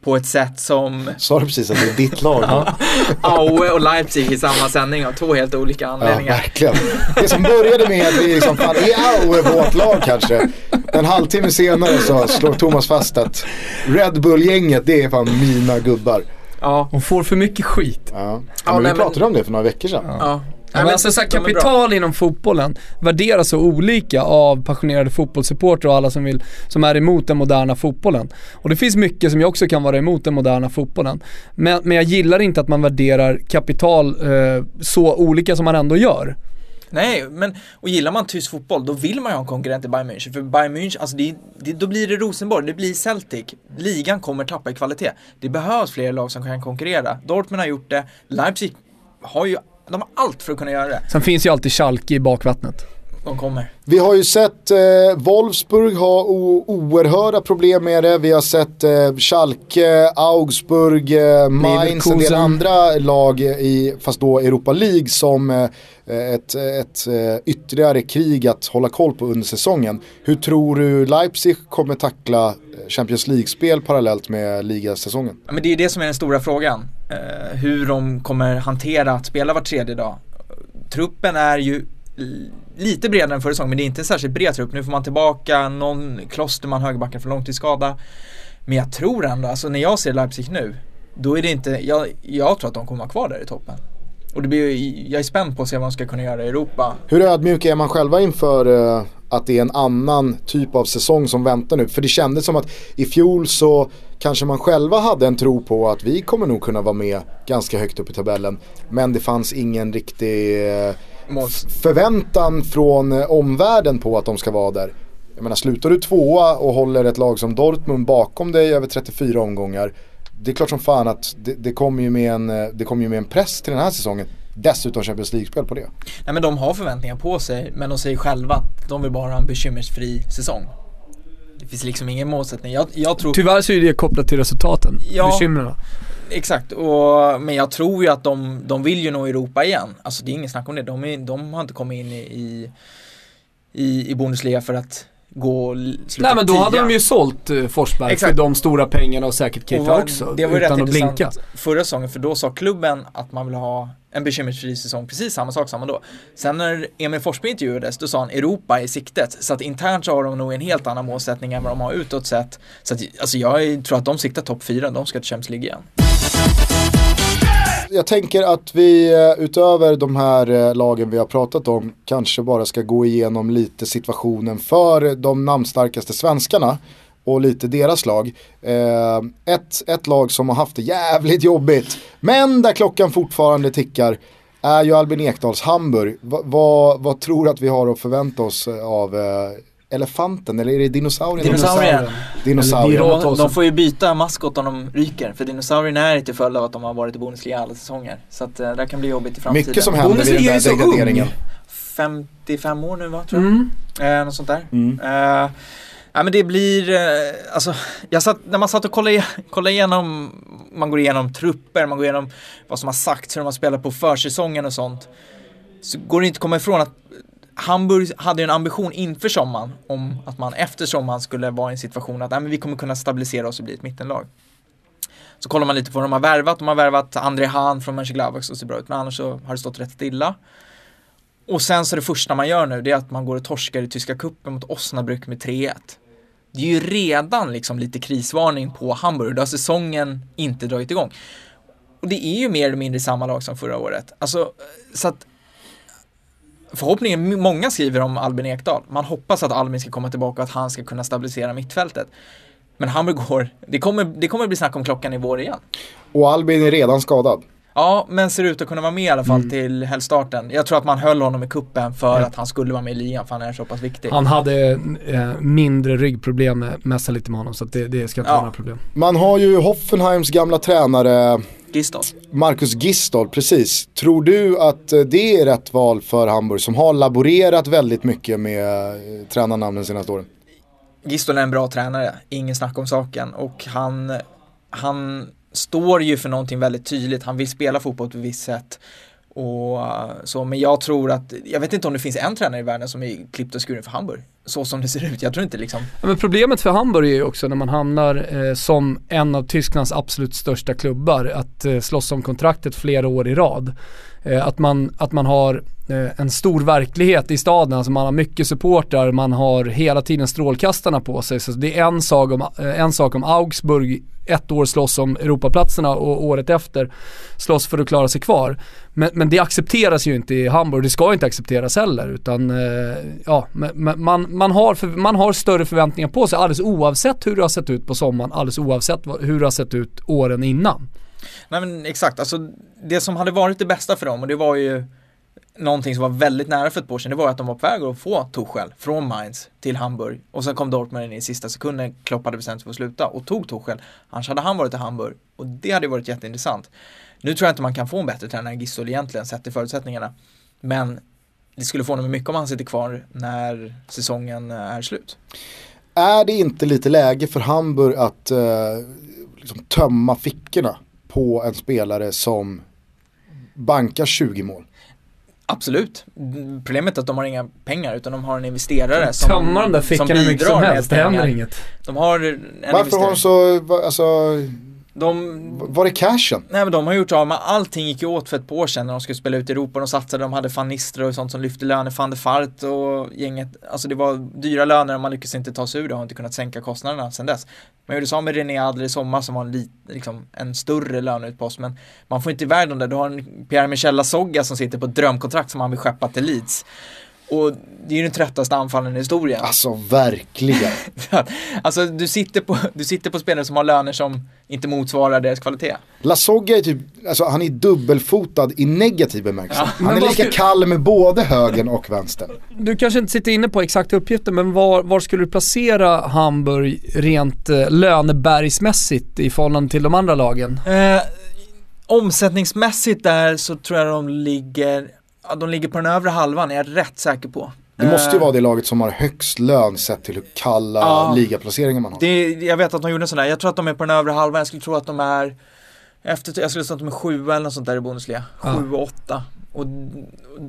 på ett sätt som... Sa du precis att det är ditt lag? ja. Aue och Leipzig i samma sändning av två helt olika anledningar. Ja, verkligen. Det som började med att vi liksom, fan är Aue vårt lag kanske? En halvtimme senare så slår Thomas fast att Red Bull-gänget det är fan mina gubbar. Ja. Hon får för mycket skit. Ja, ja men ja, vi nej, pratade men... om det för några veckor sedan. Ja. Ja, men alltså, så här, kapital inom fotbollen värderas så olika av passionerade fotbollssupportrar och alla som, vill, som är emot den moderna fotbollen. Och det finns mycket som jag också kan vara emot den moderna fotbollen. Men, men jag gillar inte att man värderar kapital eh, så olika som man ändå gör. Nej, men och gillar man tysk fotboll då vill man ju ha en konkurrent i Bayern München. För Bayern München, alltså det, det, då blir det Rosenborg, det blir Celtic. Ligan kommer tappa i kvalitet. Det behövs fler lag som kan konkurrera. Dortmund har gjort det, Leipzig har ju de har allt för att kunna göra det. Sen finns ju alltid Schalke i bakvattnet. De kommer. Vi har ju sett eh, Wolfsburg ha oerhörda problem med det. Vi har sett eh, Schalke, Augsburg, eh, Mainz, en del andra lag i, fast då Europa League som eh, ett, ett eh, ytterligare krig att hålla koll på under säsongen. Hur tror du Leipzig kommer tackla Champions League-spel parallellt med ligasäsongen? Ja, men det är det som är den stora frågan. Eh, hur de kommer hantera att spela var tredje dag. Truppen är ju lite bredare än förra säsongen men det är inte en särskilt bred trupp. Nu får man tillbaka någon Klosterman högerbacken för långtidsskada. Men jag tror ändå, alltså när jag ser Leipzig nu, då är det inte, jag, jag tror att de kommer vara kvar där i toppen. Och det blir, jag är spänd på att se vad de ska kunna göra i Europa. Hur ödmjuk är man själva inför uh, att det är en annan typ av säsong som väntar nu? För det kändes som att i fjol så kanske man själva hade en tro på att vi kommer nog kunna vara med ganska högt upp i tabellen. Men det fanns ingen riktig uh, förväntan från eh, omvärlden på att de ska vara där. Jag menar slutar du tvåa och håller ett lag som Dortmund bakom dig över 34 omgångar det är klart som fan att det, det kommer ju, med en, eh, det kommer ju med en press till den här säsongen. Dessutom Champions League-spel på det. Nej men de har förväntningar på sig men de säger själva att de vill bara ha en bekymmersfri säsong. Det finns liksom ingen målsättning. Jag, jag tror... Tyvärr så är det kopplat till resultaten, ja, bekymren. Exakt, och, men jag tror ju att de, de vill ju nå Europa igen. Alltså det är inget snack om det. De, är, de har inte kommit in i, i, i Bundesliga för att gå Nej men då tia. hade de ju sålt uh, Forsberg Exakt. för de stora pengarna och säkert Keita också. Det var ju rätt intressant blinka. förra säsongen för då sa klubben att man vill ha en bekymmersfri säsong, precis samma sak sa man då. Sen när Emil Forsberg intervjuades, då sa han Europa i siktet. Så att internt så har de nog en helt annan målsättning än vad de har utåt sett. Så att, alltså jag tror att de siktar topp 4, de ska till Champions League igen jag tänker att vi eh, utöver de här eh, lagen vi har pratat om kanske bara ska gå igenom lite situationen för de namnstarkaste svenskarna och lite deras lag. Eh, ett, ett lag som har haft det jävligt jobbigt men där klockan fortfarande tickar är ju Albin Ekdals Hamburg. Va, va, vad tror du att vi har att förvänta oss eh, av elefanten eller är det dinosaurien? Dinosaurien. Dinosaurien. De, de får ju byta maskot om de ryker för dinosaurien är till följd av att de har varit i Bundesliga alla säsonger. Så att uh, det kan bli jobbigt i framtiden. Mycket som händer i den där degraderingen. 55 år nu va, tror jag. Mm. Eh, något sånt där. Mm. Eh, Ja men det blir, eh, alltså, jag satt, när man satt och kollade, kollade igenom, man går igenom trupper, man går igenom vad som har sagts, hur de har spelat på försäsongen och sånt. Så går det inte att komma ifrån att Hamburg hade en ambition inför sommaren om att man efter sommaren skulle vara i en situation att äh, men vi kommer kunna stabilisera oss och bli ett mittenlag. Så kollar man lite på vad de har värvat. De har värvat André Hahn från Mönchengladbach som ser bra ut, men annars så har det stått rätt stilla. Och sen så det första man gör nu, det är att man går och torskar i tyska kuppen mot Osnabrück med 3-1. det är ju redan liksom lite krisvarning på Hamburg. Då har säsongen inte dragit igång. Och det är ju mer eller mindre samma lag som förra året. Alltså, så att förhoppningen, många skriver om Albin Ekdal. Man hoppas att Albin ska komma tillbaka och att han ska kunna stabilisera mittfältet. Men Hamburg går, det kommer, det kommer bli snack om klockan i vår igen. Och Albin är redan skadad. Ja, men ser ut att kunna vara med i alla fall mm. till helgstarten. Jag tror att man höll honom i kuppen för mm. att han skulle vara med i ligan för han är så pass viktig. Han hade eh, mindre ryggproblem, mässa lite med honom så det, det ska inte ja. vara några problem. Man har ju Hoffenheims gamla tränare Gistol. Marcus Gistol, precis. Tror du att eh, det är rätt val för Hamburg som har laborerat väldigt mycket med eh, tränarnamnen senaste åren? Gistol är en bra tränare, ingen snack om saken och han, han står ju för någonting väldigt tydligt. Han vill spela fotboll på ett visst sätt. Och eh, så, men jag tror att, jag vet inte om det finns en tränare i världen som är klippt och skuren för Hamburg. Så som det ser ut, jag tror inte liksom. Ja, men problemet för Hamburg är ju också när man hamnar eh, som en av Tysklands absolut största klubbar, att eh, slåss om kontraktet flera år i rad. Eh, att, man, att man har eh, en stor verklighet i staden, alltså man har mycket supportrar, man har hela tiden strålkastarna på sig. Så det är en sak om, eh, en sak om Augsburg ett år slåss om Europaplatserna och året efter slåss för att klara sig kvar. Men, men det accepteras ju inte i Hamburg, det ska inte accepteras heller utan ja, man, man, har för, man har större förväntningar på sig alldeles oavsett hur det har sett ut på sommaren, alldeles oavsett hur det har sett ut åren innan. Nej men exakt, alltså det som hade varit det bästa för dem och det var ju någonting som var väldigt nära för ett år sedan, det var att de var på väg att få Tuchel från Mainz till Hamburg och sen kom Dortmund in i sista sekunden, Klopp hade bestämt sig för att sluta och tog Tuchel. Annars hade han varit i Hamburg och det hade varit jätteintressant. Nu tror jag inte man kan få en bättre tränare än Gistol egentligen, sett till förutsättningarna. Men det skulle få honom mycket om han sitter kvar när säsongen är slut. Är det inte lite läge för Hamburg att eh, liksom tömma fickorna på en spelare som bankar 20 mål. Absolut. Problemet är att de har inga pengar utan de har en investerare som, Tömma de där fickorna hur mycket som helst, det händer inget. De har en Varför har de så, alltså de, var är cashen? Nej men de har gjort av med allting gick ju åt för ett par år sedan när de skulle spela ut i Europa. De satsade, de hade van Nistelrooy och sånt som lyfte löner, van der Fart och gänget. Alltså det var dyra löner och man lyckades inte ta sig ur det och har inte kunnat sänka kostnaderna sedan dess. Man gjorde så med René Adler i sommar som var en, lit, liksom, en större löneutpost men man får inte iväg dem där. Du har en Pierre-Michel Lasogga som sitter på ett drömkontrakt som han vill skeppa till Leeds. Och det är ju den tröttaste anfallen i historien. Alltså verkligen. alltså du sitter, på, du sitter på spelare som har löner som inte motsvarar deras kvalitet. Lasogga är typ, alltså han är dubbelfotad i negativ bemärkelse. Ja. Han är lika skulle... kall med både högen och vänstern. Du kanske inte sitter inne på exakta uppgifter men var, var skulle du placera Hamburg rent eh, lönebergsmässigt i förhållande till de andra lagen? Eh, omsättningsmässigt där så tror jag de ligger Ja, de ligger på den övre halvan, är jag rätt säker på. Det måste ju uh, vara det laget som har högst lön sett till hur kalla uh, ligaplaceringar man har. Det, jag vet att de gjorde en sån där, jag tror att de är på den övre halvan, jag skulle tro att de är efter, jag skulle säga att de är sju eller något sånt där i Bundesliga. Uh. Sju och åtta. Och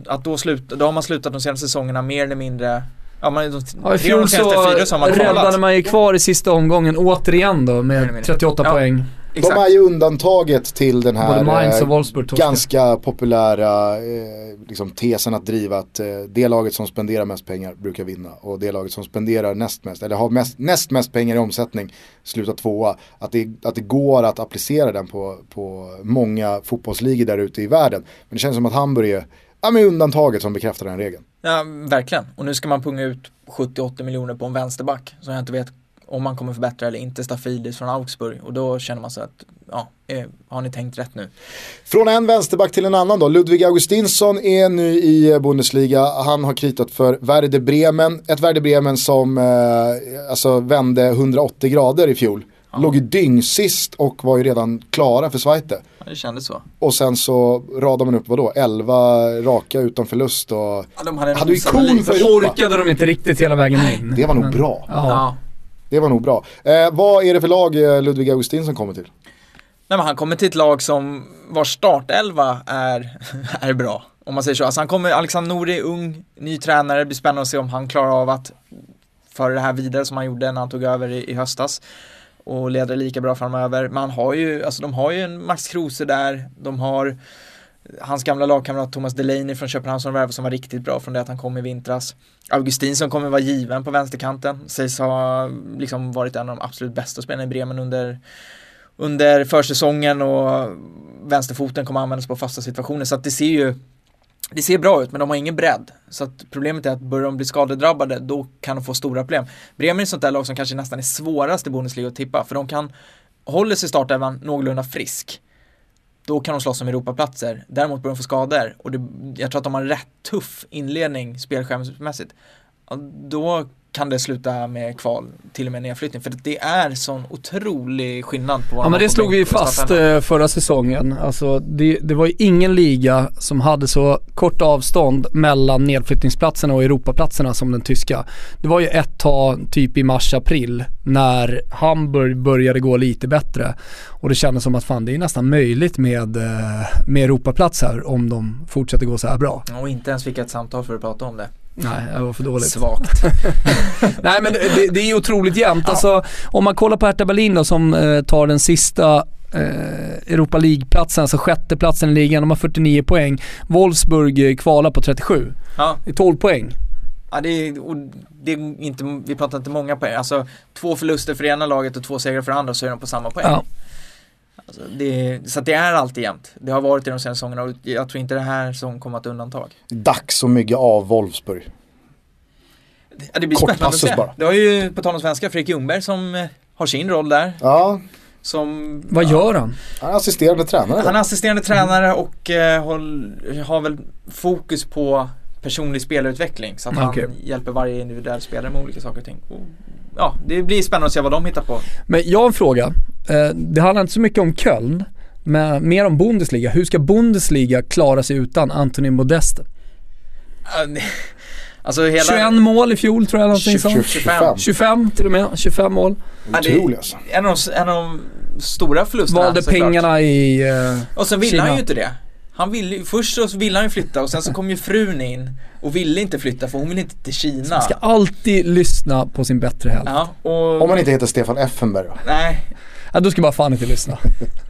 att då sluta, då har man slutat de senaste säsongerna mer eller mindre Ja, man, de, ja, I fjol så räddade man ju kvar i sista omgången återigen då med 38 ja. poäng. Exakt. De är ju undantaget till den här eh, ganska populära eh, liksom, tesen att driva att eh, det laget som spenderar mest pengar brukar vinna och det laget som spenderar näst mest, eller har mest, näst mest pengar i omsättning slutar tvåa. Att det, att det går att applicera den på, på många fotbollsligor där ute i världen. Men det känns som att Hamburg är ja, men undantaget som bekräftar den regeln. Ja, verkligen. Och nu ska man punga ut 70-80 miljoner på en vänsterback som jag inte vet om man kommer förbättra eller inte Stafidis från Augsburg och då känner man sig att ja, eh, har ni tänkt rätt nu? Från en vänsterback till en annan då. Ludvig Augustinsson är nu i Bundesliga. Han har kritat för Werder Bremen. Ett Werder Bremen som eh, alltså vände 180 grader i fjol. Ja. Låg ju dyngsist och var ju redan klara för Zweite. Ja, det kändes så. Och sen så radar man upp vadå, 11 raka utan förlust och ja, de hade, hade ju kon för Europa. orkade de inte riktigt hela vägen in. Det var nog bra. Ja. Det var nog bra. Eh, vad är det för lag eh, Ludvig Augustinsson kommer till? Nej men han kommer till ett lag som vars startelva är, är bra. Om man säger så. Alltså han kommer, Alexander Nori, ung, ny tränare, det blir spännande att se om han klarar av att föra det här vidare som han gjorde när han tog över i, i höstas och leder lika bra framöver. Men han har ju, alltså de har ju en Max Kruse där, de har Hans gamla lagkamrat Thomas Delaney från Köpenhamn som värvade som var riktigt bra från det att han kom i vintras. Augustin som kommer vara given på vänsterkanten. Sägs ha liksom varit en av de absolut bästa spelarna i Bremen under, under försäsongen och vänsterfoten kommer användas på fasta situationer. Så att det ser ju det ser bra ut men de har ingen bredd. Så att problemet är att börjar de bli skadedrabbade då kan de få stora problem. Bremen är ett sånt där lag som kanske nästan är svårast i Bundesliga att tippa för de kan håller sig startelvan någorlunda frisk då kan de slåss om Europaplatser. Däremot börjar de få skador och det, jag tror att de har en rätt tuff inledning spelskärmsmässigt. Då kan det sluta med kval, till och med nedflyttning. För det är sån otrolig skillnad på Ja men det slog vi fast eh, förra säsongen. Alltså det, det var ju ingen liga som hade så kort avstånd mellan nedflyttningsplatserna och Europaplatserna som den tyska. Det var ju ett tag, typ i mars-april, när Hamburg började gå lite bättre. Och det kändes som att fan det är nästan möjligt med, eh, med Europaplats här om de fortsätter gå så här bra. Och inte ens fick ett samtal för att prata om det. Nej, det var för dåligt. Svagt. Nej men det, det är otroligt jämnt. Ja. Alltså, om man kollar på Hertha Berlin då som eh, tar den sista eh, Europa League-platsen, alltså sjätteplatsen i ligan. De har 49 poäng. Wolfsburg eh, kvalar på 37. Ja. Det är 12 poäng. Ja, det är, det är inte, vi pratar inte många poäng. Alltså två förluster för ena laget och två segrar för det andra så är de på samma poäng. Ja. Alltså, det, så det är alltid jämnt. Det har varit i de senaste säsongerna och jag tror inte det här som kommer att undantag. Dags att mygga av Wolfsburg. Ja, det blir Kort spännande att se. Bara. Det har ju, på tal om svenska, Fredrik Ljungberg som eh, har sin roll där. Ja. Som, Vad gör han? Han är assisterande tränare. Han är assisterande tränare och eh, håll, har väl fokus på personlig spelutveckling så att okay. han hjälper varje individuell spelare med olika saker och ting. Och, ja, det blir spännande att se vad de hittar på. Men jag har en fråga. Eh, det handlar inte så mycket om Köln, men mer om Bundesliga. Hur ska Bundesliga klara sig utan Anthony Modeste? Alltså hela... 21 mål i fjol tror jag någonting 20, 25. 25 till och med, 25 mål. Otroligt alltså. En av, de, en av de stora förlusterna Valde pengarna i uh, Och sen ville han ju inte det. Han ville, först så ville han ju flytta och sen så kom ju frun in och ville inte flytta för hon ville inte till Kina. man ska alltid lyssna på sin bättre hälft. Ja, och... Om man inte heter Stefan Effenberg då. Nej. Ja, då ska man fan inte lyssna.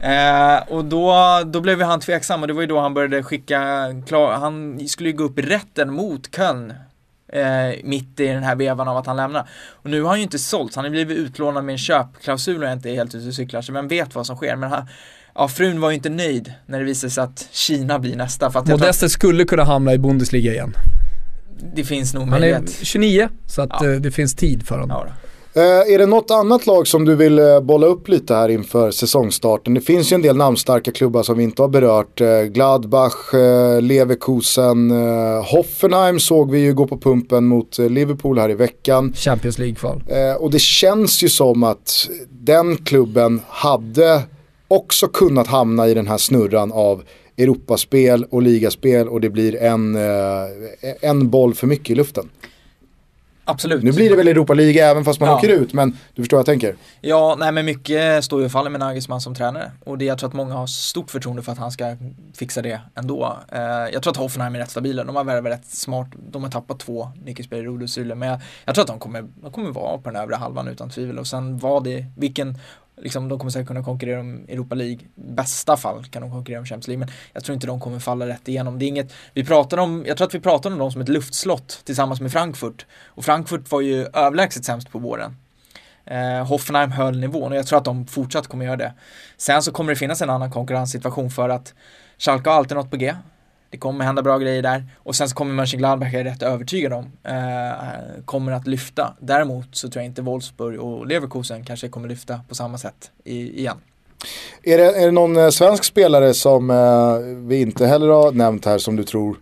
eh, och då, då blev han tveksam och det var ju då han började skicka, klar, han skulle ju gå upp i rätten mot Köln eh, mitt i den här vevan av att han lämnar. Och nu har han ju inte sålt, han har blivit utlånad med en köpklausul och jag inte är helt ute och cyklar, så vem vet vad som sker. Men han, ja, frun var ju inte nöjd när det visade sig att Kina blir nästa. För att Modeste att, skulle kunna hamna i Bundesliga igen. Det finns nog möjlighet. Han är 29, så att ja. Eh, det finns tid för honom. Ja, Uh, är det något annat lag som du vill uh, bolla upp lite här inför säsongstarten? Det finns ju en del namnstarka klubbar som vi inte har berört. Uh, Gladbach, Leverkusen, Hoffenheim såg vi ju gå på pumpen mot Liverpool här i veckan. Champions League-kval. och det känns ju som att den klubben hade också kunnat hamna i den här snurran av Europaspel och ligaspel och det blir en, en boll för mycket i luften. Absolut. Nu blir det väl Europa League även fast man ja. åker ut, men du förstår vad jag tänker. Ja, nej men mycket står ju och faller med Nagelsmann som tränare. Och det, jag tror att många har stort förtroende för att han ska fixa det ändå. Uh, jag tror att Hoffenheim är rätt stabila, de har värvat rätt smart, de har tappat två nyckelspelare, Rode och Syle, men jag, jag, tror att de kommer, de kommer vara på den övre halvan utan tvivel. Och sen vad det, vilken liksom, de kommer säkert kunna konkurrera om Europa League. Bästa fall kan de konkurrera om Champions League, men jag tror inte de kommer falla rätt igenom. Det är inget, vi pratar om, jag tror att vi pratar om dem som ett luftslott tillsammans med Frankfurt. Och Frankfurt var ju överlägset sämst på våren. Eh, Hoffenheim höll nivån och jag tror att de fortsatt kommer göra det. Sen så kommer det finnas en annan konkurrenssituation för att Schalke har alltid något på G. Det kommer hända bra grejer där och sen så kommer Mönchengladbach, jag är rätt övertygad om, eh, kommer att lyfta. Däremot så tror jag inte Wolfsburg och Leverkusen kanske kommer lyfta på samma sätt i, igen. Är det, är det någon eh, svensk spelare som eh, vi inte heller har nämnt här som du tror?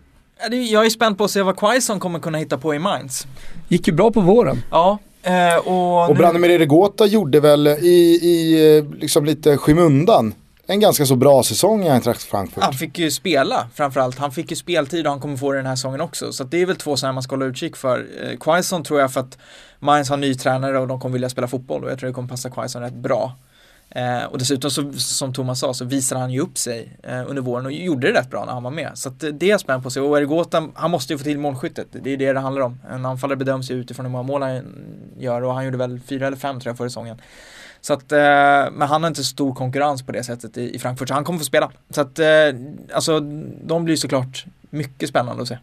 Jag är spänd på att se vad Quaison kommer kunna hitta på i Mainz. Gick ju bra på våren. Ja, eh, och... Och nu... Branimir Eregota gjorde väl i, i eh, liksom lite skymundan en ganska så bra säsong i Eintracht Frankfurt. Han fick ju spela framförallt. Han fick ju speltid och han kommer få det den här säsongen också. Så det är väl två sådana man ska hålla utkik för. Eh, Quaison tror jag för att Mainz har ny tränare och de kommer vilja spela fotboll och jag tror det kommer passa Quaison rätt bra. Eh, och dessutom så, som Thomas sa så visade han ju upp sig eh, under våren och gjorde det rätt bra när han var med. Så att, det är jag spänd på sig. Och Ergota, han måste ju få till målskyttet. Det är det det handlar om. En anfallare bedöms ju utifrån hur många mål han gör och han gjorde väl fyra eller fem tror jag förra säsongen. Så att, eh, men han har inte stor konkurrens på det sättet i, i Frankfurt, så han kommer få spela. Så att, eh, alltså de blir såklart mycket spännande att se.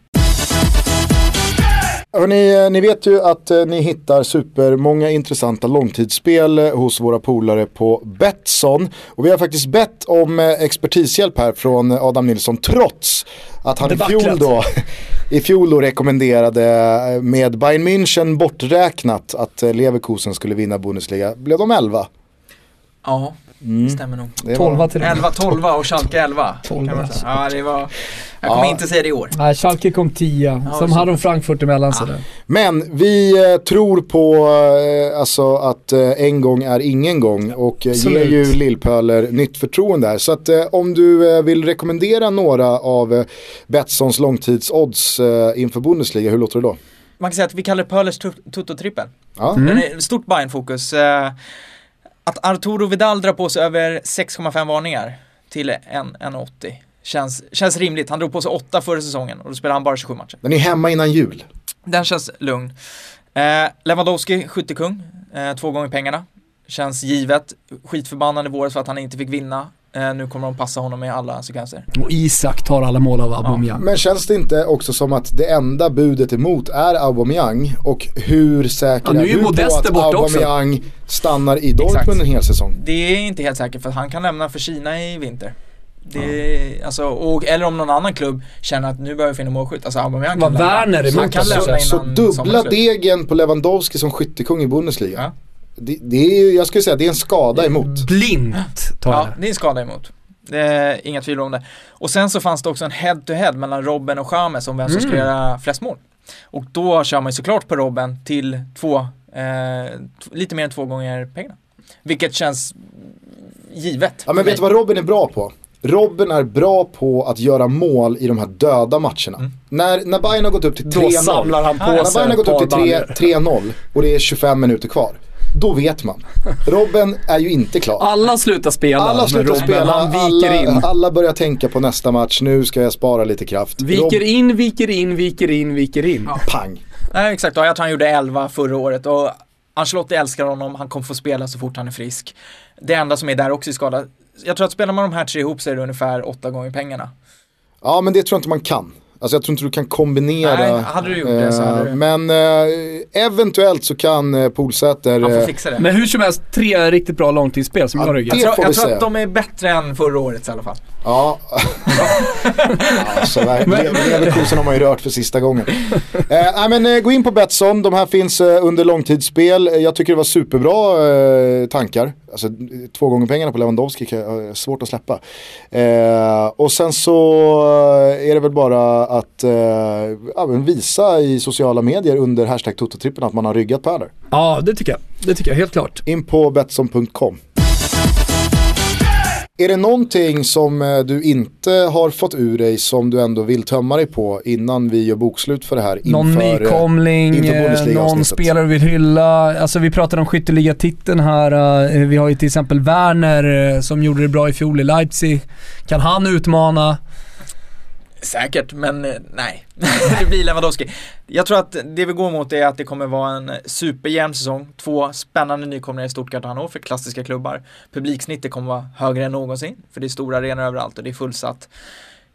Hörrni, eh, ni vet ju att eh, ni hittar supermånga intressanta långtidsspel eh, hos våra polare på Betsson. Och vi har faktiskt bett om expertishjälp här från Adam Nilsson trots att han i fjol, då, i fjol då rekommenderade med Bayern München borträknat att Leverkusen skulle vinna Bundesliga. Blev de 11? Ja, Mm. Stämmer nog. 12 till 11, 12 och Schalke 11. 12 ja, det var, jag kommer ja. inte säga det i år. Nej, Schalke kom 10. Ja, Sen hade de Frankfurt emellan ja. sig Men vi eh, tror på eh, alltså, att eh, en gång är ingen gång och eh, ger ju Lillpöler nytt förtroende här. Så att om du vill rekommendera några av Betssons långtidsodds inför Bundesliga, hur låter det då? Man kan säga att vi kallar det Pölers Toto-trippel. Ja. Mm. Stort Bayern-fokus att Arturo Vidal drar på sig över 6,5 varningar till 1,80 känns, känns rimligt. Han drog på sig 8 förra säsongen och då spelar han bara 27 matcher. Den är hemma innan jul. Den känns lugn. Eh, Lewandowski, skyttekung, eh, två gånger pengarna. Känns givet. Skitförbannad i våras för att han inte fick vinna. Eh, nu kommer de passa honom i alla sekvenser. Och Isak tar alla mål av Aubameyang. Ja. Men känns det inte också som att det enda budet emot är Aubameyang och hur säker ja, är, är du på att Aubameyang också. stannar i Dortmund en hel säsong? Det är inte helt säkert för att han kan lämna för Kina i vinter. Det, ja. alltså, och, eller om någon annan klubb känner att nu behöver vi finna målskytt. Alltså Aubameyang kan lämna. Werner han kan lämna Så, så dubbla degen på Lewandowski som skyttekung i Bundesliga. Ja. Det, det, är, jag skulle säga det är en skada emot. Blint tar Ja, det är en skada emot. Det är inga tvivel om det. Och sen så fanns det också en head-to-head -head mellan Robben och Chamez om vem som mm. skulle göra flest mål. Och då kör man ju såklart på Robben till två, eh, lite mer än två gånger pengarna. Vilket känns givet. Ja men vet du vad Robben är bra på? Robben är bra på att göra mål i de här döda matcherna. Mm. När, när Bayern har gått upp till 3-0. Då samlar han på sig När Bayern har gått upp till 3-0 och det är 25 minuter kvar då vet man. Robben är ju inte klar. Alla slutar spela Alla slutar Robben, spela, han viker alla, in. alla börjar tänka på nästa match, nu ska jag spara lite kraft. Viker Rob in, viker in, viker in, viker in. Ja. Pang. Nej, exakt, jag tror han gjorde 11 förra året och Ancelotti älskar honom, han kommer få spela så fort han är frisk. Det enda som är där också i skada, jag tror att spelar man de här tre ihop så är det ungefär åtta gånger pengarna. Ja, men det tror jag inte man kan. Alltså jag tror inte du kan kombinera. Nej, hade du gjort det så hade du. Men eh, eventuellt så kan eh, Polsäter. Han får eh, fixa det. Men hur som helst, tre riktigt bra långtidsspel som ja, jag ryggar. Jag, tror, jag tror att de är bättre än förra året i alla fall. Ja, alltså, Leverkusen har man ju rört för sista gången. Eh, men, eh, gå in på Betsson, de här finns eh, under långtidsspel. Jag tycker det var superbra eh, tankar. Alltså, två gånger pengarna på Lewandowski är svårt att släppa. Eh, och sen så är det väl bara att eh, visa i sociala medier under hashtag Tototrippen att man har ryggat på där. Ja, det tycker jag. Det tycker jag helt klart. In på Betsson.com. Är det någonting som eh, du inte har fått ur dig som du ändå vill tömma dig på innan vi gör bokslut för det här? Inför, någon eh, nykomling, inför någon spelare du vill hylla. Alltså vi pratade om skytteligatiteln här. Vi har ju till exempel Werner som gjorde det bra i fjol i Leipzig. Kan han utmana? Säkert, men eh, nej. det blir Lewandowski. Jag tror att det vi går mot är att det kommer vara en superjämn säsong. Två spännande nykomlingar i Stuttgart och Hannover, klassiska klubbar. Publiksnittet kommer vara högre än någonsin, för det är stora arenor överallt och det är fullsatt.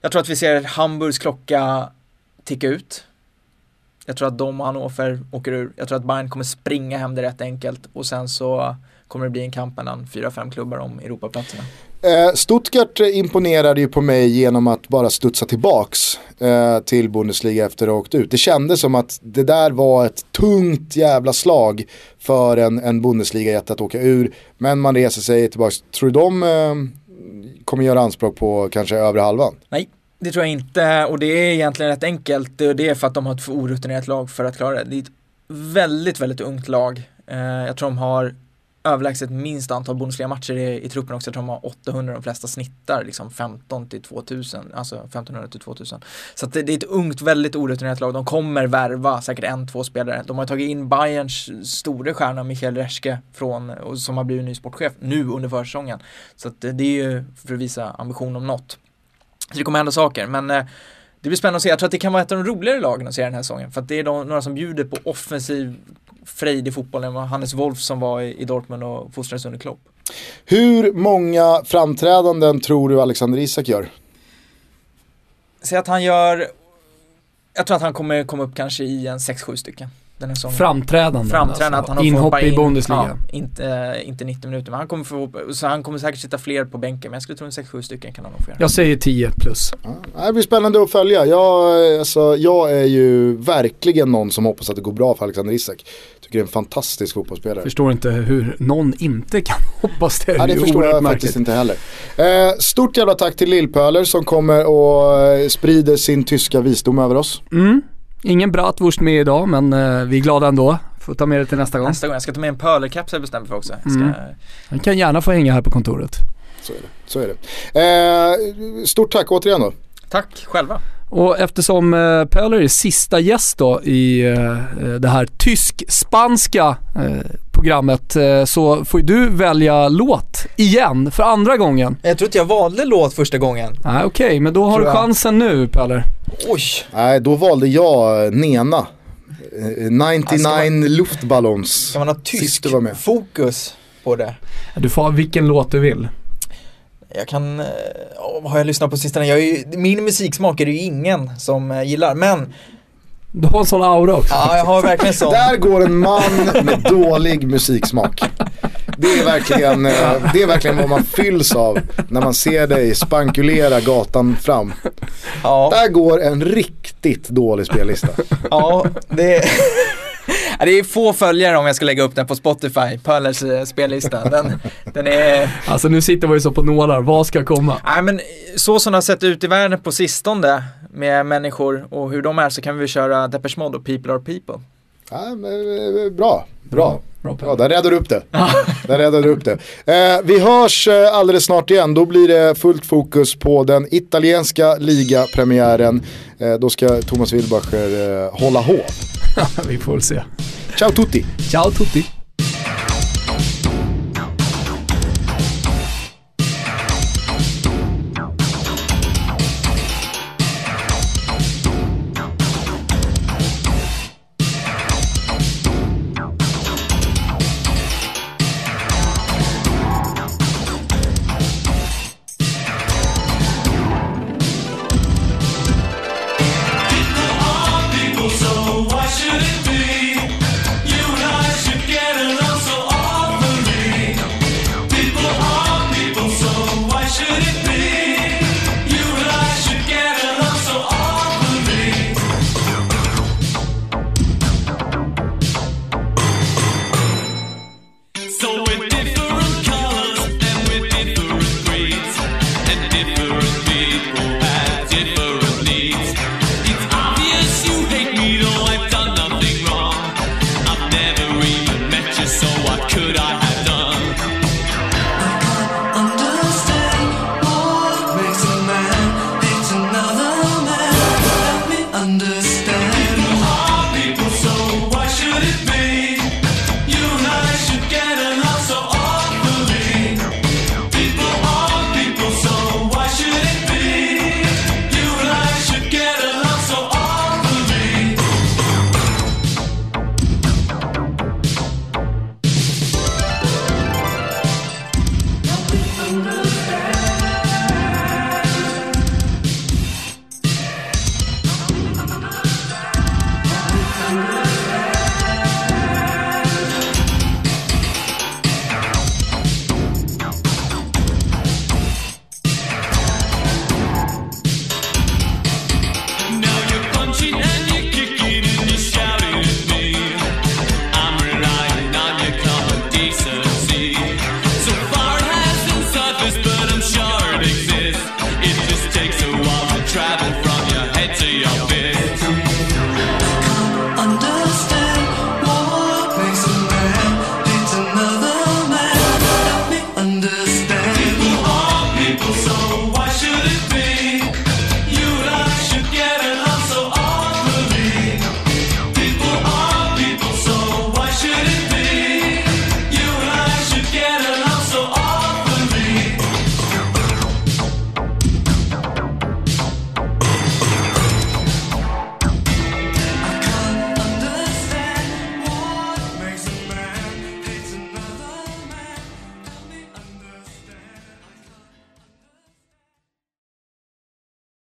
Jag tror att vi ser Hamburgs klocka ticka ut. Jag tror att de och Hannover åker ur. Jag tror att Bayern kommer springa hem det rätt enkelt och sen så kommer det bli en kamp mellan fyra, fem klubbar om Europaplatserna. Eh, Stuttgart imponerade ju på mig genom att bara studsa tillbaks eh, till Bundesliga efter att ha åkt ut. Det kändes som att det där var ett tungt jävla slag för en, en Bundesliga-jätte att åka ur. Men man reser sig tillbaks. Tror du de eh, kommer göra anspråk på kanske övre halvan? Nej. Det tror jag inte och det är egentligen rätt enkelt. Det är för att de har ett för orutinerat lag för att klara det. Det är ett väldigt, väldigt ungt lag. Eh, jag tror de har överlägset minst antal bonusliga matcher i, i truppen också. Jag tror de har 800, de flesta snittar liksom 15 till 2000, alltså 1500 till 2000. Så det, det, är ett ungt, väldigt orutinerat lag. De kommer värva säkert en, två spelare. De har tagit in Bayerns store stjärna Michael Reschke från, som har blivit ny sportchef nu under försäsongen. Så det, det är ju för att visa ambition om något. Så det kommer hända saker, men eh, det blir spännande att se. Jag tror att det kan vara ett av de roligare lagen att se den här säsongen. För att det är de, några som bjuder på offensiv frejdig fotboll än vad Hannes Wolf som var i, i Dortmund och fostrades under Klopp. Hur många framträdanden tror du Alexander Isak gör? Säg att han gör, jag tror att han kommer komma upp kanske i en 6-7 stycken. Den här säsongen. Framträdande. Framträdande, alltså. att han Inhopp i in- Bundesliga. Ja, inte, inte 90 minuter, men han kommer få, så han kommer säkert sitta fler på bänken, men jag skulle tro en 6-7 stycken kan han nog få göra. Jag säger 10 plus. Ja, det blir spännande att följa. Jag, alltså, jag är ju verkligen någon som hoppas att det går bra för Alexander Isak. Tycker det är en fantastisk fotbollsspelare. Förstår inte hur någon inte kan hoppas det. Ja, det är förstår jag märkligt. faktiskt inte heller. Eh, stort jävla tack till Lillpöler som kommer och eh, sprider sin tyska visdom över oss. Mm. Ingen Bratwurst med idag men eh, vi är glada ändå. Får ta med det till nästa gång. Nästa gång, jag ska ta med en pölerkeps jag bestämt mig för också. Jag ska, Mm. Han kan gärna få hänga här på kontoret. Så är det. Så är det. Eh, stort tack återigen då. Tack själva. Och eftersom eh, Pöler är sista gäst då i eh, det här tysk-spanska eh, programmet eh, så får ju du välja låt igen för andra gången. Jag tror inte jag valde låt första gången. Nej okej, men då har Tror du jag. chansen nu Pöler. Oj, Nej, då valde jag Nena. Eh, 99 Ska luftballons. ska man ha tysk du var med. fokus på det? Du får ha vilken låt du vill. Jag kan, oh, vad har jag lyssnat på sistone? Jag är ju, min musiksmak är det ju ingen som eh, gillar, men Du har en sån aura också. ja, jag har verkligen sån. Där går en man med dålig musiksmak. Det är, verkligen, eh, det är verkligen vad man fylls av när man ser dig spankulera gatan fram. Ja, Där går en riktigt dålig spellista. ja, det det är få följare om jag ska lägga upp den på Spotify, Pöllers eh, spellista. Den, den är, Alltså nu sitter man ju så på nålar, vad ska komma? Nej men så som det har sett ut i världen på sistone med människor och hur de är så kan vi köra Depeche Mode och People Are People. Ja, men, eh, bra, bra. Bra Ja, där räddade du upp det. där räddade du upp det. Eh, vi hörs eh, alldeles snart igen. Då blir det fullt fokus på den italienska ligapremiären. Eh, då ska Thomas Wilbacher eh, hålla hov. Vi. Ciao tutti! Ciao tutti!